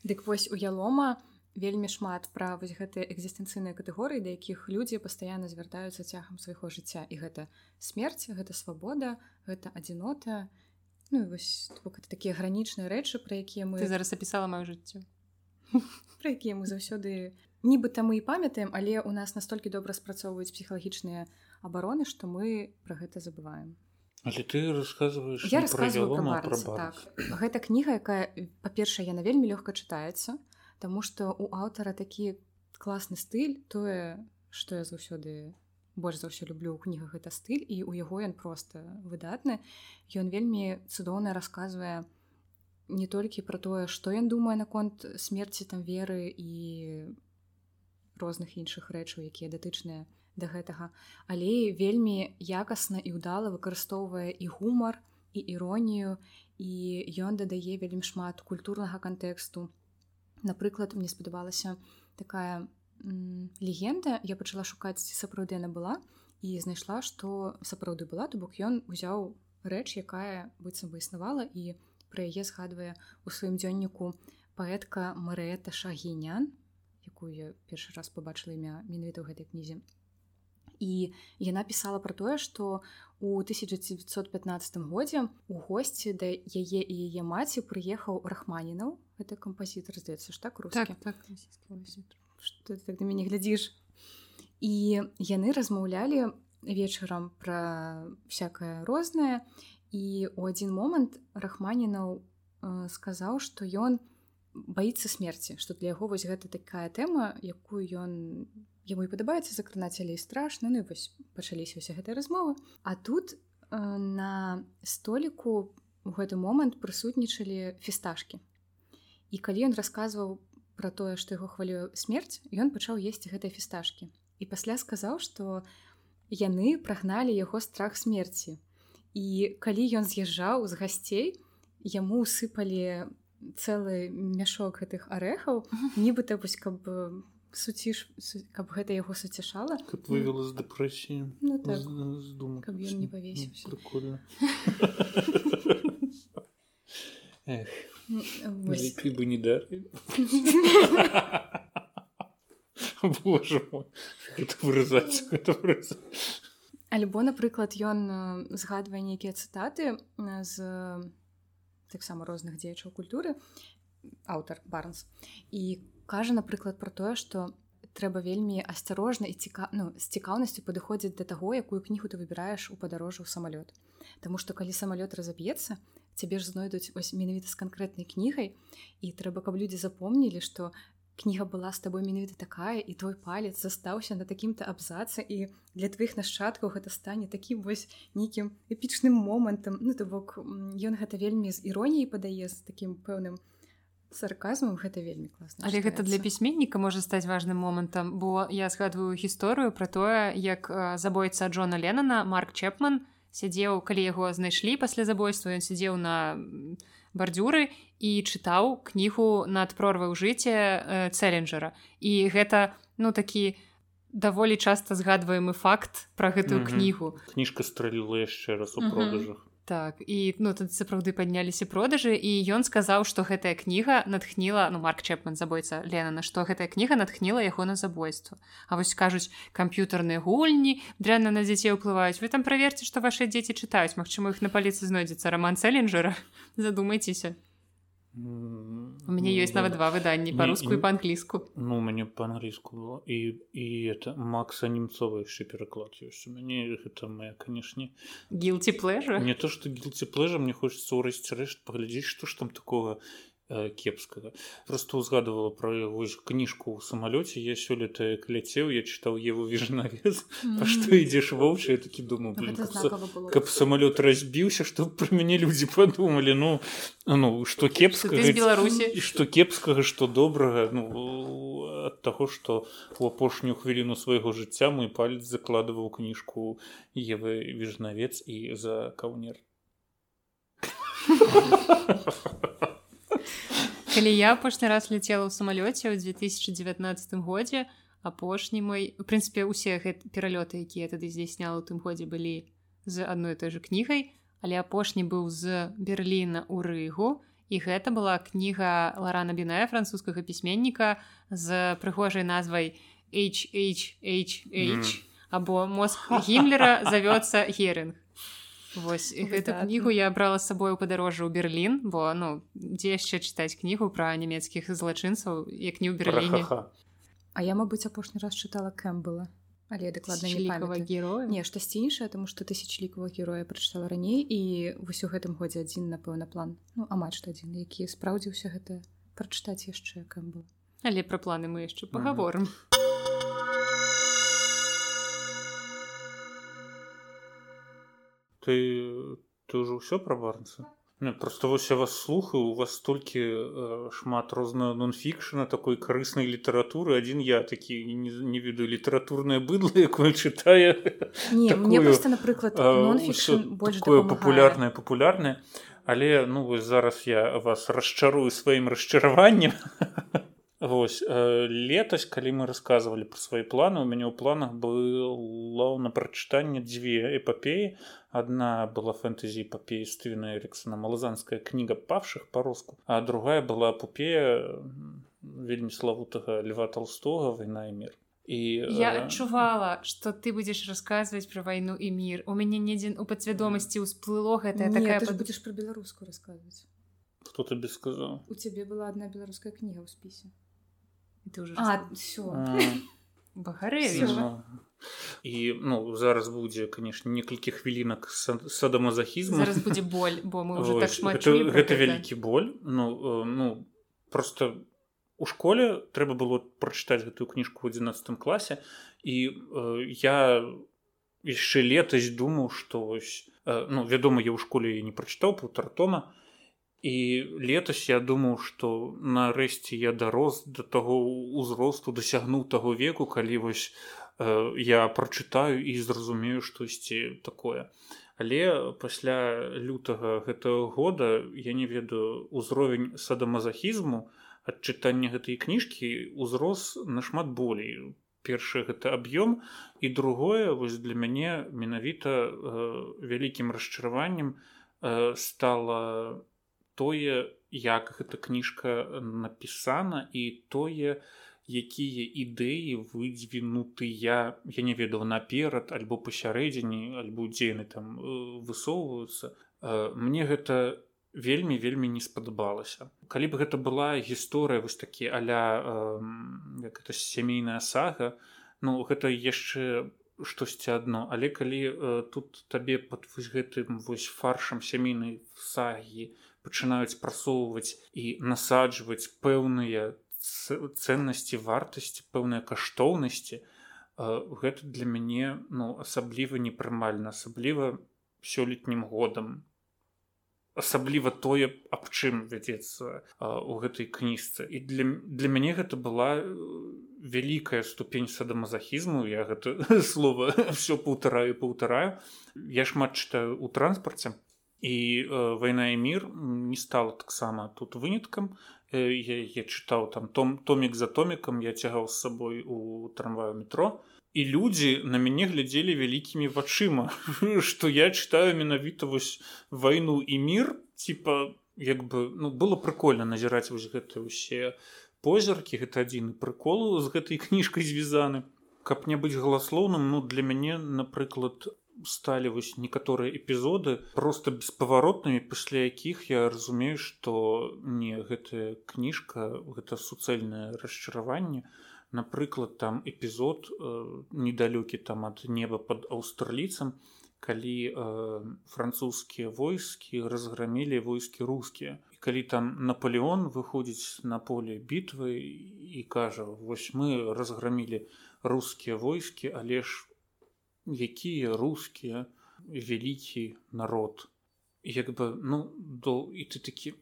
дык вось у ялома у вельмі шмат пра вось гэтыя экзістэнцыйныя катэгорыі да якіх людзі пастаянна звяртаюцца цягам свайго жыцця. І гэта смерць гэта свабода гэта адзінота. Ну, вось гэта такія гранічныя рэчы пра якія мы Ты зараз апісала маё жыццё. <laughs> Пра якія мы заўсёды нібыта мы і памятаем але у нас настолькі добра спрацоўваюць псіхалагічныя абароны што мы пра гэта забываем. Але ты рассказываешь я рассказываю пра Барнс, так. гэта кніга якая па-першае яна вельмі лёгка чытаецца Таму што у аўтара такі класны стыль тое што я заўсёды больш за ўсё люблю ў кнігах гэта стыль і у яго ён проста выдатны ён вельмі цудоўна расказвае не толькі пра тое што ён думае наконт смерці там веры і розных іншых рэчаў якія датычныя да гэтага але вельмі якасна і ўдала выкарыстоўвае і гумар і іронію і ён дадае вельмі шмат культурнага кантэксту напрыклад мне спадабалася такая легенда. Я пачала шукаць ці сапраўды яна была і знайшла што сапраўды была то бок ён узяў рэч якая быццам бы існавала і пра яе згадвае у сваім дзённіку паэтка Марыэта шагінян якую я першы раз побачыла імя менавіта ў гэтай кнізе і яна пісала про тое что у 1915 годзе у госці да яе і яе маці прыехаў рахманінаў это кампазітар здаецца ж так так, так, что ты так да мяне глядзіш і яны размаўлялі вечарам пра всякое рознае і у адзін момант рахманінаў э, сказаў што ён баіцца смерці што для яго вось гэта такая тэма якую ён яму і падабаецца закранаць але страшна ну вось пачаліся ўсе гэтыя размовы. А тут э, на століку у гэты момант прысутнічалі фісташкі. І калі ён расказваў пра тое што яго хвалюе смерць ён пачаў есці гэтыя фісташкі. І пасля сказаў што яны прагналі яго страх смерці. І калі ён з'язджаў з гасцей яму сыпалі цэлы мяшок гэтых арэхаў <laughs> нібыта вось каб суціш каб гэта яго суцішала каб вывела з дэпрэсіі ну, так. каб ён не павесіўся. Прикольно бы не дар вырызаць альбо напрыклад ён згадвае нейкія цытаты з таксама розных дзеячаў культуры аўтар барнс і кажа напрыклад про тое что трэба вельмі асцярожна і ціка ну, з цікаўнасцю падыходзіць да таго якую кнігу ты выбіраеш у падарожжу ў самалёт Таму што калі самалёт разаб'ецца цябе ж знойдуць вось менавіта з канкрэтнай кнігай і трэба каб людзі запомнілі што кніга была з табой менавіта такая і твой палец застаўся на такім-то абзацы і для тваіх нашчадкаў гэта стане такім вось нейкім эпічным момантам ну то бок ён гэта вельмі з іроніяй падае з такім пэўным сарказмам гэта вельмі класна але гэта для пісьменніка можа стаць важным момантам бо я згадваю гісторыю про тое як забойца Джона Ленана Марк чэпман сядзеў калі яго знайшлі пасля забойства ён сядзеў на бардзюры і чытаў кнігу над прорвай у жыце цэленджера і гэта ну такі даволі часта згадваемы факт про гэтую mm -hmm. кнігу кніжка страліла яшчэ раз у продажах mm -hmm. Так і ну тут сапраўды падняліся продажы і ён сказаў што гэтая кніга натхніла ну марк чэпман забойца Ленана што гэтая кніга натхніла яго на забойство. А вось кажуць камп'ютарныя гульні дрэнна на дзяцей уплываюць вы там праверце што вашыя дзеці чытаюць Мачыма іх на паліцы знойдзецца роман цэлленджера <laughs> задумайцеся у мяне ёсць нават два выданні па-руску і па-англійску ну мяне па-англійску было. І і это макса немцова яшчэ пераклад ёсць у мяне гэта моя канешне гілці плэжа не то што гілці плэжа мне хочется ўрэшце рэшт паглядзець што ж там такого кепскага просто узгадывала про яго ж кніжку ў самалёце я сёлета як ляцеў я чытаў еву вежнавес mm. што ідзеш воўча я такі думаю блин, каб, каб самалёт разбіўся што пра мяне людзі падумалі ну ну што кепска беларусі і што кепскага што добрага ну ад таго што у апошнюю хвіліну свайго жыцця мой палец закладываў кніжку евы вежнавец і за каўнер <laughs> калі я апошні раз ляцела ў самалёце ў 2019 годзе апошні мой у прынцыпе усе гэты пералёты якія тады здзяйсняла у тым годзе былі з адной той же кнігай але апошні быў з Берліна ў рыгу і гэта была кніга ларана біная французскага пісьменніка з прыгожай назвай HHH mm. або мозг гімлера <laughs> завёцца герынг Вось гэту кнігу я брала з сабою падарожжа ў Берлін бо ну дзе яшчэ чытаць кнігу пра нямецкіх злачынцаў як не ў берерліне А я мабыць апошні раз чытала кэмбыла але дакладна героя не штосьці іншае тому што тысячлікава героя прачытала раней і вось у гэтым годзе адзін напэўна план. Ну амаль што адзін які спраўдзіўся гэта прачытаць яшчэ кэмбл але пра планы мы яшчэ пагаворым а ты ты ўжо ўсё пра барнца просто вось я вас слухаю у вас столькі э, шмат розна нонфікшна такой карыснай літаратуры адзін я такі не, не ведаю літаратурнае быдло <laughs> якое чытае мне просто напрыклад больш такое папулярнае папулярнае але ну вось зараз я вас расчарую сваім расчараваннем <laughs> Вось э, летась калі мы рассказывалі пра свае планы у мяне ў планах было на прачытанне дзве эпапеі одна была фэнтэзі папеі стывена эриксона малазанская кніга павшых па-руску а другая была пупея вельмі славутага льва толстога вайна і мир і я адчувала что ты будзеш расказваць пра вайну і мір у мяне недзе у падсвядомасці ўсплыло гэтая такая будзеш пра беларускую расказваць хто табе сказаў у цябе была одна беларуская кніга ў спісе ты уже а, все і ну зараз будзе конечно некалькі хвілінак садамазахізму зараз будзе боль бо мы уже так шмат гэта, гэта вялікі боль ну э, ну просто у школе трэба было прачытаць гэтую кніжку ў 11 класе і э, я яшчэ летась думаў што вось э, ну вядома я ў школе не прачытаў паўтара тома і летась я думаў што нарэшце я дарос да таго ўзросту дасягнуў таго веку калі вось э, я прачытаю і зразумею штосьці такое. Але пасля лютага гэтага года я не ведаю ўзровень садамазахізму ад чытання гэтай кніжкі ўзрос нашмат болей. Першы гэта аб'ём і другое вось для мяне менавіта э, вялікім расчараваннем э, стала тое як гэта кніжка напісана і тое якія ідэі выдвінутыя я не ведаў наперад альбо пасярэдзіне альбо дзены там э, высоўваюцца. Э, мне гэта вельмі вельмі не спадабалася. Калі б гэта была гісторыя вось такі аля як это сямейная сага ну гэта яшчэ штосьці адно. Але калі э, тут табе пад вось гэтым вось фаршам сямейнай сагі пачынаюць прасоўваць і насаджваць пэўныя ценнасці вартасці пэўныя каштоўнасці гэта для мяне ну асабліва непрымальна асабліва сёлетнім годам. Асабліва тое аб чым вядзецца у гэтай кніжцы. І для, для мяне гэта была вялікая ступень садамазахізму я гэта <laughs> слова <laughs> все паўтараю паўтараю. Я шмат чытаю у транспарце і э, вайна і мір не стала таксама тут выняткам э, я, я чытаў там том томік за томікам я цягаў з сабой у трамваю метро. І людзі на мяне глядзелі вялікімі вачыма што <laughs> я чытаю менавіта вось вайну і мір типа як бы ну было прыкольна назіраць вось гэты ўсе позіркі гэта адзін прыколу з гэтай <laughs> кніжкай звязаны. Каб не быць галаслоўным ну для мяне напрыклад сталі вось некаторыя эпізоды просто беспаваротнымі пасля якіх я разумею што не гэтая кніжка гэта суцэльнае расчараванне. Напрыклад там эпізод э, недалёкі там ад неба под аўстралійцам калі э, французскія войскі разграмілі войскі рускія. І калі там наполеон выходзіць на поле бітвы і кажа вось мы разграмілі рускія войскі але ж якія рускія вялікі народ. Як бы ну до і ты такі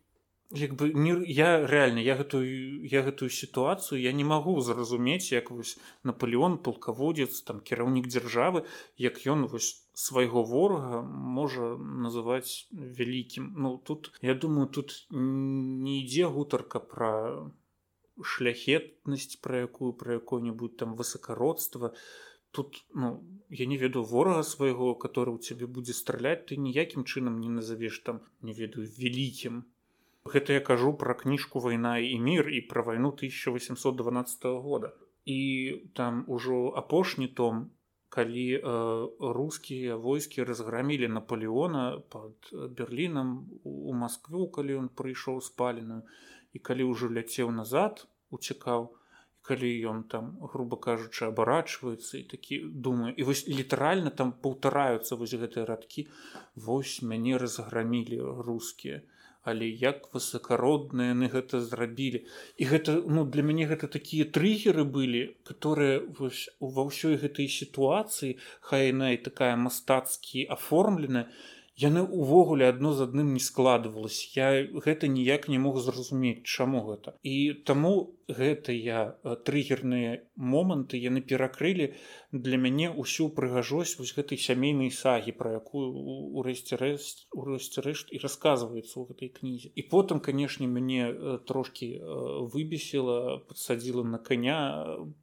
як бы не я реально я гэтую я гэтую сітуацыю я не магу зразумець як вось наполеон палкаводзец там кіраўнік дзяржавы як ён вось свайго ворага можа называць вялікім. Ну тут я думаю тут не ідзе гутарка пра шляхетнасць пра якую пра якое-нибудь там высокародства то тут ну я не ведаю ворага свайго который у цябе будзе страляць ты ніякім чынам не назовеш там не ведаю вялікім гэта я кажу пра кніжку вайна і мір і пра вайну 1812 года. І там ужо апошні том калі э, рускія войскі разграмілі наполеона под берлінам у москву калі ён прыйшоў спаленую і калі ўжо ляцеў назад уцікаў то калі ён там грубо кажучы абарачваецца і такі думаю і вось літаральна там паўтараюцца вось гэтыя радкі. Вось мяне разграмілі рускія. Але як высокародныя яны гэта зрабілі. І гэта ну для мяне гэта такія трыгеры былі которые вось ва ўсёй гэтай сітуацыі хай яна і такая мастацкі аформленая яны увогуле адно з адным не складывалось я гэта ніяк не мог зразумець чаму гэта. І таму гэтыя э, трыггерныя моманты яны перакрылі для мяне ўсю прыгажосць вось гэтай сямейнай сагі пра якую у рэшце-рэшт у рэшце-рэшт і расказваецца ў гэтай кнізе. І потым канешне мяне э, трошки э, выбесіла подсадзіла на коня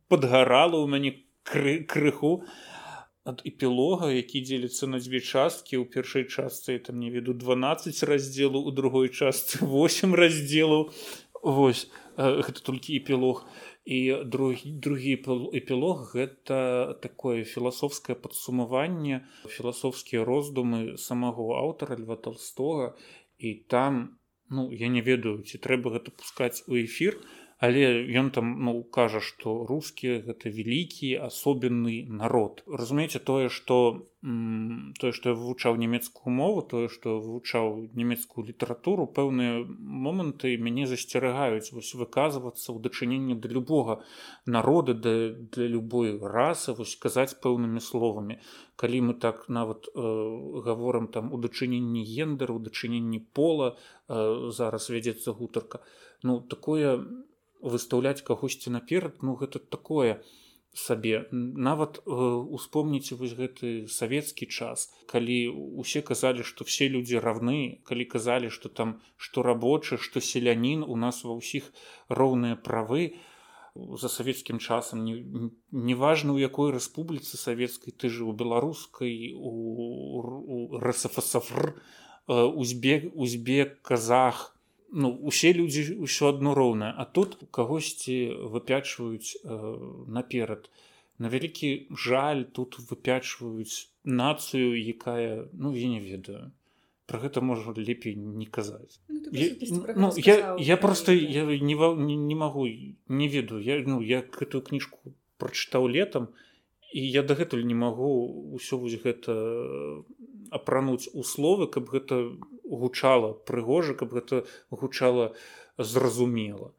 подгарала ў мяне кры крыху. а ад эпілога які дзеліцца на дзве часткі. Ў першай частцы там не веду 12 раздзелу у другой частцы <laughs> 8 раздзелаў Вось гэта толькі эпілог. І другі другі эпілог гэта такое філасофскае падсумаванне філасофскія роздумы самого аўтара льва толстога. І там ну я не ведаю ці трэба гэта пускаць у эфір а але ён там ну кажа што рускія гэта вялікі асобенны народ. Разумееце тое што тое што я вывучаў нямецкую мову тое што вывучаў нямецкую літаратуру пэўныя моманты мяне засцерагаюць. Вось выказвацца ў дачыненні да любога народа да для любой расы вось казаць пэўнымі словамі. Калі мы так нават э, гаворам там у дачыненні гендеру дачыненні пола э, зараз вядзецца гутарка. Ну такое не выстаўляць кагосьці наперад ну гэта такое сабе. Нават э, успомніце вось гэты савецкі час калі усе казалі што все людзі равны калі казалі што там што рабочы што селянін у нас ва ўсіх роўныя правы. За савецкім часам неважна у якой рэспубліцы савецкай ты жыў беларускай у рсфсфр узбег узбек казах ну усе людзі ўсё адно роўнае. А тут кагосьці выпячваюць э, наперад. На вялікі жаль тут выпячваюць нацыю якая ну я не ведаю. Про гэта можа лепей не казаць. Ну, я, ну, я, я просто я не, не, не магу не ведаю. Я ну я гэтую кніжку прачытаў летом і я дагэтуль не магу ўсё вось гэта апрануць у словы каб гэта гучала прыгожа каб гэта гучала зразумела.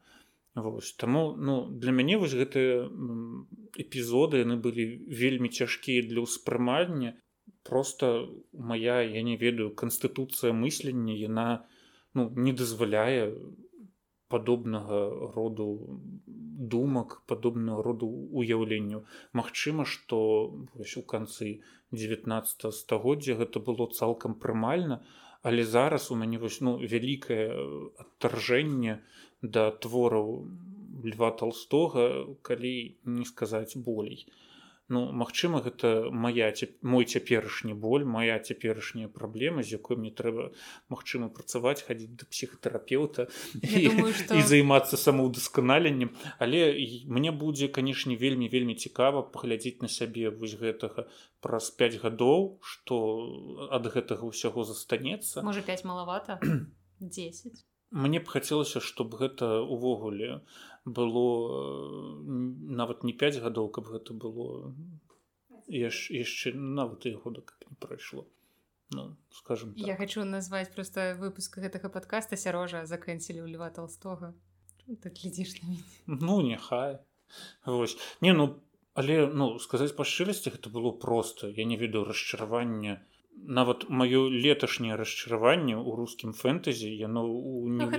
Вось, таму ну для мяне вось гэтыя эпізоды яны былі вельмі цяжкія для ўспрымання. Просто моя я не ведаю канстытуцыя мыслення яна ну не дазваляе падобнага роду думак падобнага роду уяўленню Магчыма што у канцы 19 стагоддзя гэта было цалкам прымальна але зараз у мяне вось ну вялікае адтаржэнне да твораў льва толстога калі не сказаць болей Ну магчыма гэта моя мой цяперашні боль моя цяперашняя праблема з якой мне трэба магчыма працаваць хадзіць да псіхатэрапeuта і, што... і займацца самаўдасканаленнем. Але мне будзе канешне вельмі вельмі цікава паглядзець на сябе вось гэтага праз 5 гадоў што ад гэтага ўсяго застанецца. Можа 5 малавата? <clears throat> 10 Мне б хацелася чтобы гэта увогуле было нават не 5 гадоў каб гэта было яшчэ нават і года как не прайшло. Ну скажем так. я хочу назваць просто выпуск гэтага подкаста сярожа заканцілі ў льва толстога. Так глядзіш ну няхай. Вось. не ну але ну сказаць па шчырасці гэта было просто я не ведаю расчаравання нават маё леташняе расчараванне ў рускім фэнтэзі яно ну,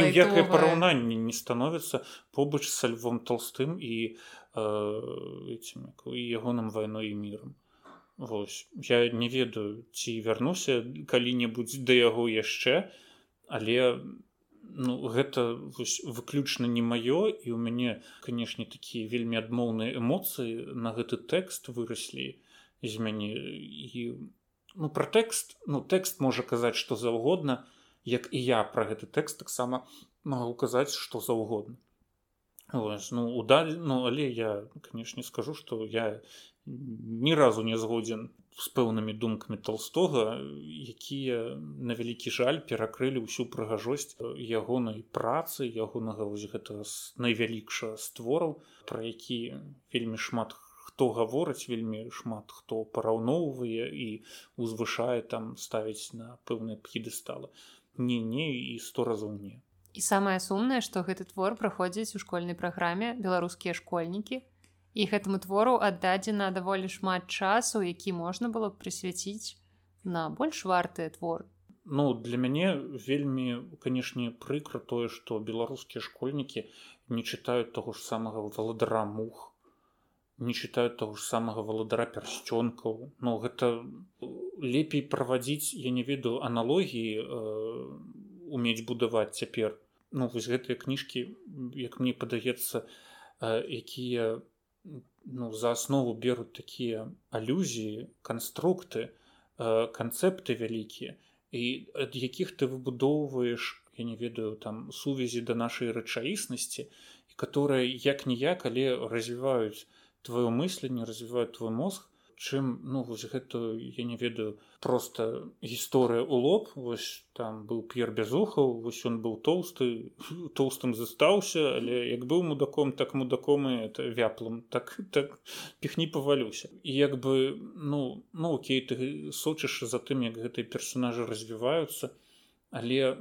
ніякае параўнанне не становіцца побач са львом толстым і э, ягоным вайной і мірам Вось. Я не ведаю ці вярнуся калі-небудзь да яго яшчэ але ну гэта вось, выключна не маё і у мяне канешне такія вельмі адмоўныя эмоцыі на гэты тэкст выраслі з мяне і ну про тэкст ну тэкст можа казаць што заўгодна як і я про гэты тэкст таксама могу казаць што заўгодна. Ну удаль ну але я канешне скажу что я ні разу не згодзін з пэўнымі думкамі толстога якія на вялікі жаль перакрылі ўсю прыгажосць ягонай працы ягонага вось гэтага найвялікша створаў пра які вельмі шмат хто гаворыць вельмі шмат хто параўноўвае і узвышае там ставіць на пэўныя п'едысталы не не і сто разоў не. І самае сумнае што гэты твор праходзіць у школьнай праграме беларускія школьнікі і гэтаму твору аддадзена даволі шмат часу які можна было прысвяціць на больш вартыя творы. Ну для мяне вельмі канешне прыкра тое што беларускія школьнікі не чытаюць таго ж самага валадара мух не чытаюць таго ж самага валадара пярсцёнкаў Ну гэта лепей правадзіць я не ведаю аналогіі э, умець будаваць цяпер Ну вось гэтыя кніжкі як мне падаецца э, якія ну, за аснову беруць такія алюзіі канструкты э, канцэпты вялікія і ад якіх ты выбудоўваеш я не ведаю там сувязі да нашай рэчаіснасці которые як ніяк але развіваюць твоё мысленне развіваюць твой мозг чым ну вось гэта я не ведаю просто гісторыя у лоб. Вось там быў п'ер безухаў вось ён быў тоўсты <laughs> тоўстым застаўся але як быў мудаком так мудаком і это вяплым. Так так піхні павалюся і як бы ну ну окей ты сочыш за тым як гэтыя персонажы развіваюцца але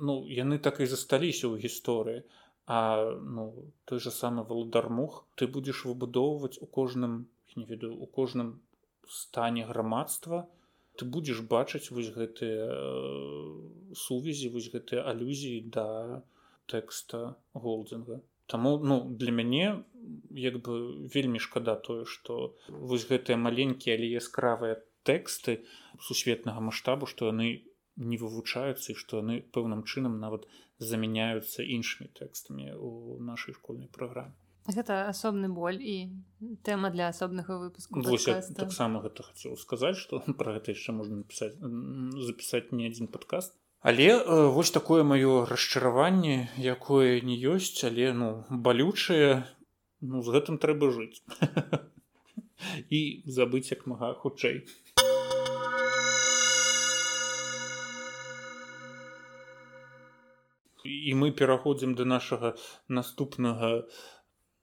ну яны так і засталіся ў гісторыі. а ну той же самы валодар мух ты будзеш выбудоўваць у кожным не ведаю у кожным стане грамадства ты будзеш бачыць вось гэтыя э, сувязі вось гэтыя алюзіі да тэкста голдзінга. Таму ну для мяне як бы вельмі шкада тое што вось гэтыя маленькія але яскравыя тэксты сусветнага маштабу што яны не вывучаюцца і што яны пэўным чынам нават замяняюцца іншымі тэкстамі у нашай школьнай праграме гэта асобны боль і тэма для асобнага выпуску таксама гэта хацеў сказаць што <laughs> пра гэта яшчэ можна напісаць запісаць не адзін падкаст але э, вось такое маё расчараванне якое не ёсць але ну балючае. Ну з гэтым трэба жыць. <laughs> І забыць як мага хутчэй і мы пераходзім да нашага наступнага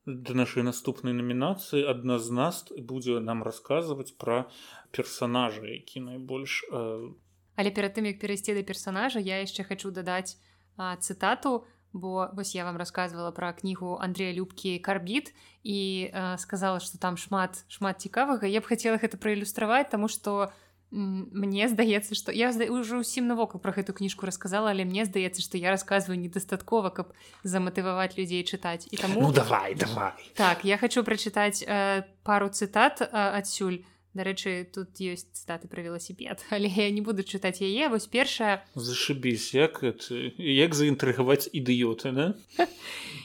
да нашай наступнай намінацыі адна з нас будзе нам расказваць пра персонажа які найбольш э... але перад тым як перайсці да персонажа я яшчэ хочу дадаць а, цытату бо вось я вам рассказывала пра кнігу Андрея любкі карбіт і а, сказала что там шмат шмат цікавага я б хацела гэта праілюстраваць тому что у мне здаецца что я ўжо ўсім навокал про гэту кніжку рассказала але мне здаецца что я рассказываю недастаткова каб заматываваць людзей чытаць і таму ну, давай давай. Так я хочу прачытаць э, пару цытат э, адсюль дарэчы тут ёсць статы пра велосіпед <laughs> але я не буду чытаць яе. Вось першая. Зашибісь як это, як заінтрыгаваць ідыёты да? <laughs>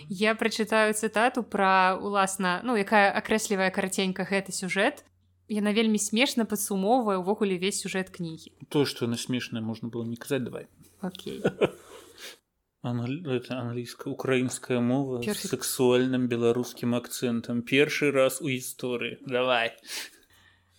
я прачытаю цытату пра уласна ну якая акрэслівая караценька гэты сюжэт яна вельмі смешна падсумоўвае ўвогуле увесь сюжэт кнігі тое што яна смешная можна было не казаць давай. Okay. <laughs> англійская украінская мова Першы... сексуальным беларускім акцэнтам першы раз у гісторыі давай.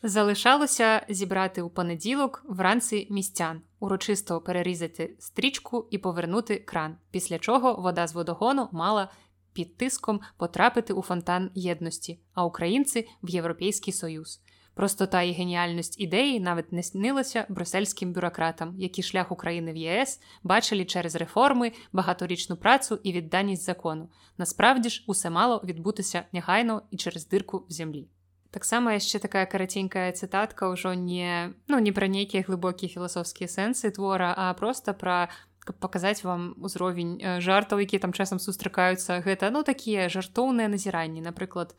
Залышалася зібраты ў панадзілак вранцы місцян урочыста перарізати стрічку і повернути кран після чого вода з водогону мала під тиском потрапити у фонтан єдності а українці в європейський союз Простота і геніальнасць ідэі нават не снілася брусельскім бюракратам, які шлях Україны в ЄС бачылі через рэформы, багаторічну працу і відданасць закону. Насправді ж усе мало відбутися негайно і через дырку в зямлі. Таксама яшчэ такая караценькая цытатка ўжо не ну не пра нейкія глыбокія філасофскія сэнсы твора, а проста пра паказаць вам узровень жартаў, які там часам сустракаюцца гэта ну такія жартоўныя назіранні, напрыклад,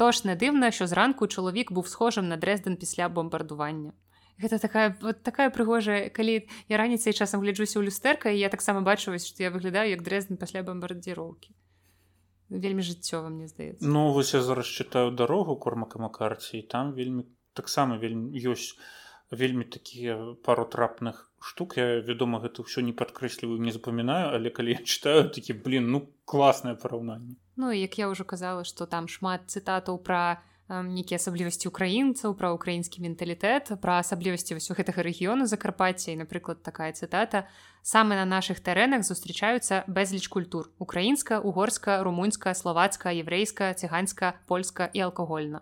Тож не дивно, що зранку чоловік був схожим на Дрезден після бомбардування. Гэта такая вот такая прыгожая калі я раніцай часам гляджуся ў люстэрка і я таксама бачу што я выглядаю як дрэзден пасля бомбардзіроўкі вельмі жыццёва мне здаецца. Ну вось я зараз чытаю дарогу кормака макарці там вельмі таксама вельмі ёсць вельмі такія пару трапных штук. Я вядома гэта ўсё не падкрэсліваю не запамінаю але калі я читаю такі блин ну класнае параўнанне Ну як я ўжо казала што там шмат цытатаў пра нейкія асаблівасці украінцаў пра украінскі менталітэт пра асаблівасці ўсё гэтага рэгіёну закарпацця і напрыклад такая цытата самы на нашых тэрэнах сустрічаюцца безліч культур украінска угорска румуньска славацка еврейска цыганска польска і алкагольна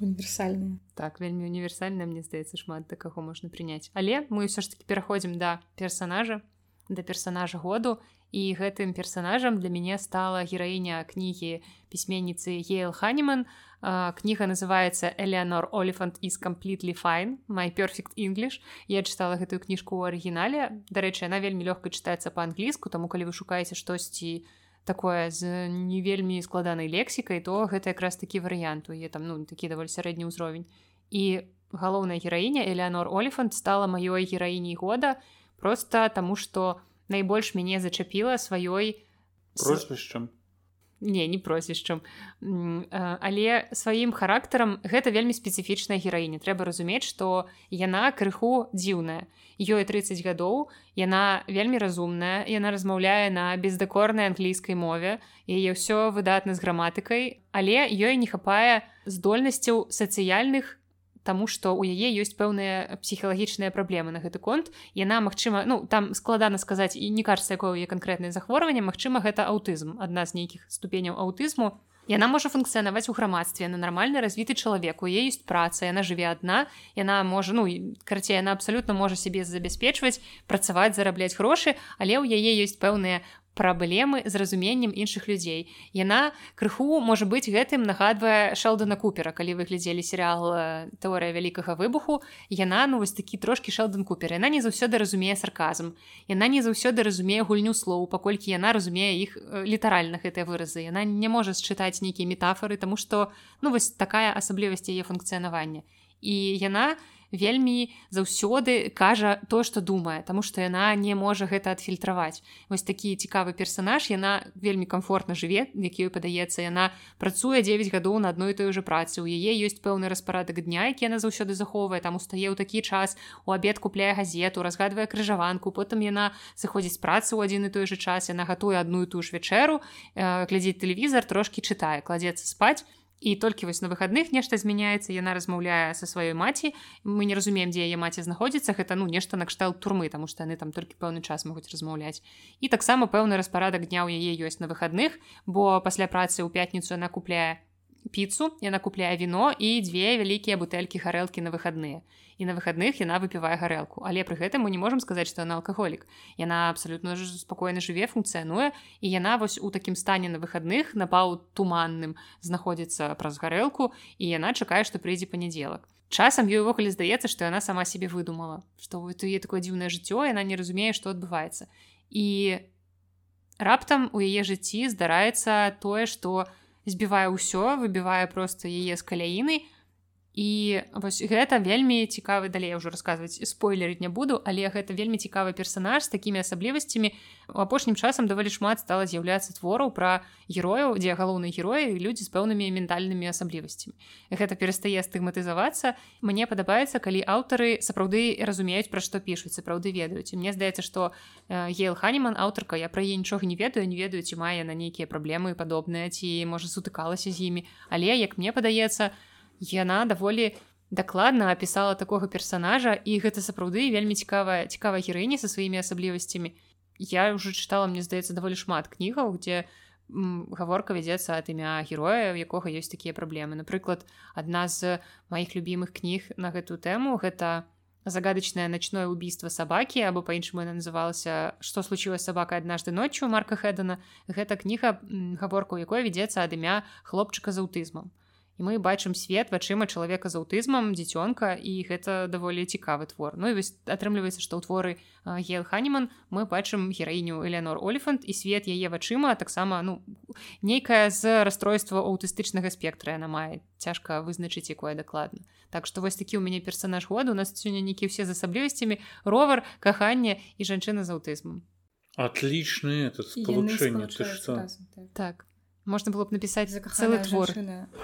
універсальная так вельмі універсальна мне здаецца шмат да каго можна прыняць. Але мы ўсё ж таки пераходзім да персонажа да персонажа году і гэтым персонажам для мяне стала гераіня кнігі пісьменніцы ейл ханеман. Кніга называется элеонор олефант is completely fine. My perfect english я чытала гэтую кніжку ў арыгінале. Дарэчы она вельмі лёгка чытаецца па-англійску таму калі вы шукаеце штосьці такое з не вельмі складанай лексікай то гэта якраз такі варыянт. У е там ну такі даволі сярэдні ўзровень. І галоўная гераіня элеонор олефант стала маёй гераіней года просто таму что найбольш мяне зачапіла сваёй прозвішчам не не прозвішчам але сваім характарам гэта вельмі спецыфічная гераіня. Трэба разумець што яна крыху дзіўная. Ёй 30 гадоў яна вельмі разумная яна размаўляе на бездакорнай англійскай мове яе ўсё выдатна з граматыкай але ёй не хапае здольнасцяў сацыяльных Таму што ў яе ёсць пэўныя псіхалагічныя праблемы на гэты конт. Яна магчыма ну там складана сказаць і не кажется якое яе канкрэтнае захворванне Мачыма гэта аўтызм адна з нейкіх ступеняў аўтызму. Яна можа функцыянаваць у грамадстве на нармальна развіты чалавек. У е ёсць праца яна жыве адна яна можа ну карацей яна абсалютна можа сябе забяспечваць працаваць зарабляць грошы але ў яе ёсць пэўныя праблемы з разуменнем іншых людзей. Яна крыху можа быць гэтым нагадвае шелдана купера. Калі вы глядзелі серыал э, тэорыя вялікага выбуху яна ну вось такі трошки шелдан купер. Яна не заўсёды разумее сарказм. Яна не заўсёды разумее гульню слоў паколькі яна разумее іх э, літаральна гэтыя выразы. Яна не можа счытаць нейкія метафоры тому что ну вось такая асаблівасць яе функцыянавання. І яна не вельмі заўсёды кажа то што думае Таму што яна не можа гэта адфільтраваць. Вось такі цікавы персонаж яна вельмі комфортна жыве які падаецца яна працуе 9 гадоў на адной той же працы. У яе ёсць пэўны распарадак дня які яна заўсёды захоўвае. Там устае ў такі час у абед купляе газету разгадвае крыжаванку потым яна сыходзіць працы ў адзін і той же час яна гатуе адну і ту ж вячэру э, глядзець тэлевізор трошки чытае кладзецца спаць і толькі вось на выхадных нешта змяняецца яна размаўляе са сваёй маці мы не разумеем дзе яе маці знаходзіцца гэта ну нешта накшталт турмы таму што яны там толькі пэўны час могуць размаўляць і таксама пэўны распарадак дня ў яе ёсць на выхадных бо пасля працы ў пятніцу яна купляе піцу яна купляе віно і дзве вялікія бутэлькі гарэлкі на выхадныя і на выхадных яна выпівае гарэлку але пры гэтым мы не можемм сказаць што яна алкаголік яна абсалютна спакойна жыве функцыянуе і яна вось у такім стане на выхадных напаў туманным знаходзіцца праз гарэлку і яна чакае што прыйдзе панядзелак часам ёй увогуле здаецца што яна сама себе выдумала. Што ты е такое дзіўнае жыццё яна не разумее што адбываецца і раптам у яе жыцці здараецца тое што збівае ўсё выбівае проста яе з каляіны і вось гэта вельмі цікавы далей ўжо расказваць спойлерыць не буду але гэта вельмі цікавы персонаж з такімі асаблівасцямі. У апошнім часам даволі шмат стала з'яўляцца твораў пра герояў дзе галоўныя героі людзі з пэўнымі ментальнымі асаблівасцямі. Гэта перастае стыгматызавацца. Мне падабаецца калі аўтары сапраўды разумеюць пра што пішуць сапраўды ведаюць. Мне здаецца што гейл ханеман аўтарка я пра яе нічога не ведаю не ведаю ці мае на нейкія праблемы падобныя ці можа сутыкалася з імі. Але як мне падаецца то яна даволі дакладна апісала такога персонажа і гэта сапраўды вельмі цікавая цікавая гераіні са сваімі асаблівасцямі. Я уже чытала мне здаецца даволі шмат кнігаў дзе гаворка вядзецца ад імя героя у якога ёсць такія праблемы. Напрыклад адна з маіх любімых кніг на гэтую тэму гэта загадачнае ночное убийство сабакі або па-іншаму яна называлася што случилось сабака аднажды ноччу марка хэдана гэта кніга гаворка у якой вядзецца ад імя хлопчыка з аўтызмам і мы бачым свет вачыма чалавека з аўтызмам дзіцёнка і гэта даволі цікавы твор. Ну і вось атрымліваецца што ў творы гел ханеман мы бачым гераіню эленор олефант і свет яе вачыма таксама ну нейкая з расстройства аўтыстычнага спектра яна мае. Цяжка вызначыць якое дакладна. Так што вось такі ў мяне персонаж году у нас сёння нейкі ўсе з асаблівасцямі. Ровар каханне і жанчына з аўтызмам. Отличный этот спалучэнне так можна было б напісаць цэлы твор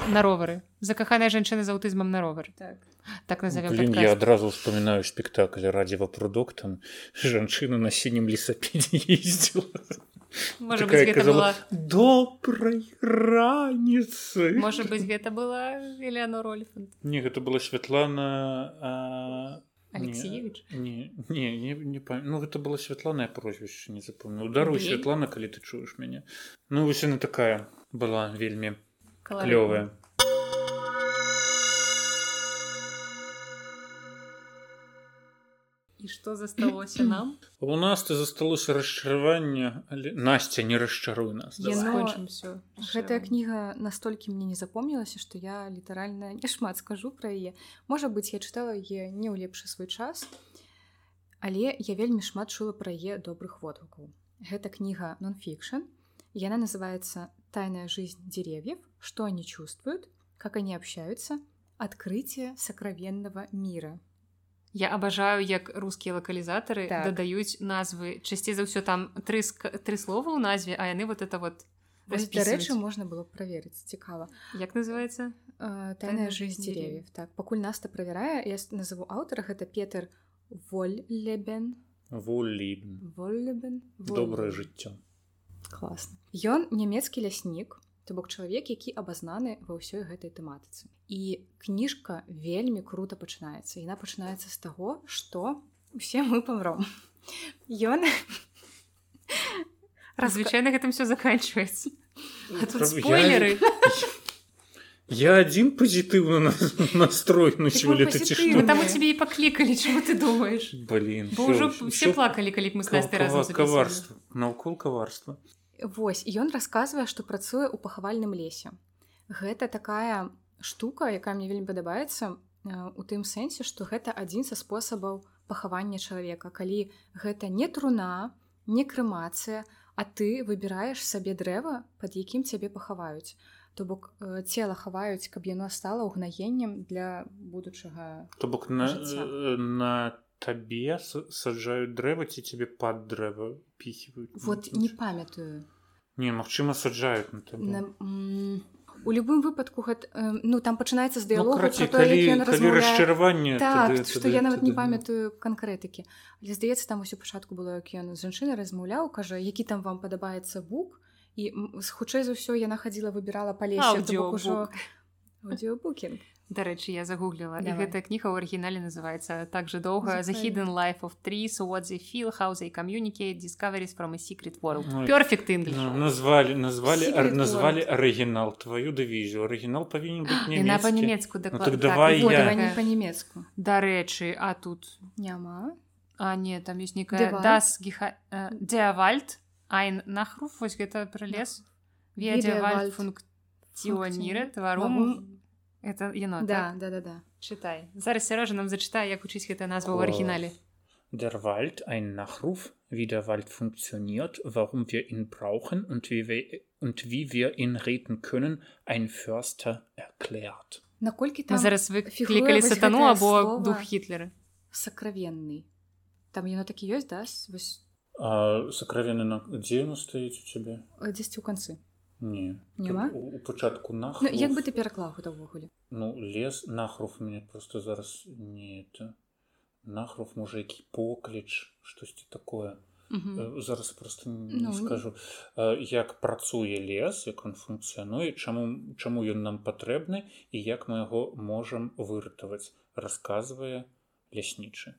на ровары закаханая жанчына з аўтызмам на ровар так, так назовем Блин, я адразу вспоминаю спектакль радзіва продуктам жанчына на сінім лесапедзе ездзіла добрай раніцы можа быць гэта была Элеонор Олефант не гэта была Святлана а... Алексеевич не, не, не, не, не ну гэта было святланае прозвішча не запомню даруй Святлана калі ты чуеш мяне ну вось яна такая была вельмі клёвая што засталося нам <clears throat> у нас то засталося расчараванне але насця не расчаруй нас Яно- Гэтая кніга настолькі мне не запомнілася, што я літаральна няшмат скажу пра яе. Можа быць, я чытала яе не ў лепшы свой час, але я вельмі шмат чула пра яе добрых водгукаў. Гэта кніга нон-фікшн. Яна называется «Тайная жизнь деревьев. Что они чувствуют? Как они общаются? Открытие сокровенного мира». Я абажаю як рускія лакалізатары Так. дадаюць назвы часцей за ўсё там тры тры слова ў назве а яны вот это вот Дарэчы, можна было праверыць. Цікава. як называется Э, «Тайная Тайная жизнь деревьев». Так, пакуль Наста правярае, я назову аўтара, гэта Петр Вольлебен. Вольлебен. добрае жыццё Класна. Ён нямецкі ляснік, то бок чалавек, які абазнаны ва ўсёй гэтай тэматыцы. І кніжка вельмі крута пачынаецца. Яна пачынаецца з таго, што усе мы памром. Ён <laughs> звычайна гэтым все заканчивается а тут Я- спойлеры <laughs> Я адзін пазітыўна на- настроены сёлета ці мы там у што тебе і паклікалі чего ты думаешь блин ўжо все плакалі калі б мы записывали. каварства наўкол каварства Вось ён расказвае, што працуе ў пахавальным лесе. Гэта такая штука, якая мне вельмі падабаецца э, у тым сэнсе, што гэта адзін са спосабаў пахавання чалавека. Калі гэта не труна, не крэмацыя, а ты выбіраеш сабе дрэва, пад якім цябе пахаваюць. То бок э, цела хаваюць, каб яно стала ўгнаеннем для будучага то бок на, Жыцця. э, на табе саджаюць дрэва ці цябе пад дрэва піхіваюць вот не памятаю. не магчыма саджаюць на табе На, у любым выпадку гэта, э, ну там пачынаецца з Ну, дыялогу карацей, про тое, калі, калі расчараванне так тады- што тады- я нават не тады- памятаю канкрэтыкі але здаецца там усё пачатку было як ён з жанчынай размаўляў кажа які там вам падабаецца бук? І хутчэй за ўсё яна хадзіла выбірала па лесе то бок ужо аудиобукінг Дарэчы я загугліла. І гэтая кніга ў арыгінале называецца так же доўга The hidden life of trees what they feel how they communicate discoveries from a secret world Ой. perfect English. Ну, назвалі назвалі ар- назвалі арыгінал твою дывізію арыгінал павінен быць яна нямецкі па-нямецку Ну, даклад так давай і я. па-нямецку дарэчы а тут? Няма. А не там ёсць некая das Geha- Derwald ein Nachruf вось гэта Wie Ведявальд Derwald функціоніре тварум Вагум. Это яно да так? да да да чытай зараз сярожа нам зачытае як учыць гэтая назва ў арыгінале Der Wald ein Nachruf, wie der Wald funktioniert, warum wir ihn brauchen und wie wir, und wie wir ihn retten können, ein Förster erklärt. наколькі там зараз вы клікалі сатану або дух хітлера сакравенны. Там яно такі ёсць да? Вось А сокровенный на... где оно стоит у э, дзесьці ў канцы Не. Няма? У, у початку ну, нахруф. як бы ты пераклаў гэта ўвогуле Ну, лес, нахруф меня просто зараз не это. Нахруф, може, який покліч, щось такое. Е, Зараз просто не Ну, скажу, як працує лес, як він функціонує, чому, чому він нам потрібний і як ми його можемо вирятувати, розказує ляснічий.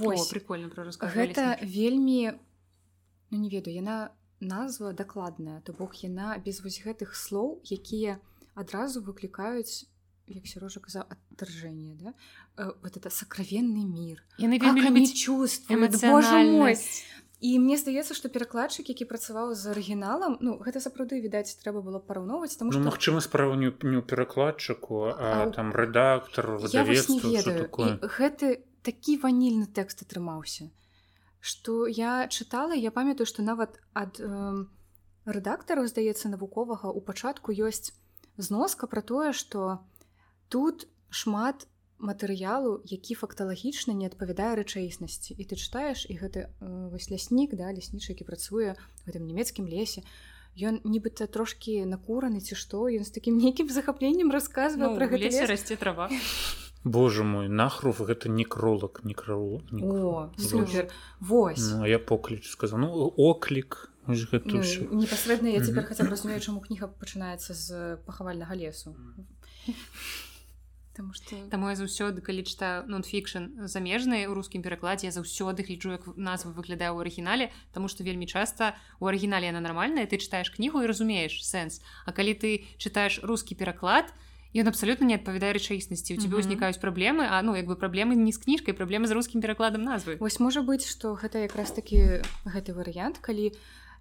О, Вось прикольно про гэта вельмі ну не ведаю яна назва дакладная то бок яна без вось гэтых слоў якія адразу выклікаюць як сярожа казаў адтаржэнне да? Э, вот это сакравенны мир. Яны как вельмі эмацыянальнасць і мне здаецца што перакладчык які працаваў з арыгіналам ну гэта сапраўды відаць трэба было параўноўваць тому Ну, что магчыма, справа не, не перакладчыку, а, А там што ведаю. гэты такі ванільны тэкст атрымаўся што я чытала я памятаю што нават ад э, рэдактараў здаецца навуковага у пачатку ёсць зноска пра тое што тут шмат матэрыялу які факталагічна не адпавядае рэчаіснасці. І ты чытаеш і гэты э, вось ляснік да ляснічы які працуе в гэтым нямецкім лесе ён нібыта трошкі накураны ці што ён з такім нейкім захапленнем расказвае ну, пра гэты лесе лес. расце трава <laughs> Боже мой, нахруф гэта некролог, некролог. Супер. Вось. Ну, а я покліч сказав. Ну, оклік. Гэта Ну, непасрэдна я цяпер хаця разумею, чаму кніга пачынаецца з пахавальнага лесу. Таму што Таму я заўсёды калі чытаю нонфікшн замежныя ў рускім перакладзе я заўсёды гляджу як назва выглядае ў арыгінале таму што вельмі часта у арыгінале яна нармальная ты чытаеш кнігу і разумееш сэнс А калі ты чытаеш рускі пераклад ён абсолютно не адпавядае рэчаіснасці у тебе ўзнікаюць mm -hmm. праблемы а ну як бы праблемы не з кніжкай праблемы з рускім перакладам назвы вось можа быць што гэта якраз такі гэты варыянт калі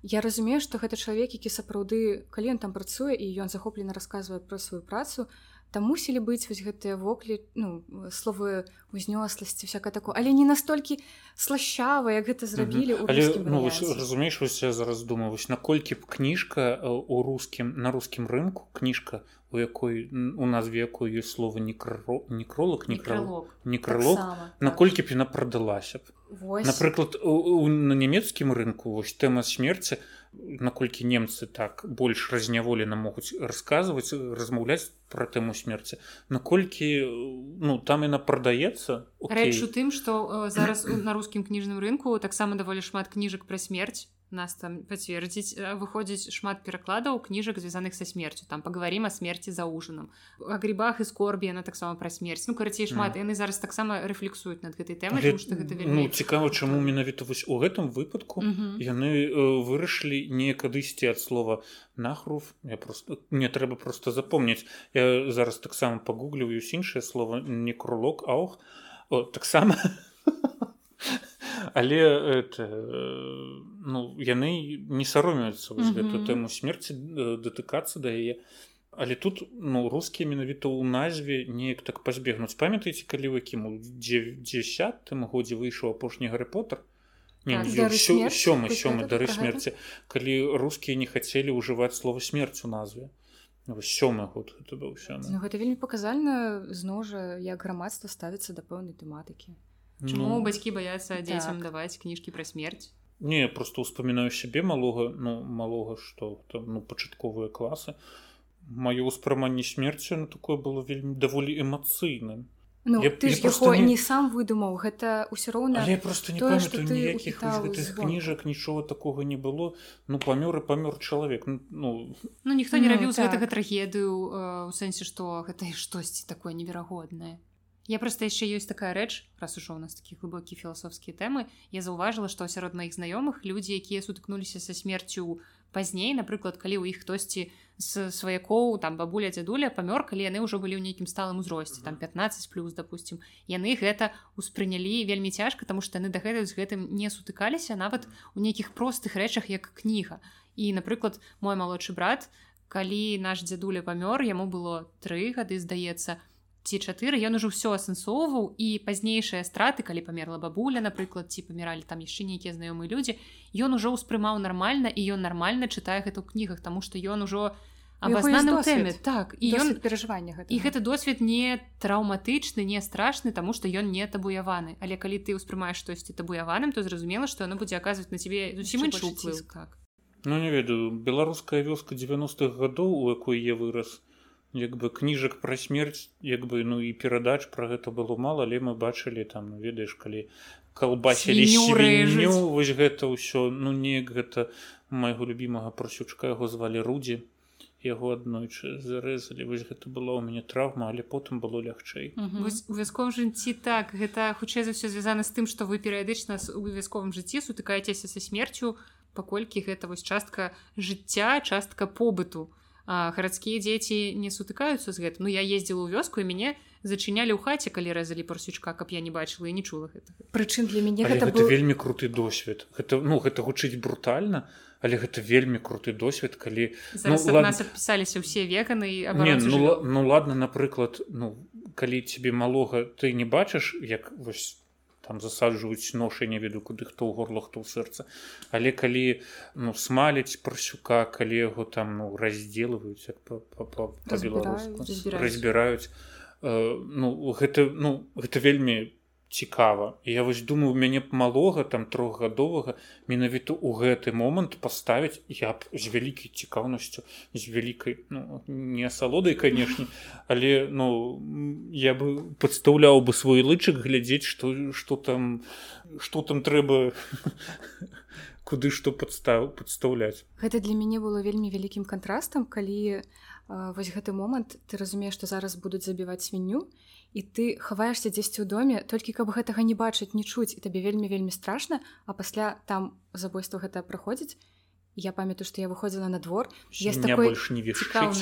я разумею што гэта чалавек які сапраўды калі ён там працуе і ён захоплена расказвае пра сваю працу там мусілі быць вось гэтыя воклі ну словы узнёсласці всякое такое. Але не настолькі слащава як гэта зрабілі mm -hmm. але, ну, разумееш я зараз думаю вось наколькі б кніжка у рускім на рускім рынку кніжка у якой у назве якой ёсць слова некро некролог некролог некролог наколькі б яна прадалася б? Напрыклад на нямецкім рынку вось тэма смерці наколькі немцы так больш разняволена могуць расказваць размаўляць пра тэму смерці. Наколькі ну там яна прадаецца рэч у тым што зараз на рускім кніжным рынку таксама даволі шмат кніжак пра смерць нас там пацвердзіць выходзіць шмат перакладаў кніжак звязаных са смерцю там паговорим о смерти за ужином о грибах і скорбі яна таксама пра смерць ну карацей шмат яны mm. зараз таксама рэфлексуюць над гэтай тэмай Гэ... што гэта вельмі... ну, цікава чаму менавіта вось у гэтым выпадку mm -hmm. яны э, вырашылі не кадысьці ад слова нахруф я просто мне трэба просто запомніць. Я зараз таксама пагугліваюсь іншае слово не крулок ах таксама <laughs> але это ну яны не саромеюцца mm -hmm. гэту тэму смерці датыкацца да яе. Але тут ну рускія менавіта ў назве неяк так пазбегнуць. Памятаеце калі вы кім у десятым годзе выйшаў апошні гаррипотер сёмы сёмы дары смерці калі рускія не хацелі ўжываць слова смерць у назве. Сёмы год гэта быў ну, гэта вельмі паказальна зноў жа як грамадства ставіцца да пэўнай тэматыкі Чаму ну, бацькі баяцца дзецям так. даваць кніжкі пра смерць не просто успамінаю сябе малога ну малога што там ну пачатковыя класы маё ўспрыманне смерцю на такое было вельмі даволі эмацыйным Ну, я, ты я ж яго не... не сам выдумаў гэта ўсё роўна я просто не памятаю ніякіх кніжак нічога такога не было ну памёр і памёр чалавек ну, ну... ну ніхто не ну, рабіў так. гэтага трагедыю у сэнсе што гэта <laughs> штосьці такое неверагоднае Я просто яшчэ ёсць такая рэч раз ужо у нас такі глыбокі філасофскія тэмы я заўважыла што сярод маіх знаёмых людзі якія сутыкнуліся са смерцю пазней напрыклад калі ў іх хтосьці з сваякоў там бабуля дзядуля памёр калі яны ўжо былі ў нейкім сталым узросце там 15 плюс допустим. Яны гэта успрынялі вельмі цяжка тому што яны дагэтуль з гэтым не сутыкаліся нават у нейкіх простых рэчах як кніга і напрыклад мой малодшы брат калі наш дзядуля памёр яму было тры гады здаецца то ці чатыры ён ужо ўсё асэнсоўваў і пазнейшыя страты калі памерла бабуля напрыклад ці паміралі там яшчэ нейкія знаёмыя людзі ён ужо ўспрымаў нармальна і ён нармальна чытае гэта ў кнігах тому што ён ужо тэме так і ён перажывання і гэты досвед не траўматычны не страшны таму што ён не табуяваны. Але калі ты ўспрымаеш штосьці табуяваным то зразумела што яно будзе аказваць на цябе зусім іншы ўплыў так Ну не ведаю беларуская вёска 90-х гадоў у якой я вырас як бы кніжак пра смерць як бы ну і перадач пра гэта было мала але мы бачылі там ну, ведаеш калі калбасілі вось гэта ўсё ну неяк гэта майго любімага прасючка яго звалі рудзі яго аднойчы зарэзалі. Вось гэта было ў мяне траўма але потым было лягчэй. У вясковым жыцці так. Гэта хутчэй за ўсё звязана з тым што вы перыядычна у вясковым жыцці сутыкаецеся са смерцю паколькі гэта вось частка жыцця частка побыту гарадскія дзеці не сутыкаюцца з гэтым. Ну я ездзіла ў вёску і мяне зачынялі ў хаце калі рэзалі парсючка каб я не бачыла і не чула гэта прычым для мяне гэта, гэта был... вельмі круты досвед. Гэта ну гэта гучыць брутальна але гэта вельмі круты досвед калі ну, лад... нас адпісаліся ўсе веканы не, ну, ну ладно напрыклад ну калі тебе малога ты не бачыш як вось там засаджваюць ношы не ведаю куды хто ў горлах хто ў сэрца але калі ну смаліць парсюка калі яго там ну раздзелваюць па-беларуску разбіраюць э, ну гэта ну гэта вельмі цікава. Я вось думаю мяне малога там трохгадовага менавіта ў гэты момант паставіць я б з вялікай цікаўнасцю з вялікай ну, не асалодай канешне але ну я бы падстаўляў бы свой лычык глядзець што што там што там трэба <laughs> куды што падстав падстаўляць. Гэта для мяне было вельмі вялікім кантрастам калі вось гэты момант ты разумееш што зараз будуць забіваць свінню і і ты хаваешься дзесьці ў доме толькі каб гэтага не бачыць не чуць і табе вельмі вельмі страшна а пасля там забойства гэта праходзіць. Я памятаю што я выходзіла на двор я Меня такой больше не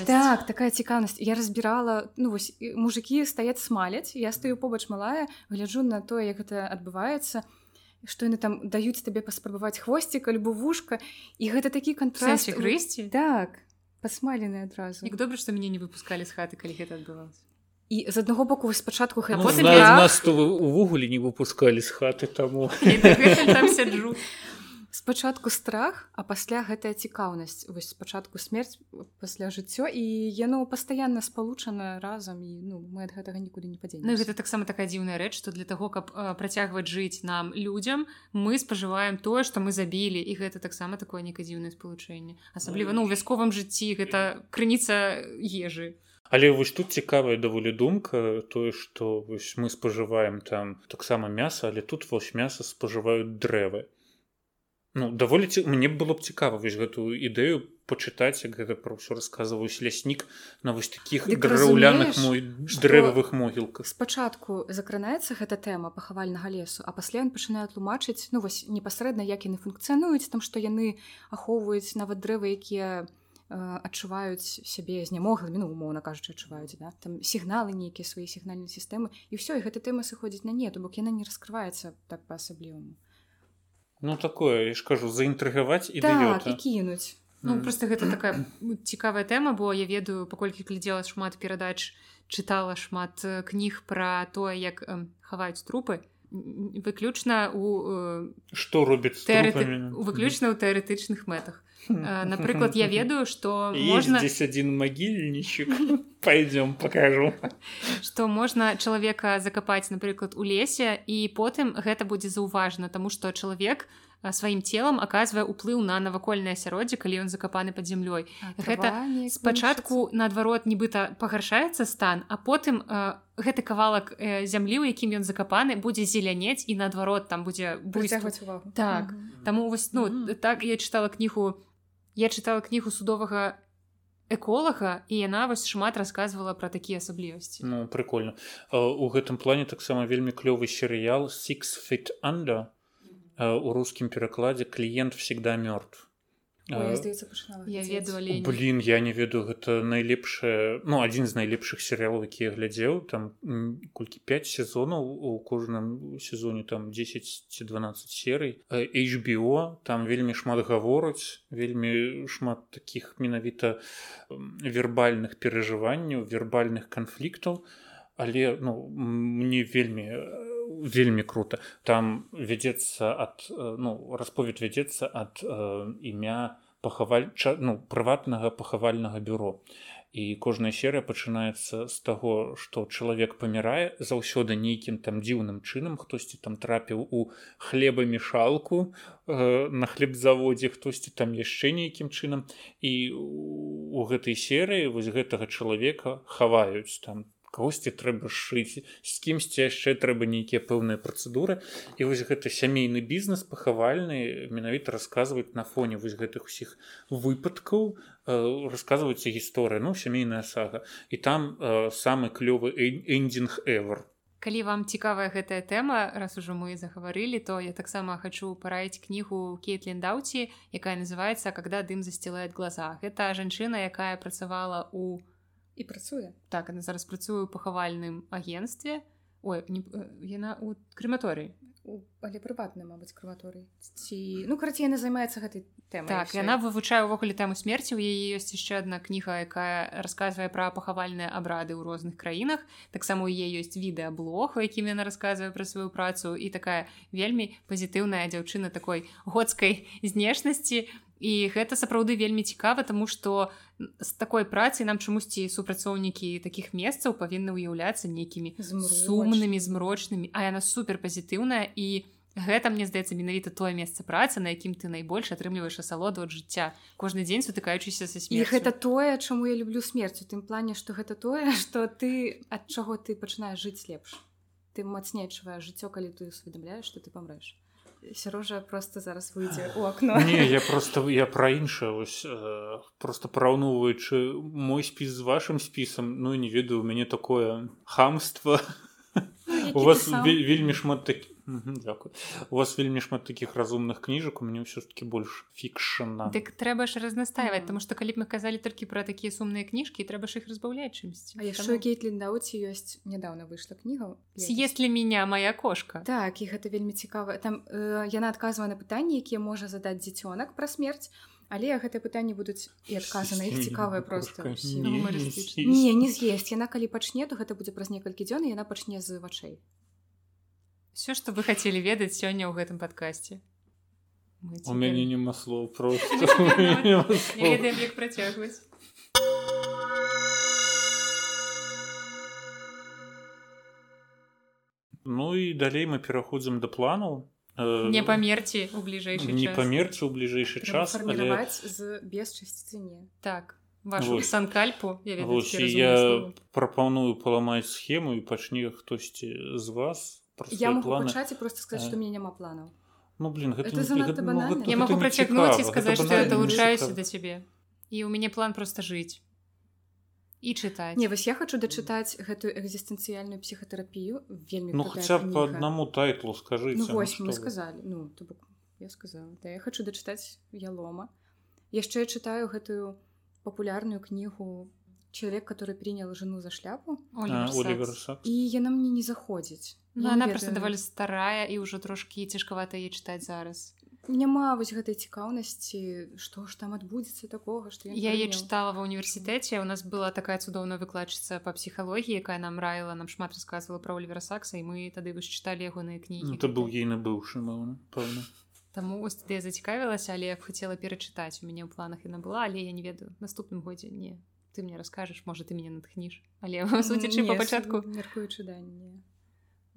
так такая цікаўнасць. Я разбірала ну вось і мужикі стаяць смаляць я стаю побач малая гляджу на тое як гэта адбываецца што яны там даюць табе паспрабаваць хвосцік альбо вушка і гэта такі кантраст Сэнсе грызці? так пасмалены адразу. Як добра, што мяне не выпускалі з хаты, калі гэта адбывалася. І з аднаго боку вось спачатку Ну, потым нас, я- нас то увогуле не выпускалі з хаты таму Я дагэтуль там сяджу. спачатку страх а пасля гэтая цікаўнасць вось спачатку смерць пасля жыццё і яно пастаянна спалучана разам і ну мы ад гэтага нікуды не падзеем Ну гэта таксама такая дзіўная рэч, што для таго, каб працягваць жыць нам людзям, мы спажываем тое, што мы забілі і гэта таксама такое некае дзіўнае спалучэнне. Асабліва ну, у вясковым жыцці гэта крыніца ежы. Але вось тут цікавая даволі думка тое што вось мы спажываем там таксама мяса але тут вось мяса спажываюць дрэвы. Ну даволі ці... мне было б цікава вось гэтую ідэю пачытаць як гэта пра ўсё расказваюць ляснік на вось такіх Дык драўляных мой дрэвавых могілках. Спачатку закранаецца гэта тэма пахавальнага лесу а пасля ён пачынае тлумачыць ну вось непасрэдна як яны функцыянуюць там што яны ахоўваюць нават дрэвы якія адчуваюць сябе знямогламі ну умоўна кажучы адчуваюць да? там сігналы нейкія свае сігнальныя сістэмы і ўсё і гэта тэма сыходзіць на нет бок яна не раскрываецца так па-асабліваму Ну такое я ж кажу заінтрыгаваць так, ідыёта і кінуць Ну Мгм. просто гэта такая цікавая тэма, бо я ведаю, паколькі глядзела шмат перадач, чытала шмат э, кніг пра тое, як эм, хаваюць трупы н- выключна у э, што робіць тэарыты... выключна ў тэарэтычных мэтах. Э, <laughs> Напрыклад, я ведаю, што Есть можна здесь один могильничек. <laughs> Пойдем, покажу. што можна чалавека закапаць напрыклад у лесе і потым гэта будзе заўважна таму што чалавек а, сваім целам аказвае ўплыў на навакольнае асяроддзе калі ён закапаны под зямлёй Гэта спачатку наадварот нібыта пагаршаецца стан а потым э, гэты кавалак э, зямлі у якім ён закапаны будзе зелянець і наадварот там будзе увагу Так. Мгм. Таму вось ну Мгм. так я чытала кнігу я чытала кнігу судовага эколага і яна вось шмат расказвала пра такія асаблівасці Ну, прикольно. У гэтым плане таксама вельмі клёвы серыял Six Feet Under у рускім перакладзе кліент всегда мёртв. Здаецца, пачынала я ведаю але Блін, я не ведаю гэта найлепшае ну адзін з найлепшых серыялаў які я глядзеў там колькі 5 сезонаў у кожным сезоне там 10 ці 12 серый HBO там вельмі шмат гавораць вельмі шмат таких менавіта вербальных перажыванняў вербальных канфліктаў але ну мне вельмі э, вельмі круто. Там вядзецца ад э, ну расповед вядзецца ад э, імя пахавальча ну прыватнага пахавальнага бюро. І кожная серыя пачынаецца з таго што чалавек памірае заўсёды нейкім там дзіўным чынам. Хтосьці там трапіў у хлебамешалку э, на хлебзаводзе хтосьці там яшчэ нейкім чынам. І у гэтай серыі вось гэтага чалавека хаваюць там кагосьці трэба шыць з кімсьці яшчэ трэба нейкія пэўныя працэдуры. І вось гэты сямейны бізнес пахавальны менавіта расказваюць на фоне вось гэтых усіх выпадкаў э, расказваюцца гісторыя ну сямейная сага. І там э, самы клёвы эндинг ever. Калі вам цікавая гэтая тэма раз ужо мы загаварылі то я таксама хачу параіць кнігу кейтлін даўці якая называется когда дым засцілает глаза гэта жанчына якая працавала у і працуе так она зараз працую у пахавальным агенстве ой не, яна у крэматорыі але прыватны мабыць краматорый. Ці ну карацей яна займаецца гэтай тэмай так яна вывучае ўвогуле тэму смерці. У яе ёсць яшчэ адна кніга якая расказвае пра пахавальныя абрады ў розных краінах. Таксама у яе ёсць відэаблог у якім яна расказвае пра сваю працу. І такая вельмі пазітыўная дзяўчына такой годскай знешнасці. І гэта сапраўды вельмі цікава таму што з такой працы нам чамусьці супрацоўнікі такіх месцаў павінны ўяўляцца нейкімі сумнымі змрочнымі. А яна супер пазітыўная і гэта мне здаецца менавіта тое месца працы на якім ты найбольш атрымліваеш асалоду ад жыцця кожны дзень сутыкаючыся са і смерцю гэта тое чаму я люблю смерць у тым плане што гэта тое <laughs> што ты ад чаго ты пачынаеш жыць лепш. Ты мацней адчуваеш жыццё калі ты усведамляеш што ты памрэш. Сярожа просто зараз выйдзе у акно. <laughs> Не я просто я пра іншае ось э, просто параўноўваючы мой спіс з вашим спісам ну не ведаю у мяне такое хамство у вас ве- вельмі шмат так Дякую. У вас вельмі шмат таких разумных кніжак у мяне ўсё ж таки больш фікшана Дык трэба ж разнастаивать потому что калі б мы казалі толькі про такія сумныя кніжкі трэба ж іх разбаўляць чымсьці А яшчэ Кейтлін Дауці ёсць нядаўна выйшла кніга съест ли меня моя кошка? Так і гэта вельмі цікава там э, яна адказвае на пытанні якія можа задаць дзіцёнак пра смерць але гэтыя пытанні будуць і адказы на іх цікавыя просто. не не з'есць яна калі пачне то гэта будзе праз некалькі дзён і яна пачне з вачэй все что вы хотели ведаць сёння ў гэтым подкасте. Мы у мяне няма слоў просто. Ведаем як працягваць Ну і далей мы пераходзім да планаў Э, не памерці у бліжэйшы не час. памерці ў бліжэйшы час але з без часціні так вашу Вось. санкальпу я ведаю Вось, я прапаную паламаць схему і пачне хтосьці з вас пра я могу планы. пачаць і просто сказаць А. што у мяне няма планаў Ну блин гэта, Это не- занадта гэта- ну, банальна. гэта- я не працягнуць і сказаць што я далучаюся да цябе і у мяне план просто жыць і чытаць Не вось я хочу дачытаць гэтую экзістэнцыяльную псіхатэрапію вельмі Ну хаця по аднаму тайтлу скажыце Ну ну, вось мы сказалі ну то бок я сказала. Да я хочу дачытаць ялома яшчэ я чытаю гэтую папулярную кнігу чалавек который принял жену за шляпу А, Олівер Сакс. Сакс. і яна мне не заходзіць Ну, она просто даволі старая і ўжо трошкі цяжкавата яе чытаць зараз. Няма вось гэтай цікаўнасці што ж там адбудзецца такога што я яе чытала ва універсітэце у нас была такая цудоўная выкладчыца па псіхалогіі якая нам раіла нам шмат рассказывала пра Олівера Сакса і мы тады вось чыталі ягоныя кнігі Ну, это быў ейны быўшы маўна пэўна Таму вось тады я зацікавілася але я б хацела перачытаць у мяне ў планах яна была але я не ведаю. Наступным годзе не. Ты мне раскажаш можа ты мяне натхніш але судзячы па пачатку мяркуючы да не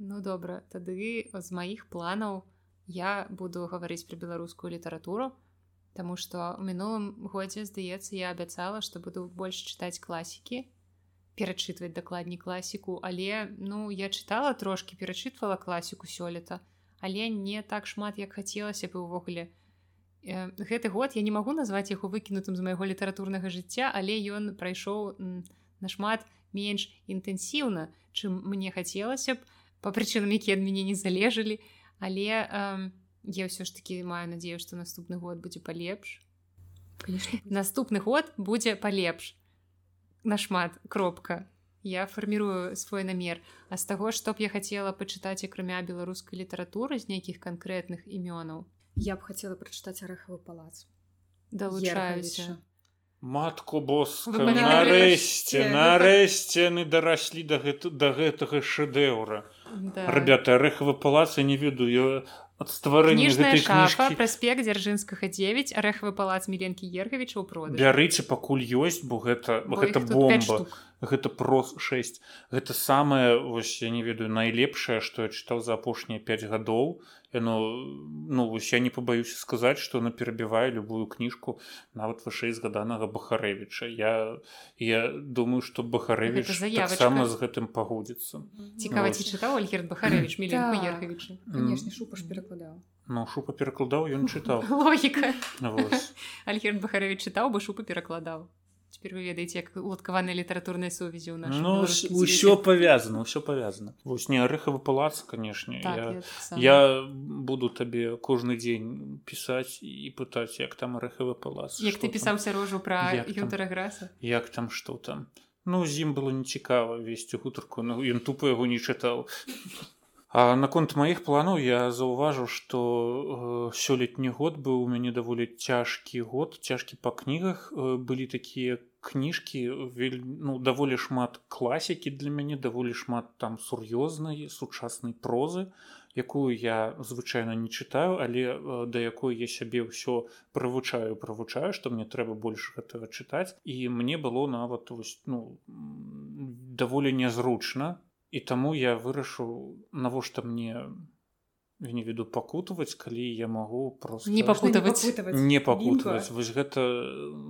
Ну добра тады з маіх планаў я буду гаварыць пра беларускую літаратуру Таму што ў мінулым годзе здаецца я абяцала што буду больш чытаць класікі перачытваць дакладней класіку але ну я чытала трошки перачытвала класіку сёлета але не так шмат як хацелася бы увогуле. Э, гэты год я не магу назваць яго выкінутым з майго літаратурнага жыцця але ён прайшоў нашмат менш інтэнсіўна чым мне хацелася б па прычынам якія ад мяне не залежалі. Але эм, я ўсё ж таки маю надзею што наступны год будзе палепш. Конечно наступны год будзе палепш. Нашмат кропка. Я фармірую свой намер. А з таго што б я хацела пачытаць акрамя беларускай літаратуры з нейкіх канкрэтных імёнаў. Я б хацела прачытаць арэхавы палац. Далучаюся матку боска нарэшце, нарэшце. яны дараслі да гэта да гэтага шэдэўра да. ребята арэхавы палац я не ведаю ад стварэння гэтай шафа кніжкі праспект дзяржынскага 9 арэхавы палац міленкі ергавіча ў продаж бярыце пакуль ёсць бо гэта Бо гэта іх тут пяць бомба штук. Гэта прос 6 гэта самае вось я не ведаю найлепшае што я чытаў за апошнія 5 гадоў. Яно ну вось я не пабаюся сказаць што на перабівае любую кніжку нават вышэй згаданага бахарэвіча. Я я думаю што бахарэвіч таксама з гэтым пагодзіцца. Цікава Ну, ці чытаў альгерт Так. ергавіча конечно шупаш перакладаў. Ну шупа перакладаў ён чытаў. <laughs> Логіка. Альгерт бахарэвич чытаў бы шупу перакладаў Цяпер вы ведаеце як уладкаваныя літаратурнай сувязі ў нашым ну ўсё павязана ўсё павязана вось не арэхавы палац канешне так, я... я, таксама. Я буду табе кожны дзень пісаць і пытаць як там арэхавы палац як ты пісаўся рожу пра? Гюнтера граса як там што там? Ну з ім было нецікава весці гутарку ну ён тупо яго не чытаў. А наконт маіх планаў я заўважыў што э, сёлетні год быў у мяне даволі цяжкі год цяжкі па кнігах э, былі такія кніжкі вель... ну даволі шмат класікі для мяне даволі шмат там сур'ёзнай сучаснай прозы якую я звычайна не чытаю але э, да якой я сябе ўсё прывучаю прывучаю што мне трэба больш гэтага чытаць. І мне было нават вось ну даволі нязручна і таму я вырашыў навошта мне я не веду пакутаваць калі я магу просто Не паку- Пакутаваць. не пакутаваць. Вось гэта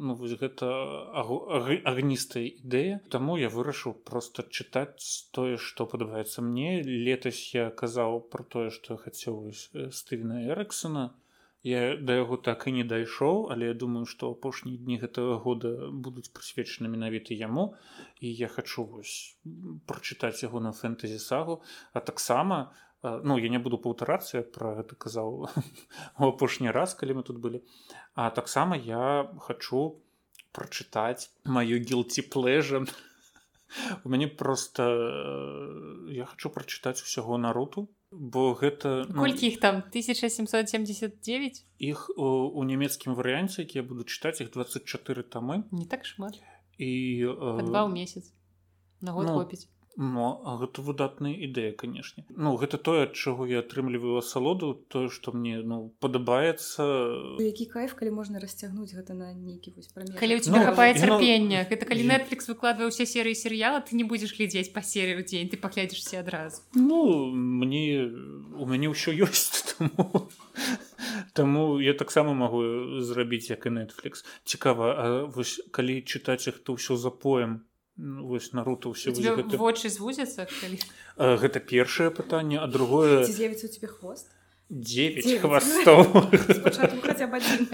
ну вось гэта агу- аг- агністая ідэя. Таму я вырашыў просто чытаць тое што падабаецца мне. Летась я казаў про тое што я хацеў э, стывена эрыксона. Я да яго так і не дайшоў але я думаю што апошнія дні гэтага года будуць прысвечаны менавіта яму. І я хачу вось прачытаць яго на фэнтэзі сагу а таксама ну я не буду паўтарацца про гэта казаў апошні <laughs> раз калі мы тут былі а таксама я хочу прачытаць маё гілці плежа у мяне просто я хочу прачытаць усяго наруту бо гэта ну, колькі іх там? 1779 іх у, у нямецкім варыянце які я буду чытаць іх 24 тамы. Не так шмат. І два ў месяц. На год ну, хопіць Ну гэта выдатная ідэя канешне. Ну гэта тое ад чаго я атрымліваю асалоду тое што мне ну падабаецца. Які кайф калі можна расцягнуць гэта на нейкі калі у тебя ну, хапае цярпення ну, гэта калі Netflix выкладвае ўсе серыі серыяла ты не будзеш глядзець па серыі ў дзень ты паглядзішся адразу. Ну мне у мяне ўсё ёсць <laughs> таму... Таму я таксама магу зрабіць як і Netflix. Цікава вось калі чытаць іх то ўсё запоем Ну, вось наруто ўсё гэта... вочы звузяцца калі... гэта першае пытанне а другое з'явіцца у тебе хвост? 9 хвастоў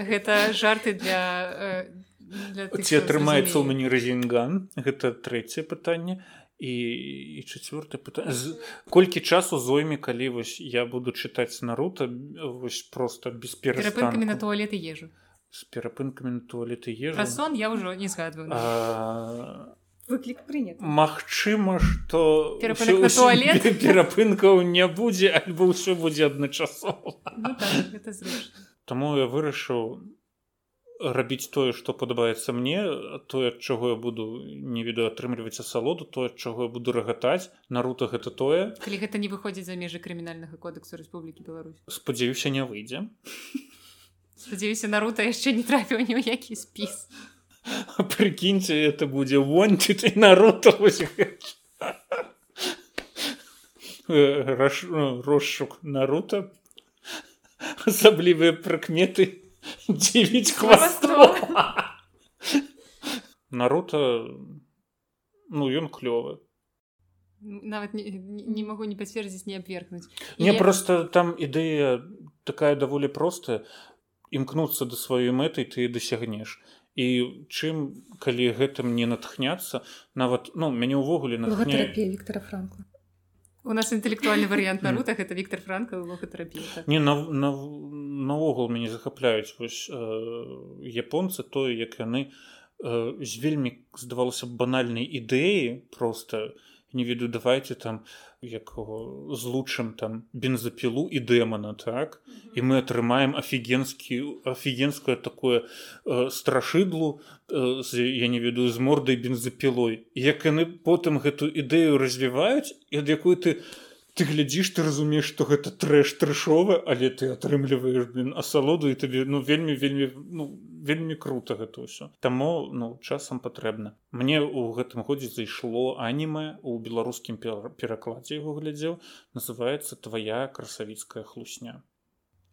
гэта жарты для, для ці атрымаецца ў мяне резінган гэта трэцяе пытанне. І, і чавёртае пытанне. Колькі часу зойме калі вось я буду чытаць наруто вось просто без перапынкамі на туалеты ежу. З перапынкамі на туалеты ежу. Сон я ўжо не згадваю. А выклік прынят Магчыма што <laughs> перапынкаў не будзе альбо ўсё будзе адначасова. Ну, так, Таму я вырашыў рабіць тое што падабаецца мне тое ад чаго я буду не ведаю атрымліваць асалоду тое чаго я буду рагатаць. Нарута гэта тое. Калі гэта не выходзіць за межы крымінальнага кодексу Рэспублікі Беларусь. Спадзяюся не выйдзе. Спадзяюся нарута яшчэ не трапіў ні ў які спіс прикиньте это будзе вончыць і народ розшук нарута асаблівыя прыкметы дзівіць хваство нарута ну ён клёвы нават не, не магу не пацвердзіць не абвергнуць не я... просто там ідэя такая даволі простая. Імкнуцца да сваёй мэтай ты дасягнеш і чым калі гэтым не натхняцца нават ну мяне ўвогуле натхня... Віктора франкла. У нас інтэлектуальны <laughs> варыянт на рутах это Віктор франка логатэрапія не наогул мяне захапляюць вось э, японцы тое як яны э, з вельмі здавалося банальнай ідэі просто не ведаю давайте там як злучым там бензапілу і дэмана так? І мы атрымаем афігенскі афігенское такое э, страшыдлу э, я не ведаю з мордай бензапілой як яны потым гэту ідэю развіваюць і ад якой ты ты глядзіш ты разумееш што гэта трэш трэшова але ты атрымліваеш блин асалоду і табе ну вельмі вельмі ну вельмі круто гэта ўсё. Таму ну часам патрэбна. Мне у гэтым годзе зайшло аніме у беларускім перакладзе яго глядзеў называется твоя красавіцкая хлусня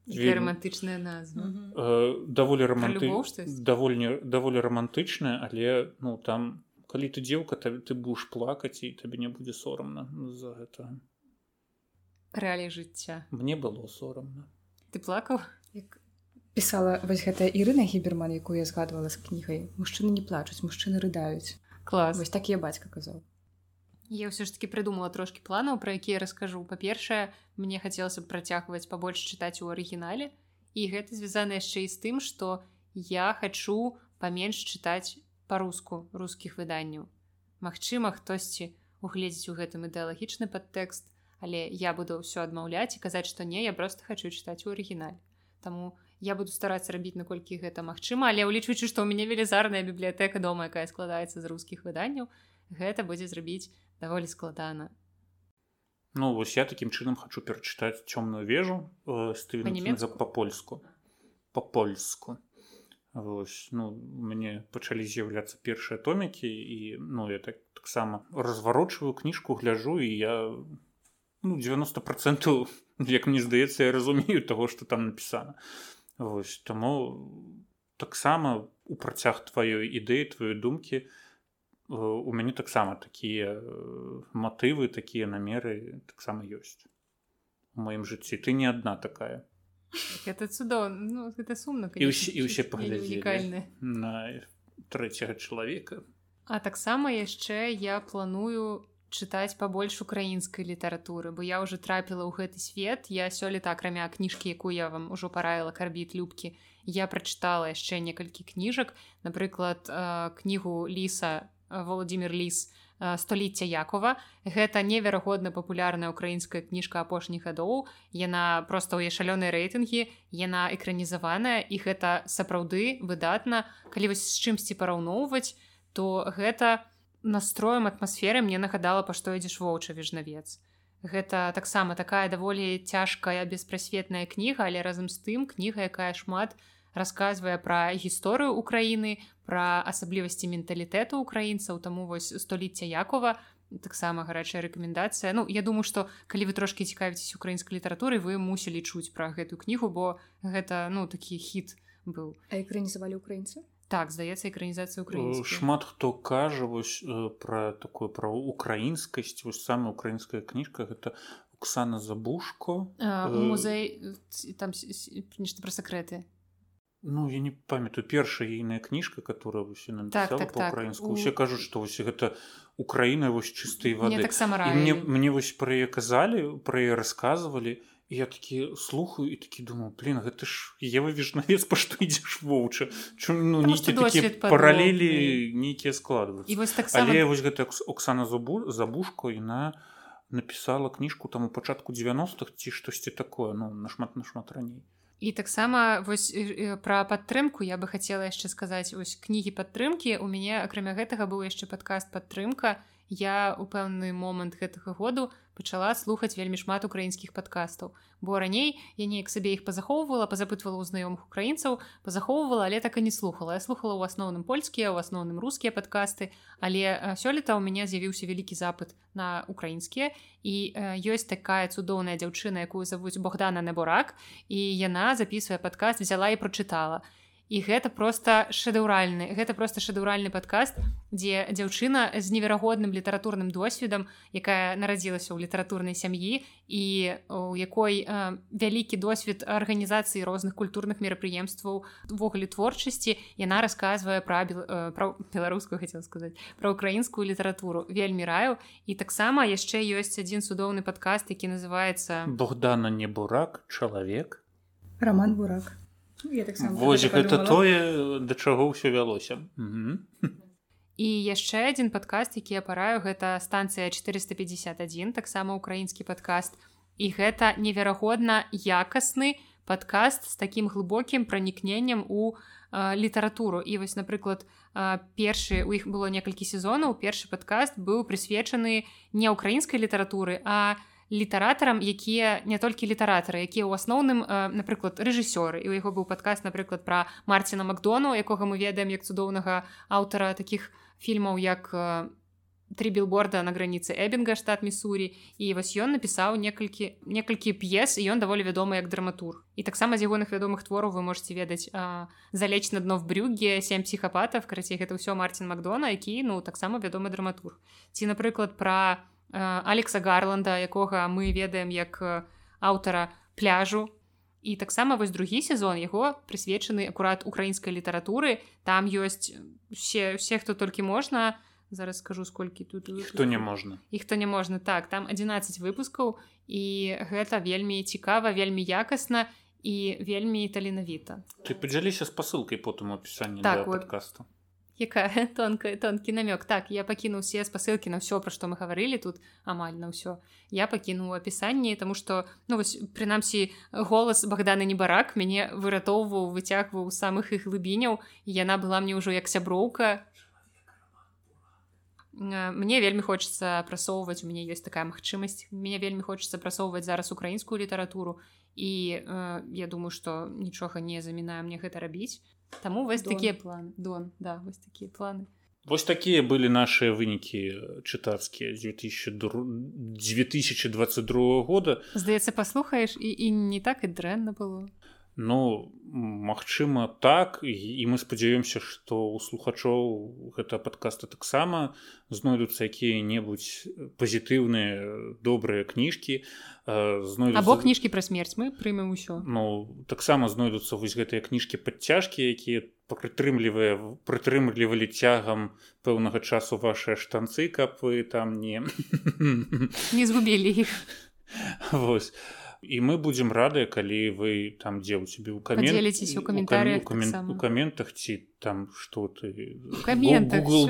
романтычная назва. Э, даволі романты даволі даволі романтычная але ну там калі ты дзеўка ты, ты будешь плакаць і табе не будзе сорамна за гэта рэалій жыцця. Мне было сорамна. Ты плакаў? Як пісала вось гэта Ірына гіберман якую я згадвала з кнігай. Мужчыны не плачуць мужчыны рыдаюць клас. Вось так я бацька казаў. Я ўсё ж таки прыдумала трошки планаў про якія раскажу. Па-першае мне хацелася б працягваць пабольш чытаць у арыгінале. І гэта звязана яшчэ і з тым что я хачу паменш чытаць по-руску рускіх выданняў. Магчыма хтосьці угледзець у гэтым ідэалагічны падтэкст але я буду ўсё адмаўляць і казаць што не я просто хочу чытаць у арыгінале. Таму я буду старацца рабіць наколькі гэта магчыма але ўлічваючы што ў мяне велізарная бібліятэка дома якая складаецца з рускіх выданняў гэта будзе зрабіць даволі складана. Ну вось я такім чынам хочу перачытаць цёмную вежу э, по-польску по-польску Вось, ну мне пачалі з'яўляцца першыя томікі і ну я так таксама разварочваю кніжку гляжу і я ну 90 процентаў як мне здаецца я разумею того что там напісана Вось таму таксама у працяг тваёй ідэі тваёй думкі э, у мяне таксама такія э, матывы такія намеры таксама ёсць у маім жыцці. Ты не адна такая. Это цудоў ну, это сумна і ўсе, і ўсе паглядзі на трэцяга чалавека. А таксама яшчэ я планую чытаць пабольш украінскай літаратуры бо я уже трапіла ў гэты свет. Я сёлета акрамя кніжкі якую я вам ужо параіла карбіт любкі я прачытала яшчэ некалькі кніжак. Напрыклад кнігу ліса владимир ліс століцця якова гэта неверагодна папулярная украінская кніжка апошніх гадоў. Яна просто ў шалёныя рэйтынгі яна экранізаваная і гэта сапраўды выдатна. Калі вось з чымсьці параўноўваць то гэта не настроем атмасферы мне нагадала па што ідзеш воўча вежнавец гэта таксама такая даволі цяжкая беспрасветная кніга але разам з тым кніга якая шмат расказвае пра гісторыю Украіны пра асаблівасці менталітэту украінцаў. Таму вось століцця Якова таксама гарачая рэкамендацыя. Ну я думаю што калі вы трошкі цікавіцесь украінскай літаратуры вы мусілі чуць пра гэтую кнігу бо гэта ну такі хіт быў. Экранізавалі украінцы так здаецца экранізацыя украінская шмат хто кажа вось пра такое пра украінскасць вось самая украінская кніжка гэта Оксана забушко музей там нешта пра сакрэты Ну я не памятаю. Першая ейная кніжка которая так, так, по-украінску так. усе кажуць што вось гэта Украіна вось чыстай воды. таксама мне, мне вось пра яе казалі пра яе расказвалі і я такі слухаю і такі думаю блин гэта ж ева вежнавец <laughs> па што ідзеш воўча ну, нейкі паралелі нейкія складваюць і вось так але вось гэта Оксана зубу забушку яна напісала кніжку там у пачатку 90-х ці штосьці такое ну нашмат нашмат раней і таксама вось пра падтрымку я бы хацела яшчэ сказаць вось кнігі падтрымкі у мяне акрамя гэтага быў яшчэ падкаст падтрымка я у пэўны момант гэтага году у пачала слухаць вельмі шмат украінскіх падкастаў. Бо раней я неяк сабе іх пазахоўвала пазапытвала ў знаёмых украінцаў пазахоўвала але так і не слухала. Я слухала ў асноўным польскія ў асноўным рускія падкасты але сёлета ў мяне з'явіўся вялікі запыт на украінскія. І ёсць такая цудоўная дзяўчына якую завуць богдана набурак і яна записывае падкаст взяла і прочытала і і гэта просто шэдэўральны гэта просто шэдэўральны падкаст дзе дзяўчына з неверагодным літаратурным досведам якая нарадзілася ў літаратурнай сям'і і у якой э, вялікі досвед арганізацыі розных культурных мерапрыемстваў увогуле творчасці яна расказвае пра э, пра беларускую хотел сказаць пра украінскую літаратуру. Вельмі раю. І таксама яшчэ ёсць адзін цудоўны падкаст які называется богдана не бурак чалавек. Роман бурак Вось гэта тое да чаго ўсё вялося. І яшчэ адзін падкаст які я параю гэта станцыя 451 таксама украінскі падкаст. І гэта неверагодна якасны падкаст з такім глыбокім пранікненнем у э, літаратуру. І вось напрыклад э, першы у іх было некалькі сезонаў першы падкаст быў прысвечаны не украінскай літаратуры а у літаратарам якія не толькі літаратары якія ў асноўным напрыклад рэжысёры. І у яго быў падказ напрыклад пра марціна макдону якога мы ведаем як цудоўнага аўтара таких фільмаў як три билборда на граніцы эбінга штат місурі і вось ён напісаў некалькі некалькі п'ес і ён даволі вядомы як драматур і таксама з ягоных вядомых твораў вы можете ведаць залечь на дно в брюге сем псіхапатов карацей гэта ўсё марцін макдона які ну таксама вядомы драматур ці напрыклад пра Алекса Гарланда, якога мы ведаем як аўтара пляжу. І таксама вось другі сезон яго прысвечаны акурат украінскай літаратуры. Там ёсць все, все хто толькі можна, зараз скажу сколькі тут хто не можна. Іх то не можна. Так там 11 выпускаў і гэта вельмі цікава вельмі якасна і вельмі таленавіта. Ты падзяліся спасылкай потым опісанні так, подкасту якая <laughs> тонкая тонкі намёк так я пакінуў усе спасылкі на ўсё пра што мы гаварылі тут амаль на ўсё я пакінуў апісанні тому что ну вось прынамсі голас богданы не барак мяне выратоўваў выцягваў самых іх глыбіняў яна была мне ўжо як сяброўка. Мне вельмі хочется прасоўваць у мяне ёсць такая магчымасць мне вельмі хочется прасоўваць зараз украінскую літаратуру і э, я думаю что нічога не замінае мне гэта рабіць Таму вось такія планы Дон да вось такія планы. Вось такія былі нашыя вынікі чытацкія 2022 года. Здаецца паслухаеш і, і не так і дрэнна было Ну магчыма так і мы спадзяёмся што ў слухачоў гэта падкаста таксама знойдуцца якія-небудзь пазітыўныя добрыя кніжкі знойдуцца... або кніжкі пра смерць мы прымем усё. Ну таксама знойдуцца вось гэтыя кніжкі падцяжкі якія прытрымлівае прытрымлівалі цягам пэўнага часу вашыя штанцы каб вы там не не згубілі іх. <laughs> Вось і мы будзем рады калі вы там дзе ў цябе ў каменліцеся у каментарях у, камен... у каментах ці там што ты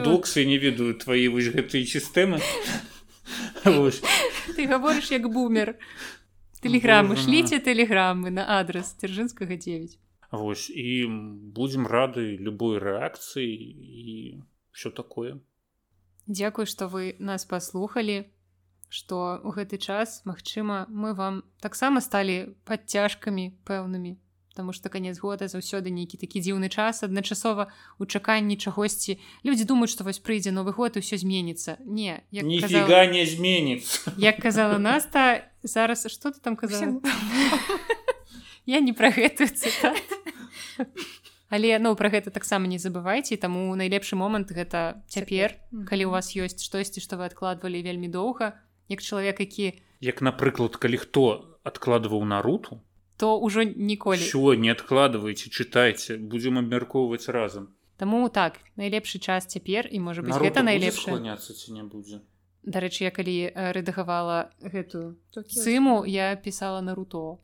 доксы не ведаю твае вось гэтыя сістэмы ты гаворыш як бумер. Тэлеграмы шліце тэлеграмы на адрес дзяржынскага 9 Вось і будзем рады любой рэакцыі і все такое. Дзякуй што вы нас паслухалі што ў гэты час магчыма мы вам таксама сталі падцяжкамі пэўнымі Таму што канец года заўсёды нейкі такі дзіўны час. Адначасова у чаканні чагосьці людзі думаюць што вось прыйдзе новы год і ўсё зменіцца. Не ніфіга казала... не зменіцца. Як казала наста зараз што ты там казала? <laughs> Я не пра гэтую цытату. Але ну пра гэта таксама не забывайце таму найлепшы момант гэта цяпер калі у вас ёсць штосьці што вы адкладвалі вельмі доўга як чалавек які як напрыклад калі хто адкладваў наруту то ўжо ніколі. що не адкладвайце чытайце будзем абмяркоўваць разам. Таму так найлепшы час цяпер і можа быть гэта найлепшае. не будзе? Дарэчы я калі рэдагавала гэтую сыму я пісала на руто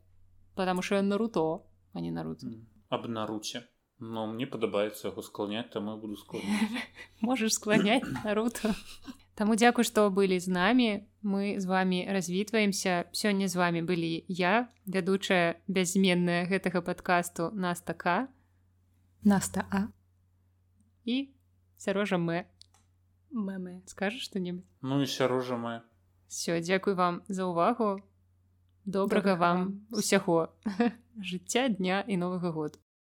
потому що я на руто а не нарут аб наруце. Но мне падабаецца яго скланяць там буду склоняць <laughs> можаш скланяць наруту Таму дзякуй, што былі з намі. Мы з вами развітваемся. Сёння з вами былі я, вядучая бязменная гэтага падкасту Настака, Наста А і сярожа мы. Мэмэ, скажаш што-небудзь. Ну і сярожа мы. Сё, дзякуй вам за ўвагу. Добрага вам усяго <laughs> жыцця дня і новага году.